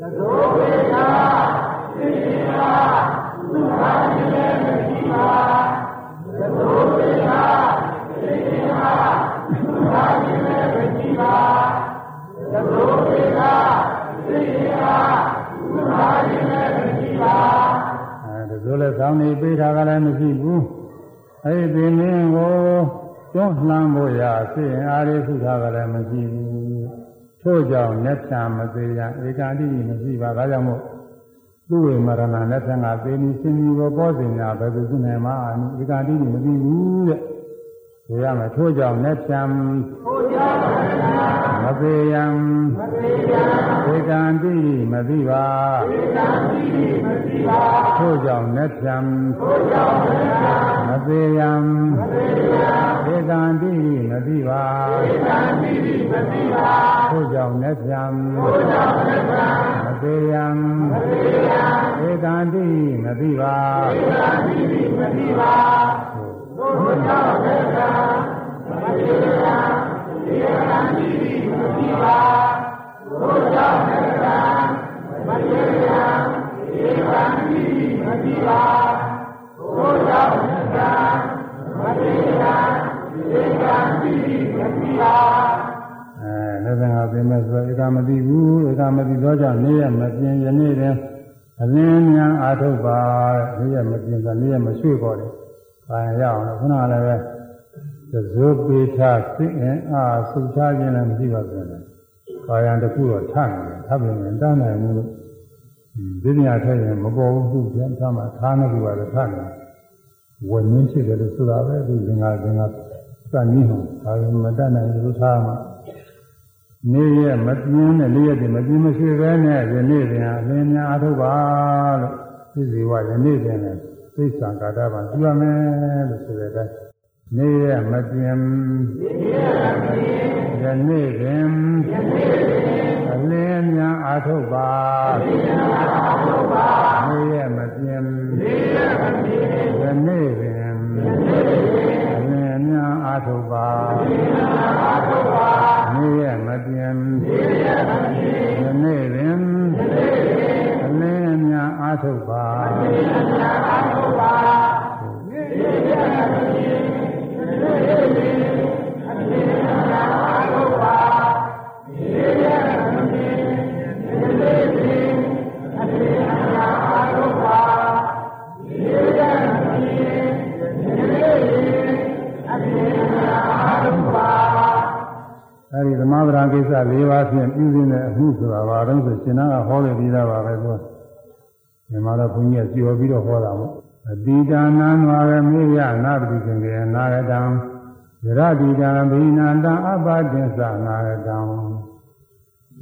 သဇောပေထာစိတ်အင်အားသုထားခြင်းလည်းမရှိပါသဇောပေထာစိတ်အင်အားသုထားခြင်းလည်း မရှိပါသဘောတရားသိရာဥပါဒိနဲ့မရှိပါအဲဒါဆိုလဲဆောင်းနေပေးထားကလည်းမရှိဘူးအဲ့ဒီမင်းကိုကျွန်းလှမ်းဖို့ရသိရင်အားရစုထားကလည်းမရှိဘူးထို့ကြောင့်လက်ချမသေးရဧကတိမရှိပါဒါကြောင့်မို့သူ့ဝေမရဏလက်ထံကသေနီရှင်ကြီးကိုပေါ်စင်ညာဘယ်သူရှိနေမှာဧကတိမရှိဘူးတဲ့ ဆိုရမယ်ထို့ကြောင့်လက်ချံထို့ကြောင့်မသေးယံမသေးယံဧကံတိမသိပါဧကံတိမသိပါထို့ကြောင့်လက်ချံထို့ကြောင့်လက်ချံမသေးယံမသေးယံဧကံတိမသိပါဧကံတိမသိပါထို့ကြောင့်လက်ချံထို့ကြောင့်လက်ချံမသေးယံမသေးယံဧကံတိမသိပါဧကံတိမသိပါဘုရားမေတ္တာမတေယံဧကံတိမသိပါဘုရားမေတ္တာမတေယံဧကံတိမသိပါဘုရားမေတ္တာမတေယံဧကံတိမသိပါ အဲလည်းငါပြင်မဲ့ဆိုဧကမသိဘူးဧကမသိတော့ကြောင့်နေ့ရက်မပြင်းယနေ့တည်းအလင်းများအာထုတ်ပါနေ့ရက်မပြင်းဆိုနေ့ရက်မရွှေ့ပေါ်တယ်။ ဘာရအောင်လဲခုနကလည်းပဲသဇုပိထသိအင်အားသုထားခြင်းလည်းမရှိပါဘူးလေ။ဘာယံတစ်ခုတော့ထနေတယ်ထပ်ပြင်ရင်တန်းနိုင်မှုလို့ဒီညထည့်ရင်မပေါ်ဘူးသူပြန်ထားမှထားနေကူပါလေထနေဝဉ္ဉ်ဖြစ်တယ်လို့ဆိုတာပဲဒီသင်္ဃာသင်္ဃာစံနည်းဟောဒါလည်းမတတ်နိုင်ဘူးထားမှနေ့ရက်မပြင်းတဲ့နေ့ရက်တွေမပြင်းမရှိပဲနဲ့ယနေ့ပြန်အလင်းများအားထုတ်ပါလို့သိစီဝယနေ့ပြန်လည်း သိစ္စာကာတပါပြုရမယ်လို့ဆိုတဲ့အတိုင်းနေ့ရက်မပြင်းယနေ့ပြန်အလင်းများအားအားထုတ်ပါနေရမပြင်းယနေ့ပင်အလင်းများအားထုတ်ပါနေရမပြင်းယနေ့ပင်အလင်းများအားထုတ်ပါ ဖြင့်ပြုစင်းတဲ့အမှုဆိုတာဘာလို့ဆိုရှင်နာကဟောလို့ပြီးသားပါပဲကွာဒီမှာတော့ဘုန်းကြီးကကြော်ပြီးတော့ဟောတာမို့အတိဒါနံဝရမေယနာပတိကံကေနာရတံယရတိတံဘိနန္တအပတိသနာရတံ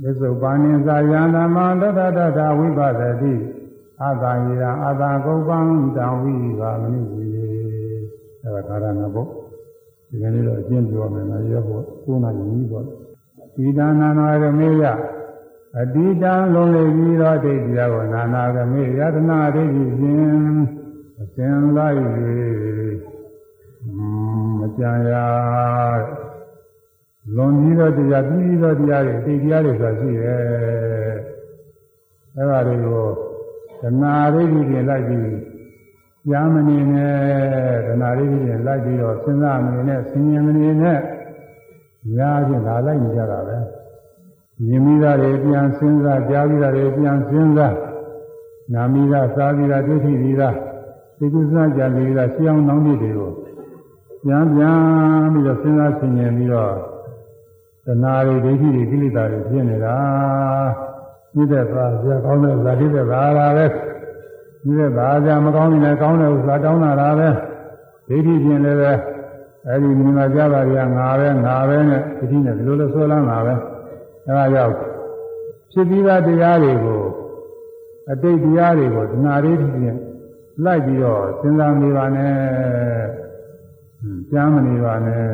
သစ္စုပ္ပန္နိသာယန္တမတတတတဝိပဿတိအတံယံအတံကုပ္ပံတံဝိပါမနုဝိအဲဒါကာရဏဘုဒီကနေ့တော့အကျဉ်းပြောမယ်နော်ရောဖို့ကိုးနာယူပြီးပေါ့ ဒီဒါနနာရမေယအတိတံလုံးလေပြီးတော့ဒိဋ္ဌိယကိုနာနာရမေယတနာဒိဋ္ဌိဖြင့်အစဉ်လိုက်၍မကြံရလွန်ပြီးတော့တရားပြီးတော့တရားတွေတိတ်တရားတွေဆိုရှိရဲ့အဲဒါတွေကိုတနာဒိဋ္ဌိဖြင့်လိုက်ပြီးကြာမနေနဲ့ဒနာလေးဖြင့်လိုက်ပြီးတော့စဉ်းစားမနေနဲ့ဆင်ញင်မနေနဲ့ ညာချင်းလာလိုက်နေကြတာပဲမြင်မိတာတွေပြန်စဉ်းစားကြားပြီးတာတွေပြန်စဉ်းစားနာမိတာစားပြီးတာဒုတိယပြီးတာဒီကုသကြပြီးတာရှင်းအောင်နောင်ပြီးတွေကိုပြန်ပြန်ပြီးတော့စဉ်းစားဆင်ញင်ပြီးတော့တဏှာတွေဒိဋ္ဌိတွေကိလေသာတွေဖြစ်နေတာပြည့်တဲ့သွားဆရာကောင်းတဲ့ဇာတိတဲ့သာလာပဲဒီကဘာကြမကောင်းနေလဲကောင်းတဲ့ဥစ္စာတောင်းတာလားပဲဒိဋ္ဌိဖြင့်လည်းပဲ အဲဒီမြင်လာကြတာကငါပဲငါပဲနဲ့ဒိဋ္ဌိနဲ့ဒီလိုလိုဆွဲလန်းတာပဲအဲဒါကြောင့်ဖြစ်ပြီးသားတရားတွေကိုအတိတ်တရားတွေကိုဒနာလေးဖြင့်လိုက်ပြီးတော့စဉ်းစားနေပါနဲ့ကြားမနေပါနဲ့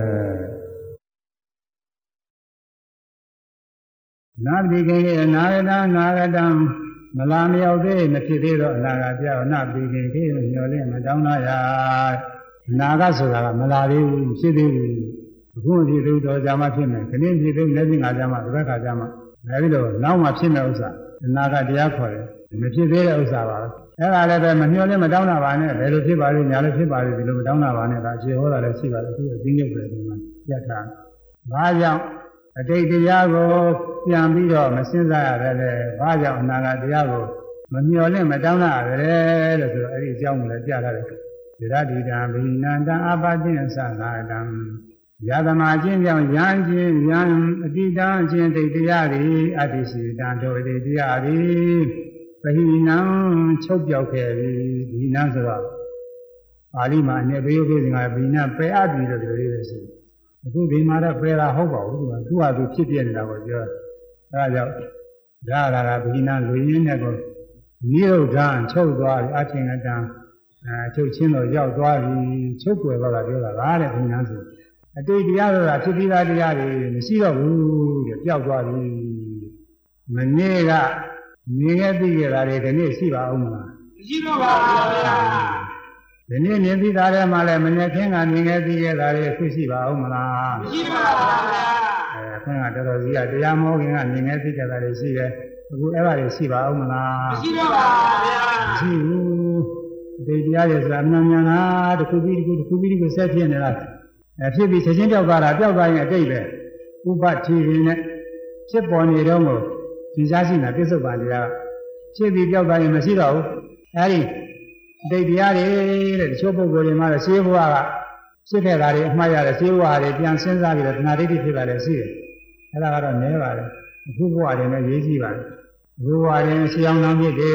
နာတိကေနာရတနာရတံမလာမရောက်သေးမဖြစ်သေးတော့အနာဂတ်ပြောင်းနာပြီးခင်ခေလို့ညော်လင့်မတောင်းနာရအ နာဂတ်ဆိုတာကမလာသေးဘူးဖြစ်သေးဘူးအခုမဖြစ်သေးတော့ကြာမှဖြစ်မယ်ခဏဖြစ်သေးလက်ပြင်ငါကြာမှတစ်ခါခါကြာမှအဲဒီလိုနောက်မှဖြစ်မဲ့ဥစ္စာအနာဂတ်တရားခေါ်တယ်မဖြစ်သေးတဲ့ဥစ္စာပါအဲ့ဒါလည်းပဲမညှော်လင့်မတောင်းတာပါနဲ့ဘယ်လိုဖြစ်ပါလိမ့်ညာလိုဖြစ်ပါလိမ့်ဒီလိုမတောင်းတာပါနဲ့ဒါအခြေဟောတာလည်းရှိပါတယ်အခုအချင်းချုပ်တယ်ဒီမှာပြတ်ထားဘာကြောင့်အတိတ်တရားကိုပြန်ပြီးတော့မစဉ်းစားရတယ်လေဘာကြောင့်အနာဂတ်တရားကိုမမျှော်လင့်မတောင်းတာရတယ်လို့ဆိုတော့အဲ့ဒီအကြောင်းကိုလည်းပြထားတယ် ဒီရတိတံဘိနန္တအပတိသနာတံယသမချင်းကြောင့်ယံချင်းယံအတိတံချင်းတိတ်တရားတွေအတ္တိစီတံတို့တိတရားတွေပဟိနံချုပ်ပြောက်ခဲ့ပြီဒီနံဆိုတော့ပါဠိမှာအနေဘေးဥပ္ပဒေကဘိနပယ်အပ်ပြီလို့ပြောရသေးတယ်ဆိုအခုဒီမှာတော့ပယ်တာဟုတ်ပါဘူးသူကသူ့ဟာသူဖြစ်ပြနေတာကိုပြောအဲဒါကြောင့်ဒါရတာဘိနာလူရင်းနဲ့ကိုနိရုဒ္ဓချုပ်သွားပြီအချင်းကတံ အဲချုပ်ချင်းတော့ရောက်သွားပြီချုပ်ွယ်သွားတာပြောတာလားတဲ့ဘိနာဆိုအတိတ်တရားဆိုတာဖြစ်ပြီးသားတရားတွေမရှိတော့ဘူးတဲ့ပျောက်သွားပြီမနေ့ကနေခဲ့သိခဲ့တာတွေဒီနေ့ရှိပါအောင်မလားမရှိတော့ပါဘူးဗျာဒီနေ့မြင်သိတာထဲမှာလည်းမနေ့ကင်းကနေခဲ့သိခဲ့တာတွေအခုရှိပါအောင်မလားမရှိပါဘူးဗျာအဲခွင့်ကတော်တော်ကြီးကတရားမောခင်ကနေခဲ့သိခဲ့တာတွေရှိတယ်အခုအဲ့ဒါတွေရှိပါအောင်မလားမရှိတော့ပါဘူးဗျာမရှိဘူး ဒီတရားတွေဆိုတာမြန်မြန်ကတစ်ခုပြီးတစ်ခုတစ်ခုပြီးတစ်ခုဆက်ဖြစ်နေတာအဲဖြစ်ပြီးချက်ချင်းပြောက်သွားတာပြောက်သွားရင်အတိတ်ပဲဥပတိရင်းနဲ့ဖြစ်ပေါ်နေတော့ကိုဒီစားရှိတာပြစ္ဆုတ်ပါတရားဖြစ်ပြီးပြောက်သွားရင်မရှိတော့ဘူးအဲဒီဒိတ်တရားတွေတဲ့တချို့ပုဂ္ဂိုလ်တွေမှာတော့ရှင်းဘဝကဖြစ်ခဲ့တာတွေအမှားရတယ်ရှင်းဘဝတွေပြန်စဉ်းစားပြီးတော့သနာဒိဋ္ဌိဖြစ်တာလည်းရှိတယ်အဲဒါကတော့နည်းပါတယ်အခုဘဝတွေနဲ့ရေးကြည့်ပါတယ်အခုဘဝတွေရှင်းအောင်နောက်မြစ်တွေ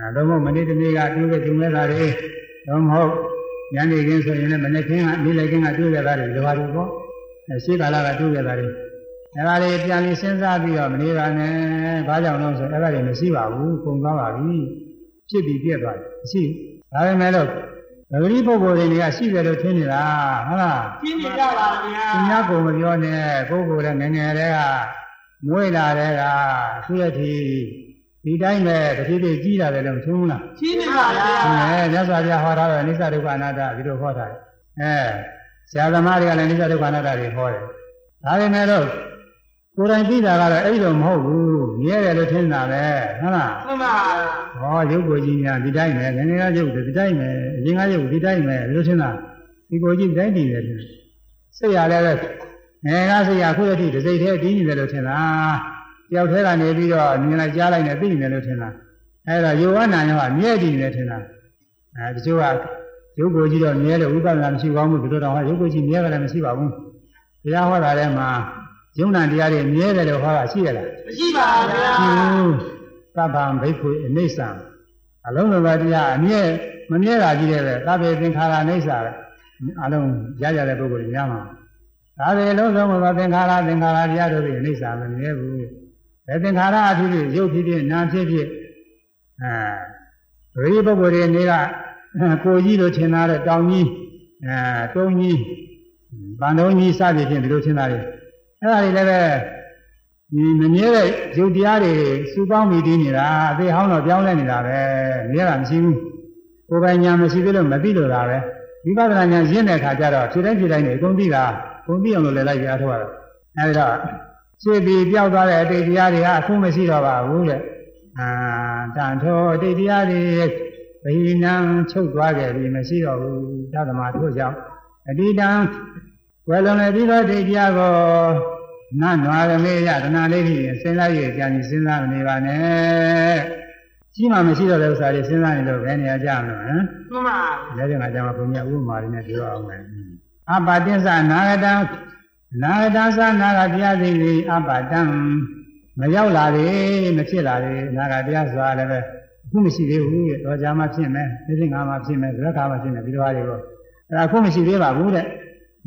အဲတော့မနေ့တနေ့ကတွေ့ခဲ့ကြုံခဲ့တာတွေတော့မဟုတ်ညနေခင်းဆိုရင်လည်းမနေ့ခင်းကနေ့လည်ခင်းကတွေ့ခဲ့တာတွေဒီဘာတွေပေါ့အဲရှင်းကာလကတွေ့ခဲ့တာတွေအဲဒါတွေပြန်ပြီးစဉ်းစားပြီးတော့မနေပါနဲ့ဘာကြောင့်လဲဆိုအဲဒါတွေမရှိပါဘူးပုံသွားပါပြီဖြစ်ပြီးပြက်သွားတယ်မရှိဒါပေမဲ့လို့ဒဂရီပုဂ္ဂိုလ်တွေကရှိတယ်လို့ထင်နေတာဟုတ်လားရှင်းနေကြပါဗျာသူများကိုမပြောနဲ့ပုဂ္ဂိုလ်လည်းငငယ်တည်းကမွေးလာတဲ့ကခုရတိ ဒီတိုင်းပဲတတိတိကြီးလာတယ်လို့မထုံးဘူးလားရှင်းနေပါဗျာအဲမြတ်စွာဘုရားဟောထားတယ်အိစ္ဆဒုက္ခအနတ္တဒီလိုဟောထားတယ်အဲဆရာသမားတွေကလည်းအိစ္ဆဒုက္ခအနတ္တတွေဟောတယ်ဒါပေမဲ့လို့ကိုယ်တိုင်သိတာကတော့အဲ့လိုမဟုတ်ဘူးမြဲတယ်လို့ထင်တာပဲဟုတ်လားမှန်ပါဗျာဟောရုပ်ကိုကြီးများဒီတိုင်းပဲငငယ်ကရုပ်ဒီတိုင်းပဲအရင်ကရုပ်ဒီတိုင်းပဲဒီလိုထင်တာဒီကိုကြီးဒီတိုင်းတည်တယ်ထင်တယ်စိတ်ရလည်းပဲငယ်ကစိတ်ရခုတည်းဒီစိတ်ထဲတည်နေတယ်လို့ထင်တာ တယောက်တည်းကနေပြီးတော့မြင်လိုက်ကြားလိုက်နဲ့သိနေတယ်လို့ထင်တာအဲ့ဒါယောဂနာယောကမြဲတည်နေတယ်ထင်တာအဲတချို့ကရုပ်ကိုကြီးတော့မြဲတယ်ဥပဒနာမရှိကောင်းဘူးဒီလိုတော့ဟာရုပ်ကိုကြီးမြဲတယ်မရှိပါဘူးတရားဟောတာထဲမှာယုံနာတရားတွေမြဲတယ်လို့ဟောတာရှိရလားမရှိပါဗျာသဗ္ဗံဘိက္ခုအနိစ္စံအလုံးစုံသောတရားအမြဲမမြဲတာကြီးတယ်ပဲသဗ္ဗေသင်္ခါရအနိစ္စပဲအလုံးရရတဲ့ပုဂ္ဂိုလ်တွေများမှာဒါပေအလုံးစုံသောသင်္ခါရသင်္ခါရတရားတို့တွေအနိစ္စမမြဲဘူး ဘယ်သင်္ခါရအဖြစ်ဖြစ်ရုပ်ဖြစ်ဖြစ်နာမ်ဖြစ်ဖြစ်အဲဒီပုဂ္ဂိုလ်တွေနေကကိုကြီးလိုထင်တာတဲ့တောင်ကြီးအဲတုံးကြီးဗန်တုံးကြီးစသည်ဖြင့်ဒီလိုထင်တာတွေအဲ့ဒါတွေလည်းပဲဒီမမြဲတဲ့ရုပ်တရားတွေစူပေါင်းပြီးတည်နေတာအသေးဟောင်းတော့ပြောင်းလဲနေတာပဲမြဲတာမရှိဘူးကိုယ်ပိုင်ညာမရှိသေးလို့မသိလို့တာပဲဝိပဿနာညာရင့်တဲ့အခါကျတော့ဖြည့်တိုင်းဖြည့်တိုင်းနေအကုန်သိတာအကုန်သိအောင်လို့လည်းလိုက်ပြအားထုတ်ရတော့အဲဒီ တော့ရှင်းပြီးပြောက်သွားတဲ့အတိတ်တရားတွေကအခုမရှိတော့ပါဘူးတဲ့အာတန်ထောအတိတ်တရားတွေဘိနံချုပ်သွားကြပြီမရှိတော့ဘူးသဒ္ဓမာထို့ကြောင့်အတိတံဝယ်လုံးလည်းပြီးတော့ဒိဋ္ဌိယကိုနတ်နွားရမေရတဏလေးကြီးစဉ်းစားရကြရင်စဉ်းစားမနေပါနဲ့ရှိမှမရှိတော့တဲ့ဥစ္စာတွေစဉ်းစားနေလို့ဘယ်နေရာကြမလို့ဟမ်မှန်ပါလဲတဲ့ငါကြမှာဘုညာဥပမာလေးနဲ့ပြောအောင်မယ်အပါတိသနာဂတံ နာဂတသနာဂတရားသိပြီအပါတံမရောက်လာသေးမဖြစ်လာသေးနာဂတရားဆိုတာလည်းပဲအခုမရှိသေးဘူးတဲ့တော့ကြာမှဖြစ်မယ်သိသိငါမှဖြစ်မယ်ဇက်ခါမှဖြစ်မယ်ဒီလိုဟာတွေကိုအဲအခုမရှိသေးပါဘူးတဲ့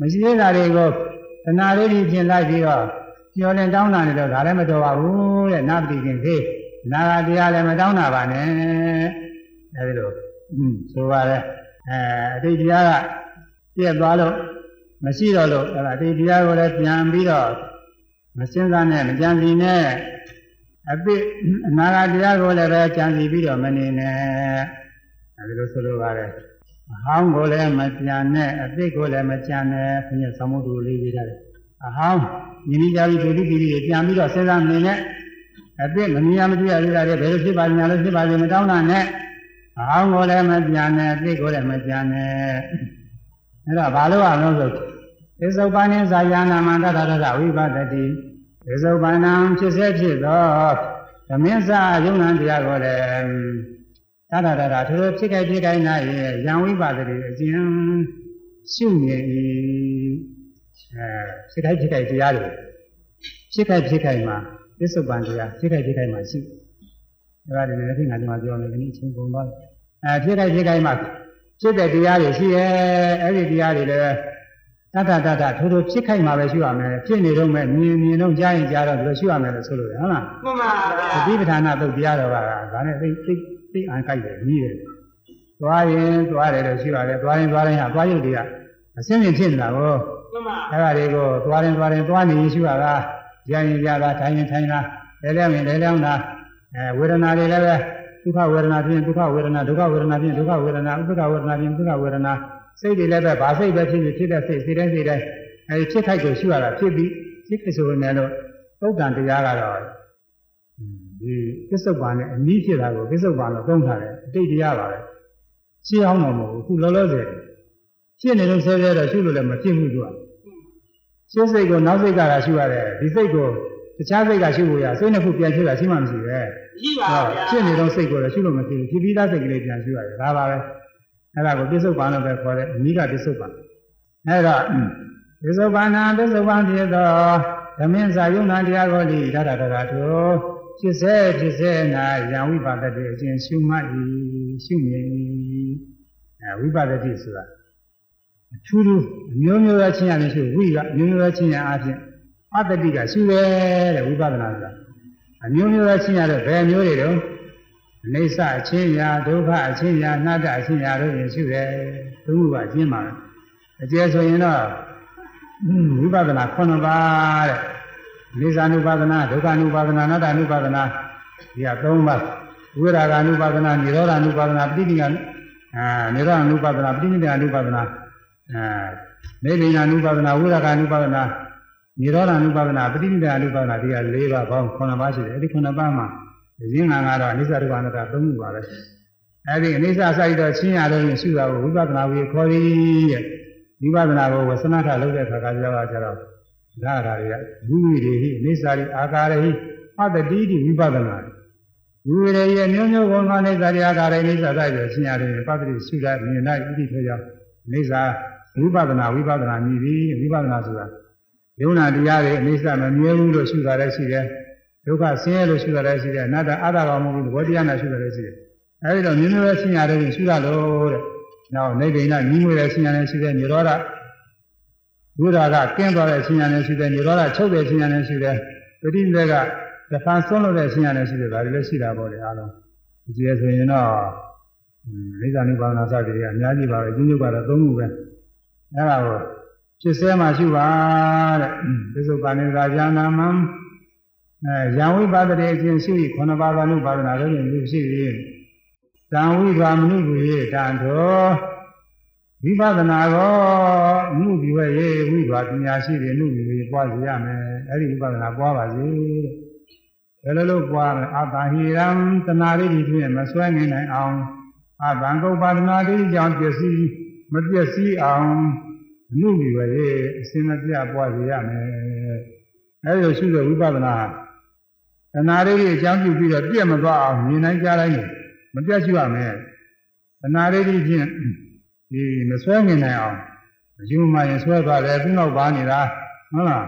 မရှိသေးတာတွေကိုတဏှာလေးကြီးပြင်လိုက်ပြီးတော့ကျော်လင်တောင်းတာနေတော့ဒါလည်းမတော်ပါဘူးတဲ့နာပတိခင်ခေနာဂတရားလည်းမတောင်းတာပါနဲ့အဲဒီလိုอืมဆိုပါလေအဲအတိတ်တရားကပြည့်သွားလို့ မရှိတော့လို့အဲအတိတ်တရားကိုလည်းပြန်ပြီးတော့မစင်းစားနဲ့မကြံစီနဲ့အပိအနာဂတ်တရားကိုလည်းပဲကြံစီပြီးတော့မနေနဲ့အဲဒီလိုဆိုလိုပါတယ်အဟောင်းကိုလည်းမကြံနဲ့အပိကိုလည်းမကြံနဲ့ဘုရားသမှုတူလေးရေးထားတယ်အဟောင်းညီနီကြပြီးဒုတိပိတွေပြန်ပြီးတော့စဉ်းစားမနေနဲ့အပိမမြင်ရမတွေ့ရသေးတာတွေဘယ်လိုဖြစ်ပါညာလို့ဖြစ်ပါစေမတောင်းတာနဲ့အဟောင်းကိုလည်းမကြံနဲ့အပိကိုလည်းမကြံနဲ့အဲ့တော့ဘာလို့အောင်လို့ဆို သေသုပန်နိဇာယာနာမန္တတတဝိပဒတိသေသုပန်နံဖြစ်စေဖြစ်သောသမင်းစာယုံနံတရားကိုလည်းတတတတထိုလိုဖြစ်ခဲ့ဖြစ်ခဲ့နာရဲ့ယံဝိပဒတိအကျဉ်ရှုမြင်၏အဲဖြစ်ခဲ့ဖြစ်ခဲ့တရားတွေဖြစ်ခဲ့ဖြစ်ခဲ့မှာသေသုပန်တရားဖြစ်ခဲ့ဖြစ်ခဲ့မှာရှိဒါကလည်းလည်းငါဒီမှာပြောမယ်ဒီနေ့အချိန်ကုန်သွားအဲဖြစ်ခဲ့ဖြစ်ခဲ့မှာဖြစ်တဲ့တရားတွေရှိရဲ့အဲ့ဒီတရားတွေလည်း တတတတထိုးထိုးဖြစ်ခိုက်မှာပဲရှိရမယ်ဖြစ်နေတော့မဲ့မြင်မြင်တော့ကြားရင်ကြားတော့ဒီလိုရှိရမယ်လို့ဆိုလို့ရဟုတ်လားမှန်ပါဗျာသတိပဋ္ဌာနာသုတ်တရားတော်ကဒါနဲ့သိသိသိအန်ကြိုက်တယ်ကြီးတယ်သွားရင်သွားတယ်လို့ရှိရတယ်သွားရင်သွားရင်ဟာသွားရုပ်တွေကအစင်းစင်ဖြစ်နေတာကိုမှန်ပါအဲ့ဒါတွေကိုသွားရင်သွားရင်သွားနေရင်ရှိရတာရရင်ရတာထိုင်ရင်ထိုင်တာလဲလဲရင်လဲလဲအောင်တာအဲဝေဒနာတွေလည်းပဲဒုက္ခဝေဒနာဖြင့်ဒုက္ခဝေဒနာဒုက္ခဝေဒနာဖြင့်ဒုက္ခဝေဒနာဥပ္ပခဝေဒနာဖြင့်ဥပ္ပခဝေဒနာ စိတ်တွေလည်းပဲဘာစိတ်ပဲဖြစ်ဖြစ်ဖြစ်တဲ့စိတ်စိတ်တိုင်းစိတ်တိုင်းအဲဒီဖြစ်ခိုက်ကိုရှိရတာဖြစ်ပြီးဖြစ်ခိုက်ဆိုရင်လည်းသုတ်တန်တရားကတော့ဒီပစ္စုပန်နဲ့အနည်းဖြစ်တာကိုပစ္စုပန်လို့သုံးထားတယ်အတိတ်တရားပါပဲရှင်းအောင်တော့မဟုတ်ဘူးခုလောလောဆယ်ဖြစ်နေလို့ဆဲဆဲတော့ရှုလို့လည်းမဖြစ်ဘူးသူကရှင်းစိတ်ကိုနောက်စိတ်ကလာရှုရတယ်ဒီစိတ်ကိုတခြားစိတ်ကရှုဖို့ရစိတ်နှစ်ခုပြန်ရှုတာရှိမှမရှိပဲရှိပါဗျာဖြစ်နေတော့စိတ်ကိုလည်းရှုလို့မရှိဘူးဖြစ်ပြီးသားစိတ်ကလေးပြန်ရှုရတယ်ဒါပါပဲ အဲ့ဒါကိုပြစ္ဆုတ်ပန်လို့ပဲခေါ်တယ်အနိကပြစ္ဆုတ်ပန်အဲ့ဒါပြစ္ဆုတ်ပန်နာပြစ္ဆုတ်ပန်ဖြစ်သောဓမင်းစာယုံနာတရားကိုလိဒါရတရာတို့ဖြစ်စေဖြစ်စေနာယံဝိပါဒတိအကျဉ်ရှုမှတ်၏ရှုမြင်၏အဲဝိပါဒတိဆိုတာအထူးထူးအမျိုးမျိုးသောချင်းရခြင်းရှုဝိကအမျိုးမျိုးသောချင်းရအားဖြင့်အတ္တတိကရှုရဲတဲ့ဝိပဿနာဆိုတာအမျိုးမျိုးသောချင်းရတဲ့ဘယ်မျိုးတွေတော့ အိဋ္ဌအချင်းရာဒုက္ခအချင်းရာအနတ္တအချင်းရာတို့ရင်ရှိတယ်သုံးခုပါရှင်းပါမယ်အကျယ်ဆိုရင်တော့ဝိပဿနာ9ပါးတဲ့အိဋ္ဌ ानु ပါဒနာဒုက္ခ ानु ပါဒနာအနတ္တ ानु ပါဒနာဒီက3ပါးဝိရာဂ ानु ပါဒနာនិရောဓ ानु ပါဒနာပဋိနိကအာនិရောဓ ानु ပါဒနာပဋိနိက ानु ပါဒနာအာမေလိညာ ानु ပါဒနာဝိရာဂ ानु ပါဒနာនិရောဓ ानु ပါဒနာပဋိနိက ानु ပါဒနာဒီက4ပါးပေါင်း9ပါးရှိတယ်အဲ့ဒီ9ပါးမှာ ရင်းငံကတော့အနိစ္စဒုက္ခအနတ္တ၃ခုပါပဲအဲ့ဒီအနိစ္စစိုက်တော့ချင်းရလို့ရှိတာကိုဝိပဿနာဝေခေါ်ရည်တဲ့ဝိပဿနာကိုဝဆနာထလုပ်တဲ့အခါကကြောက်ကြတော့ဒါဓာတွေကဝိဝိရေဟိအနိစ္စရိအာကာရဟိအတ္တတိတိဝိပဿနာဝိဝိရေရဲ့မျိုးမျိုးကုန်သောအနိစ္စရိအာကာရအနိစ္စစိုက်တော့ချင်းရတယ်ပတ္တိရှိတာမြင်လိုက်ဣတိထောကြောင့်အနိစ္စဝိပဿနာဝိပဿနာမြည်ပြီးဝိပဿနာဆိုတာယုံနာတရားတွေအနိစ္စမမြဲဘူးလို့ရှိတာလည်းရှိတယ် ဒုက္ခဆင်းရဲလို့ရှိတာလည်းရှိတယ်အနတ္တအတ္တကောင်မဟုတ်ဘူးဘောတရားနဲ့ရှိတာလည်းရှိတယ်အဲဒီတော့မြင်လို့ဆင်းရဲတယ်ရှိတာလို့တဲ့နောက်နေဗိဏညီငွေတဲ့ဆင်းရဲလည်းရှိတယ်និရောဓဘုရားကကင်းသွားတဲ့ဆင်းရဲလည်းရှိတယ်និရောဓချုပ်တဲ့ဆင်းရဲလည်းရှိတယ်ပဋိနိဒေကတခါဆုံးလို့တဲ့ဆင်းရဲလည်းရှိတယ်ဒါတွေလည်းရှိတာပေါ့လေအားလုံးဒီကျေဆိုရင်တော့အိဇာနုပါဒနာစသည်တွေကအများကြီးပါပဲကျဉ်းချုပ်ကတော့သုံးခုပဲအဲဒါကိုဖြစ်ဆဲမှရှိပါတဲ့သစ္စုပ္ပန်နေတာဉာဏမံ အဲယံဝိပါဒရေအချင်းရှိခုနပါးပါနုပါဒနာလည်းမြည်ရှိ၏တံဝိပါမနုကိုရေတံတော်ဝိပဿနာကိုမှုဒီဝဲရေဝိပါပညာရှိတွေမှုဒီဝေပွားစီရမယ်အဲ့ဒီဝိပဿနာပွားပါစေတဲ့ဘယ်လိုလုပ်ပွားမလဲအတ္တဟိရံတဏှာလေးဒီဖြင့်မဆွဲငင်နိုင်အောင်အတ္တံကုပ္ပဒနာတိကြောင့်ပျက်စီးမပျက်စီးအောင်မှုဒီဝဲရေအစင်မပြပွားစီရမယ်အဲ့ဒီရှိတဲ့ဝိပဿနာ တဏှာလေးတွေအကြောင်းပြုပြီးတော့ပြည့်မသွားအောင်မြင်နိုင်ကြတိုင်းမပြတ်ရှိရမယ်တဏှာလေးတွေဖြင့်ဒီမဆွဲငင်နိုင်အောင်အယူမှရင်ဆွဲသွားတယ်သူ့နောက်ပါနေတာဟုတ်လား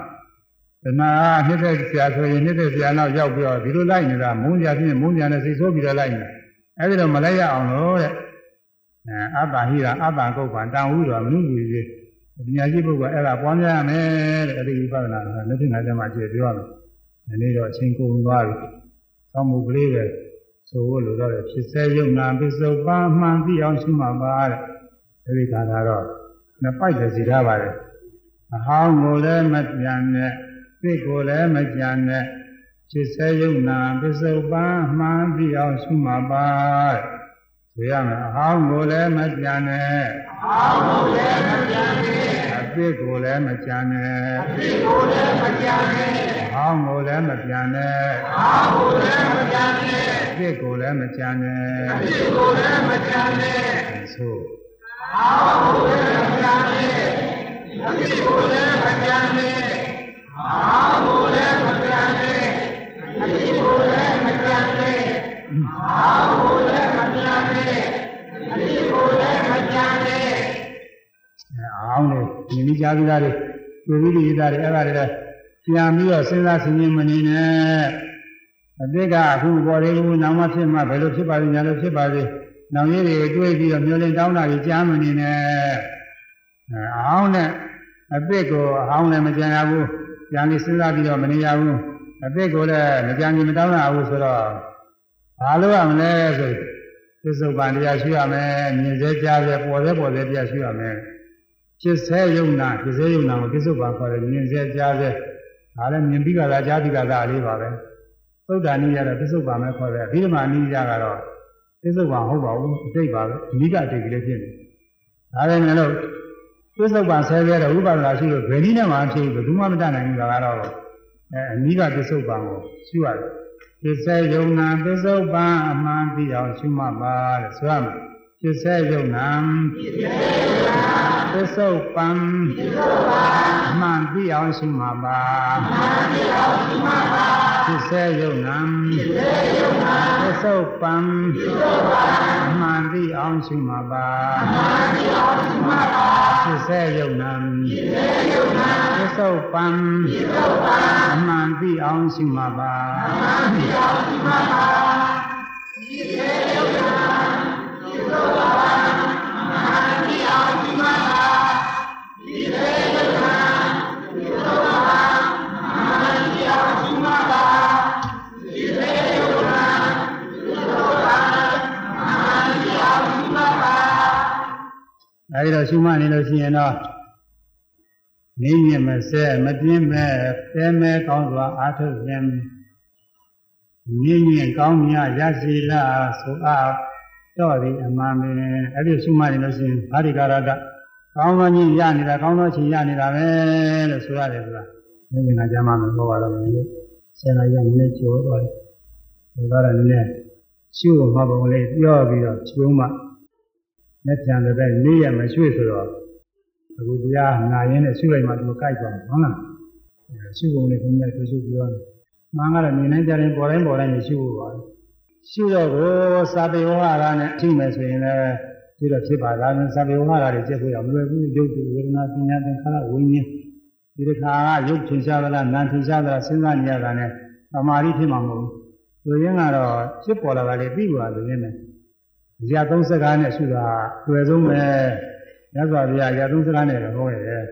တဏှာနှစ်သက်ဆရာဆိုရင်နှစ်သက်ဆရာနောက်ရောက်ပြီးတော့ဒီလိုလိုက်နေတာမုန်းကြဖြင့်မုန်းကြနဲ့စိတ်ဆိုးပြီးတော့လိုက်နေအဲဒီတော့မလိုက်ရအောင်လို့တဲ့အဲအတ္တဟိရာအတ္တကုတ်ကံတန်ဟုတော်မနုလူကြီးပညာရှိပုဂ္ဂိုလ်အဲ့ဒါပွားများရမယ်တဲ့အဲဒီဝိပဿနာကလက်ရှိနာကျမှကြည့်ပြောရမယ် ဒီနေ့တော့အချိန်ကုန်သွားပြီသောမှုကလေးပဲဆိုလို့လို့တော့ဖြစ်စေယုံနာပစ္စုပန်မှန်သိအောင်ရှိမှာပါတဲ့အဲဒီခါကတော့နှစ်ပိုက်လည်းစီထားပါတယ်အဟောင်းကိုလည်းမပြန်နဲ့သိကိုလည်းမကြံနဲ့ဖြစ်စေယုံနာပစ္စုပန်မှန်သိအောင်ရှိမှာပါတဲ့ဆို ရမယ်အဟောင်းကိုလည်းမပြန်နဲ့အဟောင်းကိုလည်းမပြန်နဲ့အသစ်ကိုလည်းမကြံနဲ့အသစ်ကိုလည်းမကြံနဲ့အဟောင်းကိုလည်းမပြန်နဲ့အဟောင်းကိုလည်းမပြန်နဲ့အသစ်ကိုလည်းမကြံနဲ့အသစ်ကိုလည်းမကြံနဲ့ဆိုအောင်လေမြင်ပြီးကြားပြီး သားတွေတွေ့ပြီးရေးသားတွေအဲ့ဒါတွေလည်းပြန်ပြီးတော့စဉ်းစားဆင်ခြင်မနေနဲ့အတိတ်ကအခုပေါ်သေးဘူးနောက်မှဖြစ်မှဘယ်လိုဖြစ်ပါလိမ့်ညာလို့ဖြစ်ပါသေးနောင်ရည်တွေတွေးပြီးတော့မျိုးလင်းတောင်းတာကြီးကြားမနေနဲ့အဟောင်းနဲ့အသစ်ကိုအဟောင်းနဲ့မကြံရဘူးပြန်ပြီးစဉ်းစားပြီးတော့မနေရဘူးအသစ်ကိုလည်းမကြံကြီးမတောင်းရဘူးဆိုတော့ ဘာလို့ရမလဲဆိုသစ္စုပ္ပန်တရားရှိရမယ်မြင်စေကြားစေပေါ်စေပေါ်စေတရားရှိရမယ်ဖြစ်စေယုံနာဖြစ်စေယုံနာကိုသစ္စုပ္ပန်ခေါ်တယ်မြင်စေကြားစေဒါလည်းမြင်ပြီးကသာကြားပြီးကသာအလေးပါပဲသုဒ္ဓနိရတော့သစ္စုပ္ပန်ပဲခေါ်တယ်အဘိဓမ္မာနိရကတော့သစ္စုပ္ပန်ဟုတ်ပါဘူးအတိတ်ပါပဲအနိကအတိတ်ကလေးဖြစ်နေဒါလည်းလည်းလို့သစ္စုပ္ပန်ဆဲဆဲတော့ဥပဒနာရှိလို့ဘယ်နည်းနဲ့မှမဖြစ်ဘူးဘယ်သူမှမတတ်နိုင်ဘူးဒါကတော့အဲအနိကသစ္စုပ္ပန်ကိုရှိရတယ် သစ္စေယုံနာသစ္စုပ္ပန်အမှန်ပြီးအောင်ရှုမှတ်ပါတဲ့ဆိုရမယ်သစ္စေယုံနာသစ္စုပ္ပန်အမှန်ပြီးအောင်ရှုမှတ်ပါ သစ္စေယုံနာသစ္စုပ္ပန်အမှန်ပြီးအောင်ရှုမှတ်ပါသစ္စေယုံနာသစ္စုပ္ပန်အမှန်ပြီးအောင်ရှုမှတ်ပါအဲ ဒီတော့ရှုမှတ်နေလို့ရှိရင်တော့နေညမစဲမပြင်းမဲ့တဲမဲကောင်းစွာအာထုတ်ခြင်းနေညကောင်းမြရရှိလားဆိုအားတော့ဒီအမှန်ပဲအဲ့ဒီရှုမှတ်နေလို့ရှိရင်ဘာဒီကာရကကောင်းသောညရနေတာကောင်းသောချင်းရနေတာပဲလို့ဆိုရတယ်ကွာဒီငါကြမ်းမှမဟုတ်ပါတော့ဘူးဆယ်နာရီနည်းနည်းကျော်သွားတယ်ဒါတော့လည်းနည်းနည်းရှုမှပုံလေးပြောပြီးတော့ရှုမှ လက်ပြန်လည်းပဲနေရမရွှေ့ဆိုတော့အခုတရားနာရင်းနဲ့ရှုလိုက်မှသူကြိုက်သွားတယ်ဟုတ်လားရှုပုံလေးခွန်ကြီးကရှုပြောတယ်မှန်ကတော့နေနိုင်ကြရင်ပေါ်တိုင်းပေါ်တိုင်းရှုဖို့ပါရှုတော့ကိုစာပေဝါရနဲ့ရှုမယ်ဆိုရင်လည်းရှုတော့ဖြစ်ပါလားစာပေဝါရတွေကျက်ဖို့ရမလွယ်ဘူးရုပ်တုဝေဒနာပညာသင်္ခါရဝိညာဉ်ဒီတစ်ခါကရုပ်ထင်ရှားသလားနာမ်ထင်ရှားသလားစဉ်းစားနေရတာနဲ့သမာဓိဖြစ်မှာမဟုတ်ဘူးလူရင်းကတော့ဖြစ်ပေါ်လာတာလေပြီးပါလူရင်းနဲ့ ဇာသုံးစကားနဲ့ရှုတာတွေ့ဆုံးပဲမြတ်စွာဘုရားဇာသုံးစကားနဲ့တော့ဟောရတယ်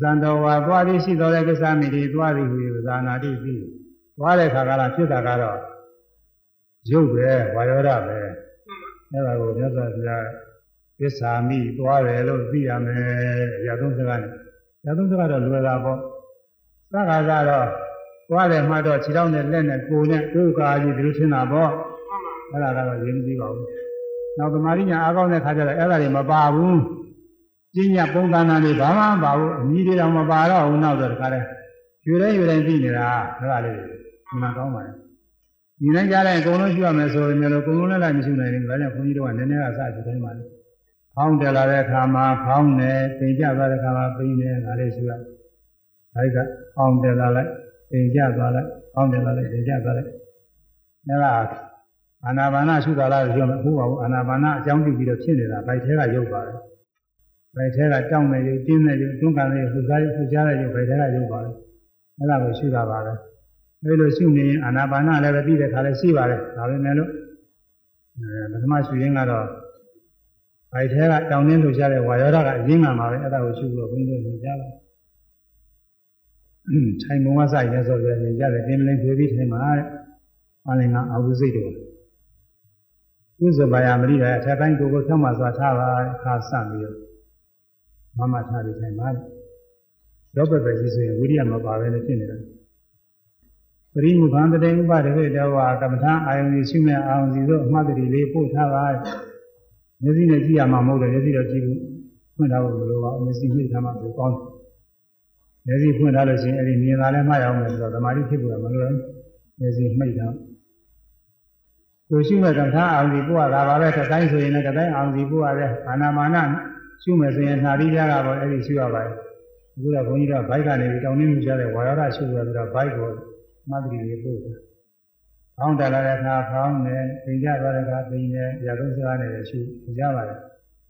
ဇန်တော်ဝါသွားပြီးရှိတော်တဲ့ကိစ္စမိတွေသွားပြီးဟူဇာနာတိပြီးသွားတဲ့ခါကလာဖြစ်တာကတော့ရုပ်ပဲဝါယောဓပဲအဲ့ဒါကိုမြတ်စွာဘုရားသစ္စာမိသွားတယ်လို့သိရမယ်ဇာသုံးစကားနဲ့ဇာသုံးစကားတော့လွယ်တာပေါ့သက္ကာကတော့သွားတယ်မှတော့ခြေထောက်နဲ့လက်နဲ့ကိုယ်နဲ့ဒုက္ခကြီးဒီလိုထင်တာပေါ့အဲ့ဒါကတော့ရင်းမသိပါဘူး နောက်သမာဓိညာအားကောင်းတဲ့ခါကျတော့အဲ့ဒါတွေမပါဘူးပညာပုံသဏ္ဍာန်တွေဘာမှမပါဘူးအမြည်တွေတော့မပါတော့ဘူးနောက်တော့တခါတည်းယူတိုင်းယူတိုင်းသိနေတာအဲ့ဒါလေးမှန်ကောင်းပါလေဒီတိုင်းကြားလိုက်အကုန်လုံးရှိရမယ်ဆိုရင်လည်းအကုန်လုံးလည်းလည်းမရှိနိုင်ဘူးဒါကြောင့်ဘုန်းကြီးတို့ကနည်းနည်းကစရှိတိုင်းပါလေဖောင်းတယ်လာတဲ့အခါမှာဖောင်းတယ်ပင်ကျသွားတဲ့အခါမှာပင်တယ်ဒါလေးရှိရအဲဒီကဖောင်းတယ်လာလိုက်ပင်ကျသွားလိုက်ဖောင်းတယ်လာလိုက်ပင်ကျသွားလိုက်အဲ့ဒါ အာနာပါနရှုတာလားပြောမယ်ဟုတ်ပါဘူးအာနာပါနအကြောင်းပြုပြီးတော့ဖြစ်နေတာဗိုက်ထဲကရုပ်ပါတယ်ဗိုက်ထဲကတောင်းတဲ့ရုပ်တင်းတဲ့ရုပ်တွန်းကန်တဲ့ရုပ်လှူစားရုပ်လှူရှားတဲ့ရုပ်ဗိုက်ထဲကရုပ်ပါတယ်အဲ့ဒါကိုရှုတာပါပဲအဲလိုရှုနေရင်အာနာပါနလည်းပဲပြီးတဲ့ခါလည်းရှိပါတယ်ဒါပေမဲ့လို့အဲပထမရှုရင်းကတော့ဗိုက်ထဲကတောင်းတင်းလှူရှားတဲ့ဝါယောဓာကအရင်းမှမှာပဲအဲ့ဒါကိုရှုလို့ဘုန်းကြီးတို့ညွှန်ကြားပါထိုင်ပုံကစရဆိုပြရင်ကြတယ်တင်းလင်းဖြေပြီးထိုင်ပါတဲ့။ဘာလဲငါအာဟုစိတ်တော် ကုသဘာယမရိတဲ့အထက်ပိုင်းကိုယ်ကိုဖြောင်းမှစွာထားပါခါဆန့်ပြီးတော့မမထားပြီးထိုင်ပါတဲ့။တော့ပဲပဲကြီးဆိုရင်ဝိရိယမပါဘဲနဲ့ဖြစ်နေတာ။ပရိမုခံတတေဥပဒေဝေတောဝါကမ္မထာအာယုန်ရှိမဲ့အာယုန်စီတို့အမှတ်တရလေးပို့ထားပါ။မျက်စိနဲ့ကြည့်ရမှာမဟုတ်တယ်မျက်စိတော့ကြည့်ဘူး။ဖွင့်ထားဖို့မလိုပါဘူးမျက်စိနှိပ်ထားမှပိုကောင်းတယ်။မျက်စိဖွင့်ထားလို့ရှိရင်အဲ့ဒီမြင်လာလဲမှတ်ရအောင်မယ်ဆိုတော့သမာဓိဖြစ်ဖို့မလိုဘူး။မျက်စိမှိတ်ထား ကိုရှိမဲ့ကထာအောင်စီပို့ရတာပါပဲတစ်တိုင်းဆိုရင်လည်းတစ်တိုင်းအောင်စီပို့ရတယ်အာနာမာနရှုမယ်ဆိုရင်နှာပြီးကြတာပေါ့အဲ့ဒီရှုရပါတယ်အခုတော့ဘုန်းကြီးကဘိုက်ကနေပြီးတောင်းနေမှုကြတဲ့ဝါရဒရှုရပြီးတော့ဘိုက်ကိုမသတိလေးပို့တယ်။ဖောင်းတက်လာတဲ့အခါဖောင်းတယ်၊ပြင်ကြသွားတဲ့အခါပြင်တယ်၊ရာသုံးစကားနဲ့ရှုကြပါတယ်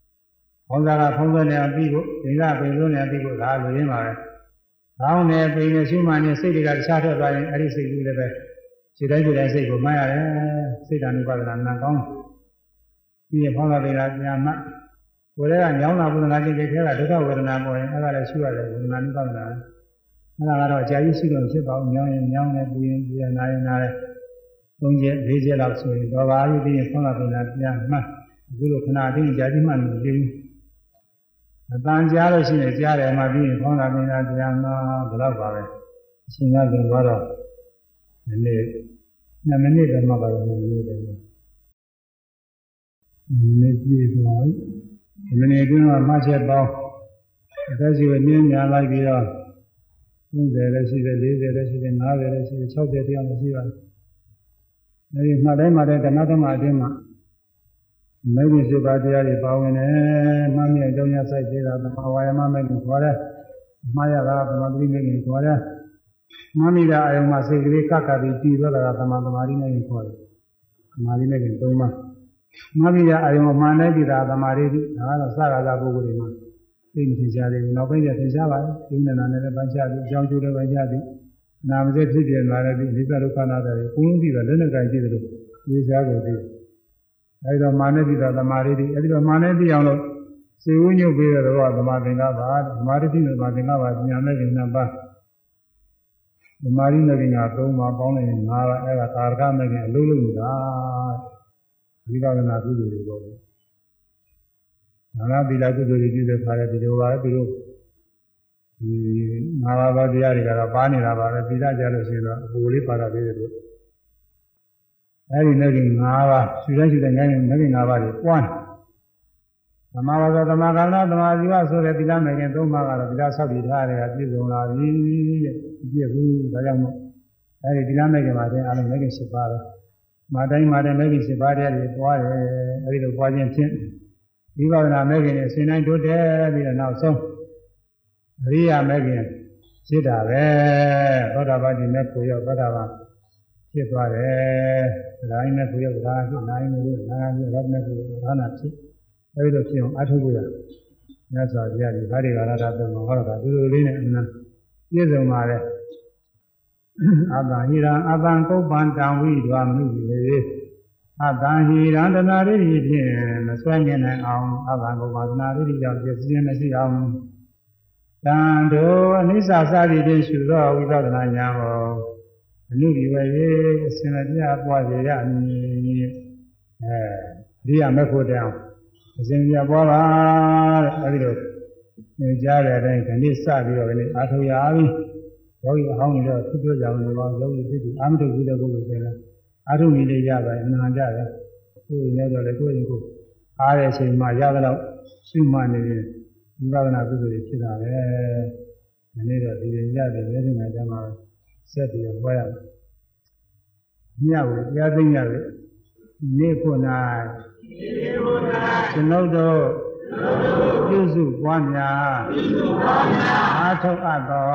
။ဖောင်းစားကဖောင်းစားနေအောင်ပြီးဖို့ပြင်ကပြင်လို့နေပြီးဖို့ဒါလိုရင်းပါပဲ။ဖောင်းတယ်ပြင်နေရှုမှနေစိတ်တွေကတခြားထွက်သွားရင်အဲ့ဒီစိတ်ကူးလည်းပဲခြေတိုင်းခြေတိုင်းစိတ်ကိုမှတ်ရတယ်စိတ်ဓာတ်ဥပါဒနာနာကောင်းပြီးရင်ဖောင်းလာပေလားညာမှကိုယ်ကညောင်းလာဘုရားจิตထဲကဒုက္ခဝေဒနာပေါ်ရင်အဲ့ဒါလည်းရှိရတယ်ဝေဒနာဥပါဒနာအဲ့ဒါကတော့အကြာကြီးရှိတော့ဖြစ်ပါဘူးညောင်းရင်ညောင်းတယ်ပူရင်ပူရင်နာရင်နာတယ်သုံးချက်လေးချက်လောက်ဆိုရင်တော့ပါပြီပြီးရင်ဖောင်းလာပေလားပြန်မှတ်အခုလိုခဏအတင်းကြာကြီးမှမကြည့်ဘူးအတန်ကြားလို့ရှိရင်ကြားတယ်မှပြီးရင်ဖောင်းလာပေလားပြန်မှဘယ်တော့ပါပဲအရှင်ကလည်းတော့ဒီနေ့ 2မိနစ်တည်းမှပါတော့2မိနစ်တည်းမှ2မိနစ်ပြည့်သွားပြီဒီမိနစ်အတွင်းမှာမှတ်ချက်ပေါင်းအသက်ကြီးကိုနင်းများလိုက်ပြီးတော့30လည်းရှိတယ်40လည်းရှိတယ်50လည်းရှိတယ်60တရားလည်းရှိပါတယ်အဲဒီမှတ်တိုင်းမှတိုင်းကဏ္ဍသမအတွင်းမှာမေဂိစုပါတရားတွေပါဝင်တယ်မှတ်မြအကြောင်းရဆိုင်သေးတာသမာဝါယမမေဂိခေါ်တယ်မှားရတာသမာဓိမေဂိခေါ်တယ် မမိတာအယုံမှာစိတ်ကလေးကကပြီးတည်သွားတာကသမာသမာဓိနဲ့ခေါ်တယ်။သမာဓိနဲ့သုံးပါးမမိတာအယုံမှန်တဲ့ဒီတာသမာဓိဒါကတော့စကားသာပုဂ္ဂိုလ်တွေမှာသိမထင်ရှားသေးဘူး။နောက်ပိုင်းကျထင်ရှားပါလေ။ဒီနေ့နာနဲ့လည်းပိုင်းခြားပြီးအကြောင်းကျိုးလည်းပိုင်းခြားပြီးနာမစက်ဖြစ်ပြလာတဲ့ဒီလိစ္ဆဒုက္ခနာတွေအကုန်လုံးပြီးတော့လက်နဲ့ကြိုင်ကြည့်တယ်လို့ဒီစားကိုသိတယ်။အဲဒီတော့မာနတိတာသမာဓိတွေအဲဒီတော့မာနတိအောင်လို့စေဝညုတ်ပြီးတော့သမာသင်္ကပ္ပါသမာဓိတိသမာသင်္ကပ္ပါဉာဏ်နဲ့ဉာဏ်ပါ ဓမ္မရိမဂ္ဂင်က၃ပါးပေါင်းလိုက်ရင်၅ပါးအဲ့ဒါကာရကမဂ္ဂင်အလုံးလုံးနေတာဝိပဿနာကုသိုလ်တွေပေါ့။ဒါနသီလကုသိုလ်တွေပြုတဲ့ခါလဲဒီလိုပါပဲသူတို့ဒီငါးပါးသောတရားတွေကတော့ပါနေတာပါပဲသီလကြလို့ရှိရင်တော့အပူလေးပါတာသေးတယ်လို့အဲဒီမဲ့ခင်၅ပါးရှူတိုင်းရှူတိုင်းငိုင်းမဲ့ခင်၅ပါးတွေပွားတယ် သမာဝါစာသမာကမ္မသမာဇီဝဆိုတဲ့သီလမဲ့ခင်၃ပါးကတော့သီလဆောက်တည်ထားတဲ့ကပြည့်စုံလာပြီတဲ့ပြည့်ဘူးဒါကြောင့်မို့အဲဒီသီလမဲ့ခင်မှာတဲ့အလုံးမဲ့ခင်၈ပါးပဲမာတိုင်းမာတိုင်းမဲ့ခင်၈ပါးတည်းတွေပွားတယ်အဲဒီလိုပွားခြင်းဖြင့်ဝိပဿနာမဲ့ခင်နဲ့ဆင်တိုင်းတိုးတယ်ပြီးတော့နောက်ဆုံးအရိယာမဲ့ခင်ဖြစ်တာပဲသောတာပတိမဲ့ကိုရောက်သောတာပန်ဖြစ်သွားတယ်။ဒါတိုင်းမဲ့ကိုရောက်ဒါဖြစ်နိုင်လို့နာဖြစ်ရမဲ့ကိုသာနာဖြစ် အဲဒီလိုဖြစ်အောင်အထုပ်ကြရမြတ်စွာဘုရားဒီဗာဒီကာရတာတုံဟောတာဒီလိုလေးနဲ့အမှန်ပြည့်စုံပါလေ။အတ္တဟိရံအတ္တကုပ္ပံတံဝိဒွာမှုလေအတ္တဟိရံတနာရိဖြင့်မဆွဲမြင်နိုင်အောင်အတ္တကုပ္ပံတနာရိကြောင့်ပြည့်စုံမရှိအောင်တန်တို့အနိစ္စစသည်ဖြင့်ရှုသောဝိပဿနာဉာဏ်ကိုအနုဒီဝေအစင်ပြပွားစေရမည်အဲဒီရမဲ့ဖို့တောင် အစင်ပြပွားပါတဲ့အဲဒီလိုညွှန်ကြားတဲ့အတိုင်းခဏစပြီးတော့လည်းအာထုရပြီယောဂီအဟောင်းတွေတော့သူပြောကြအောင်လို့ယောဂီဖြစ်ပြီးအာမတုဘူးတဲ့ပုဂ္ဂိုလ်ဆိုရင်အာထုမိလေးရပါအနာကြတယ်ကိုယ်ရတော့လေကိုယ်ရင်ကိုအားတဲ့အချိန်မှရတော့ရှုမှနေရင်ဝိပဿနာကုသိုလ်တွေဖြစ်တာပဲ။ဒီနေ့တော့ဒီလိုရတယ်လက်ရှိမှာကျမှဆက်ပြီးတော့ဟောရမယ်။မြတ်ဝေတရားသိညာလေနေ့ခု၌ ကျွန်ုပ်တို့ပြုစုပွားများအားထုတ်အပ်သော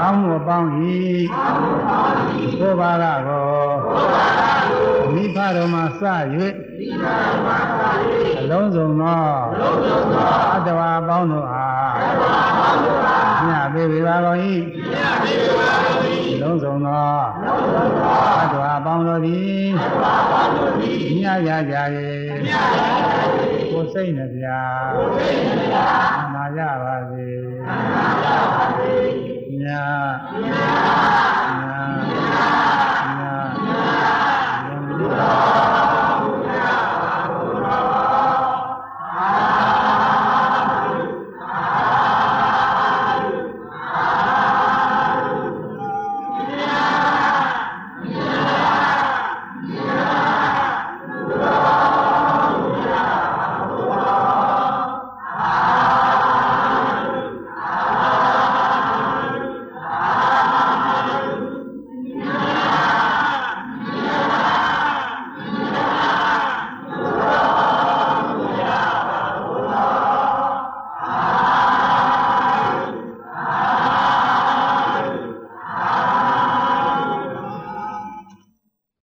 ကောင်းမှုအပေါင်း၏ကိုယ်ပါကကိုမိဖတော်မှာစ၍အလုံးစုံသောအတ္တဝါအပေါင်းတို့အားမြတ်ပေပေပါကုန်၏အ လုံးစုံသောသတ္တဝါအပေါင်းတို့သည်မြတ်ရကြ၏ကိုစိတ်နှပြမာရပါစေမြတ်မြတ်မြတ်မြတ်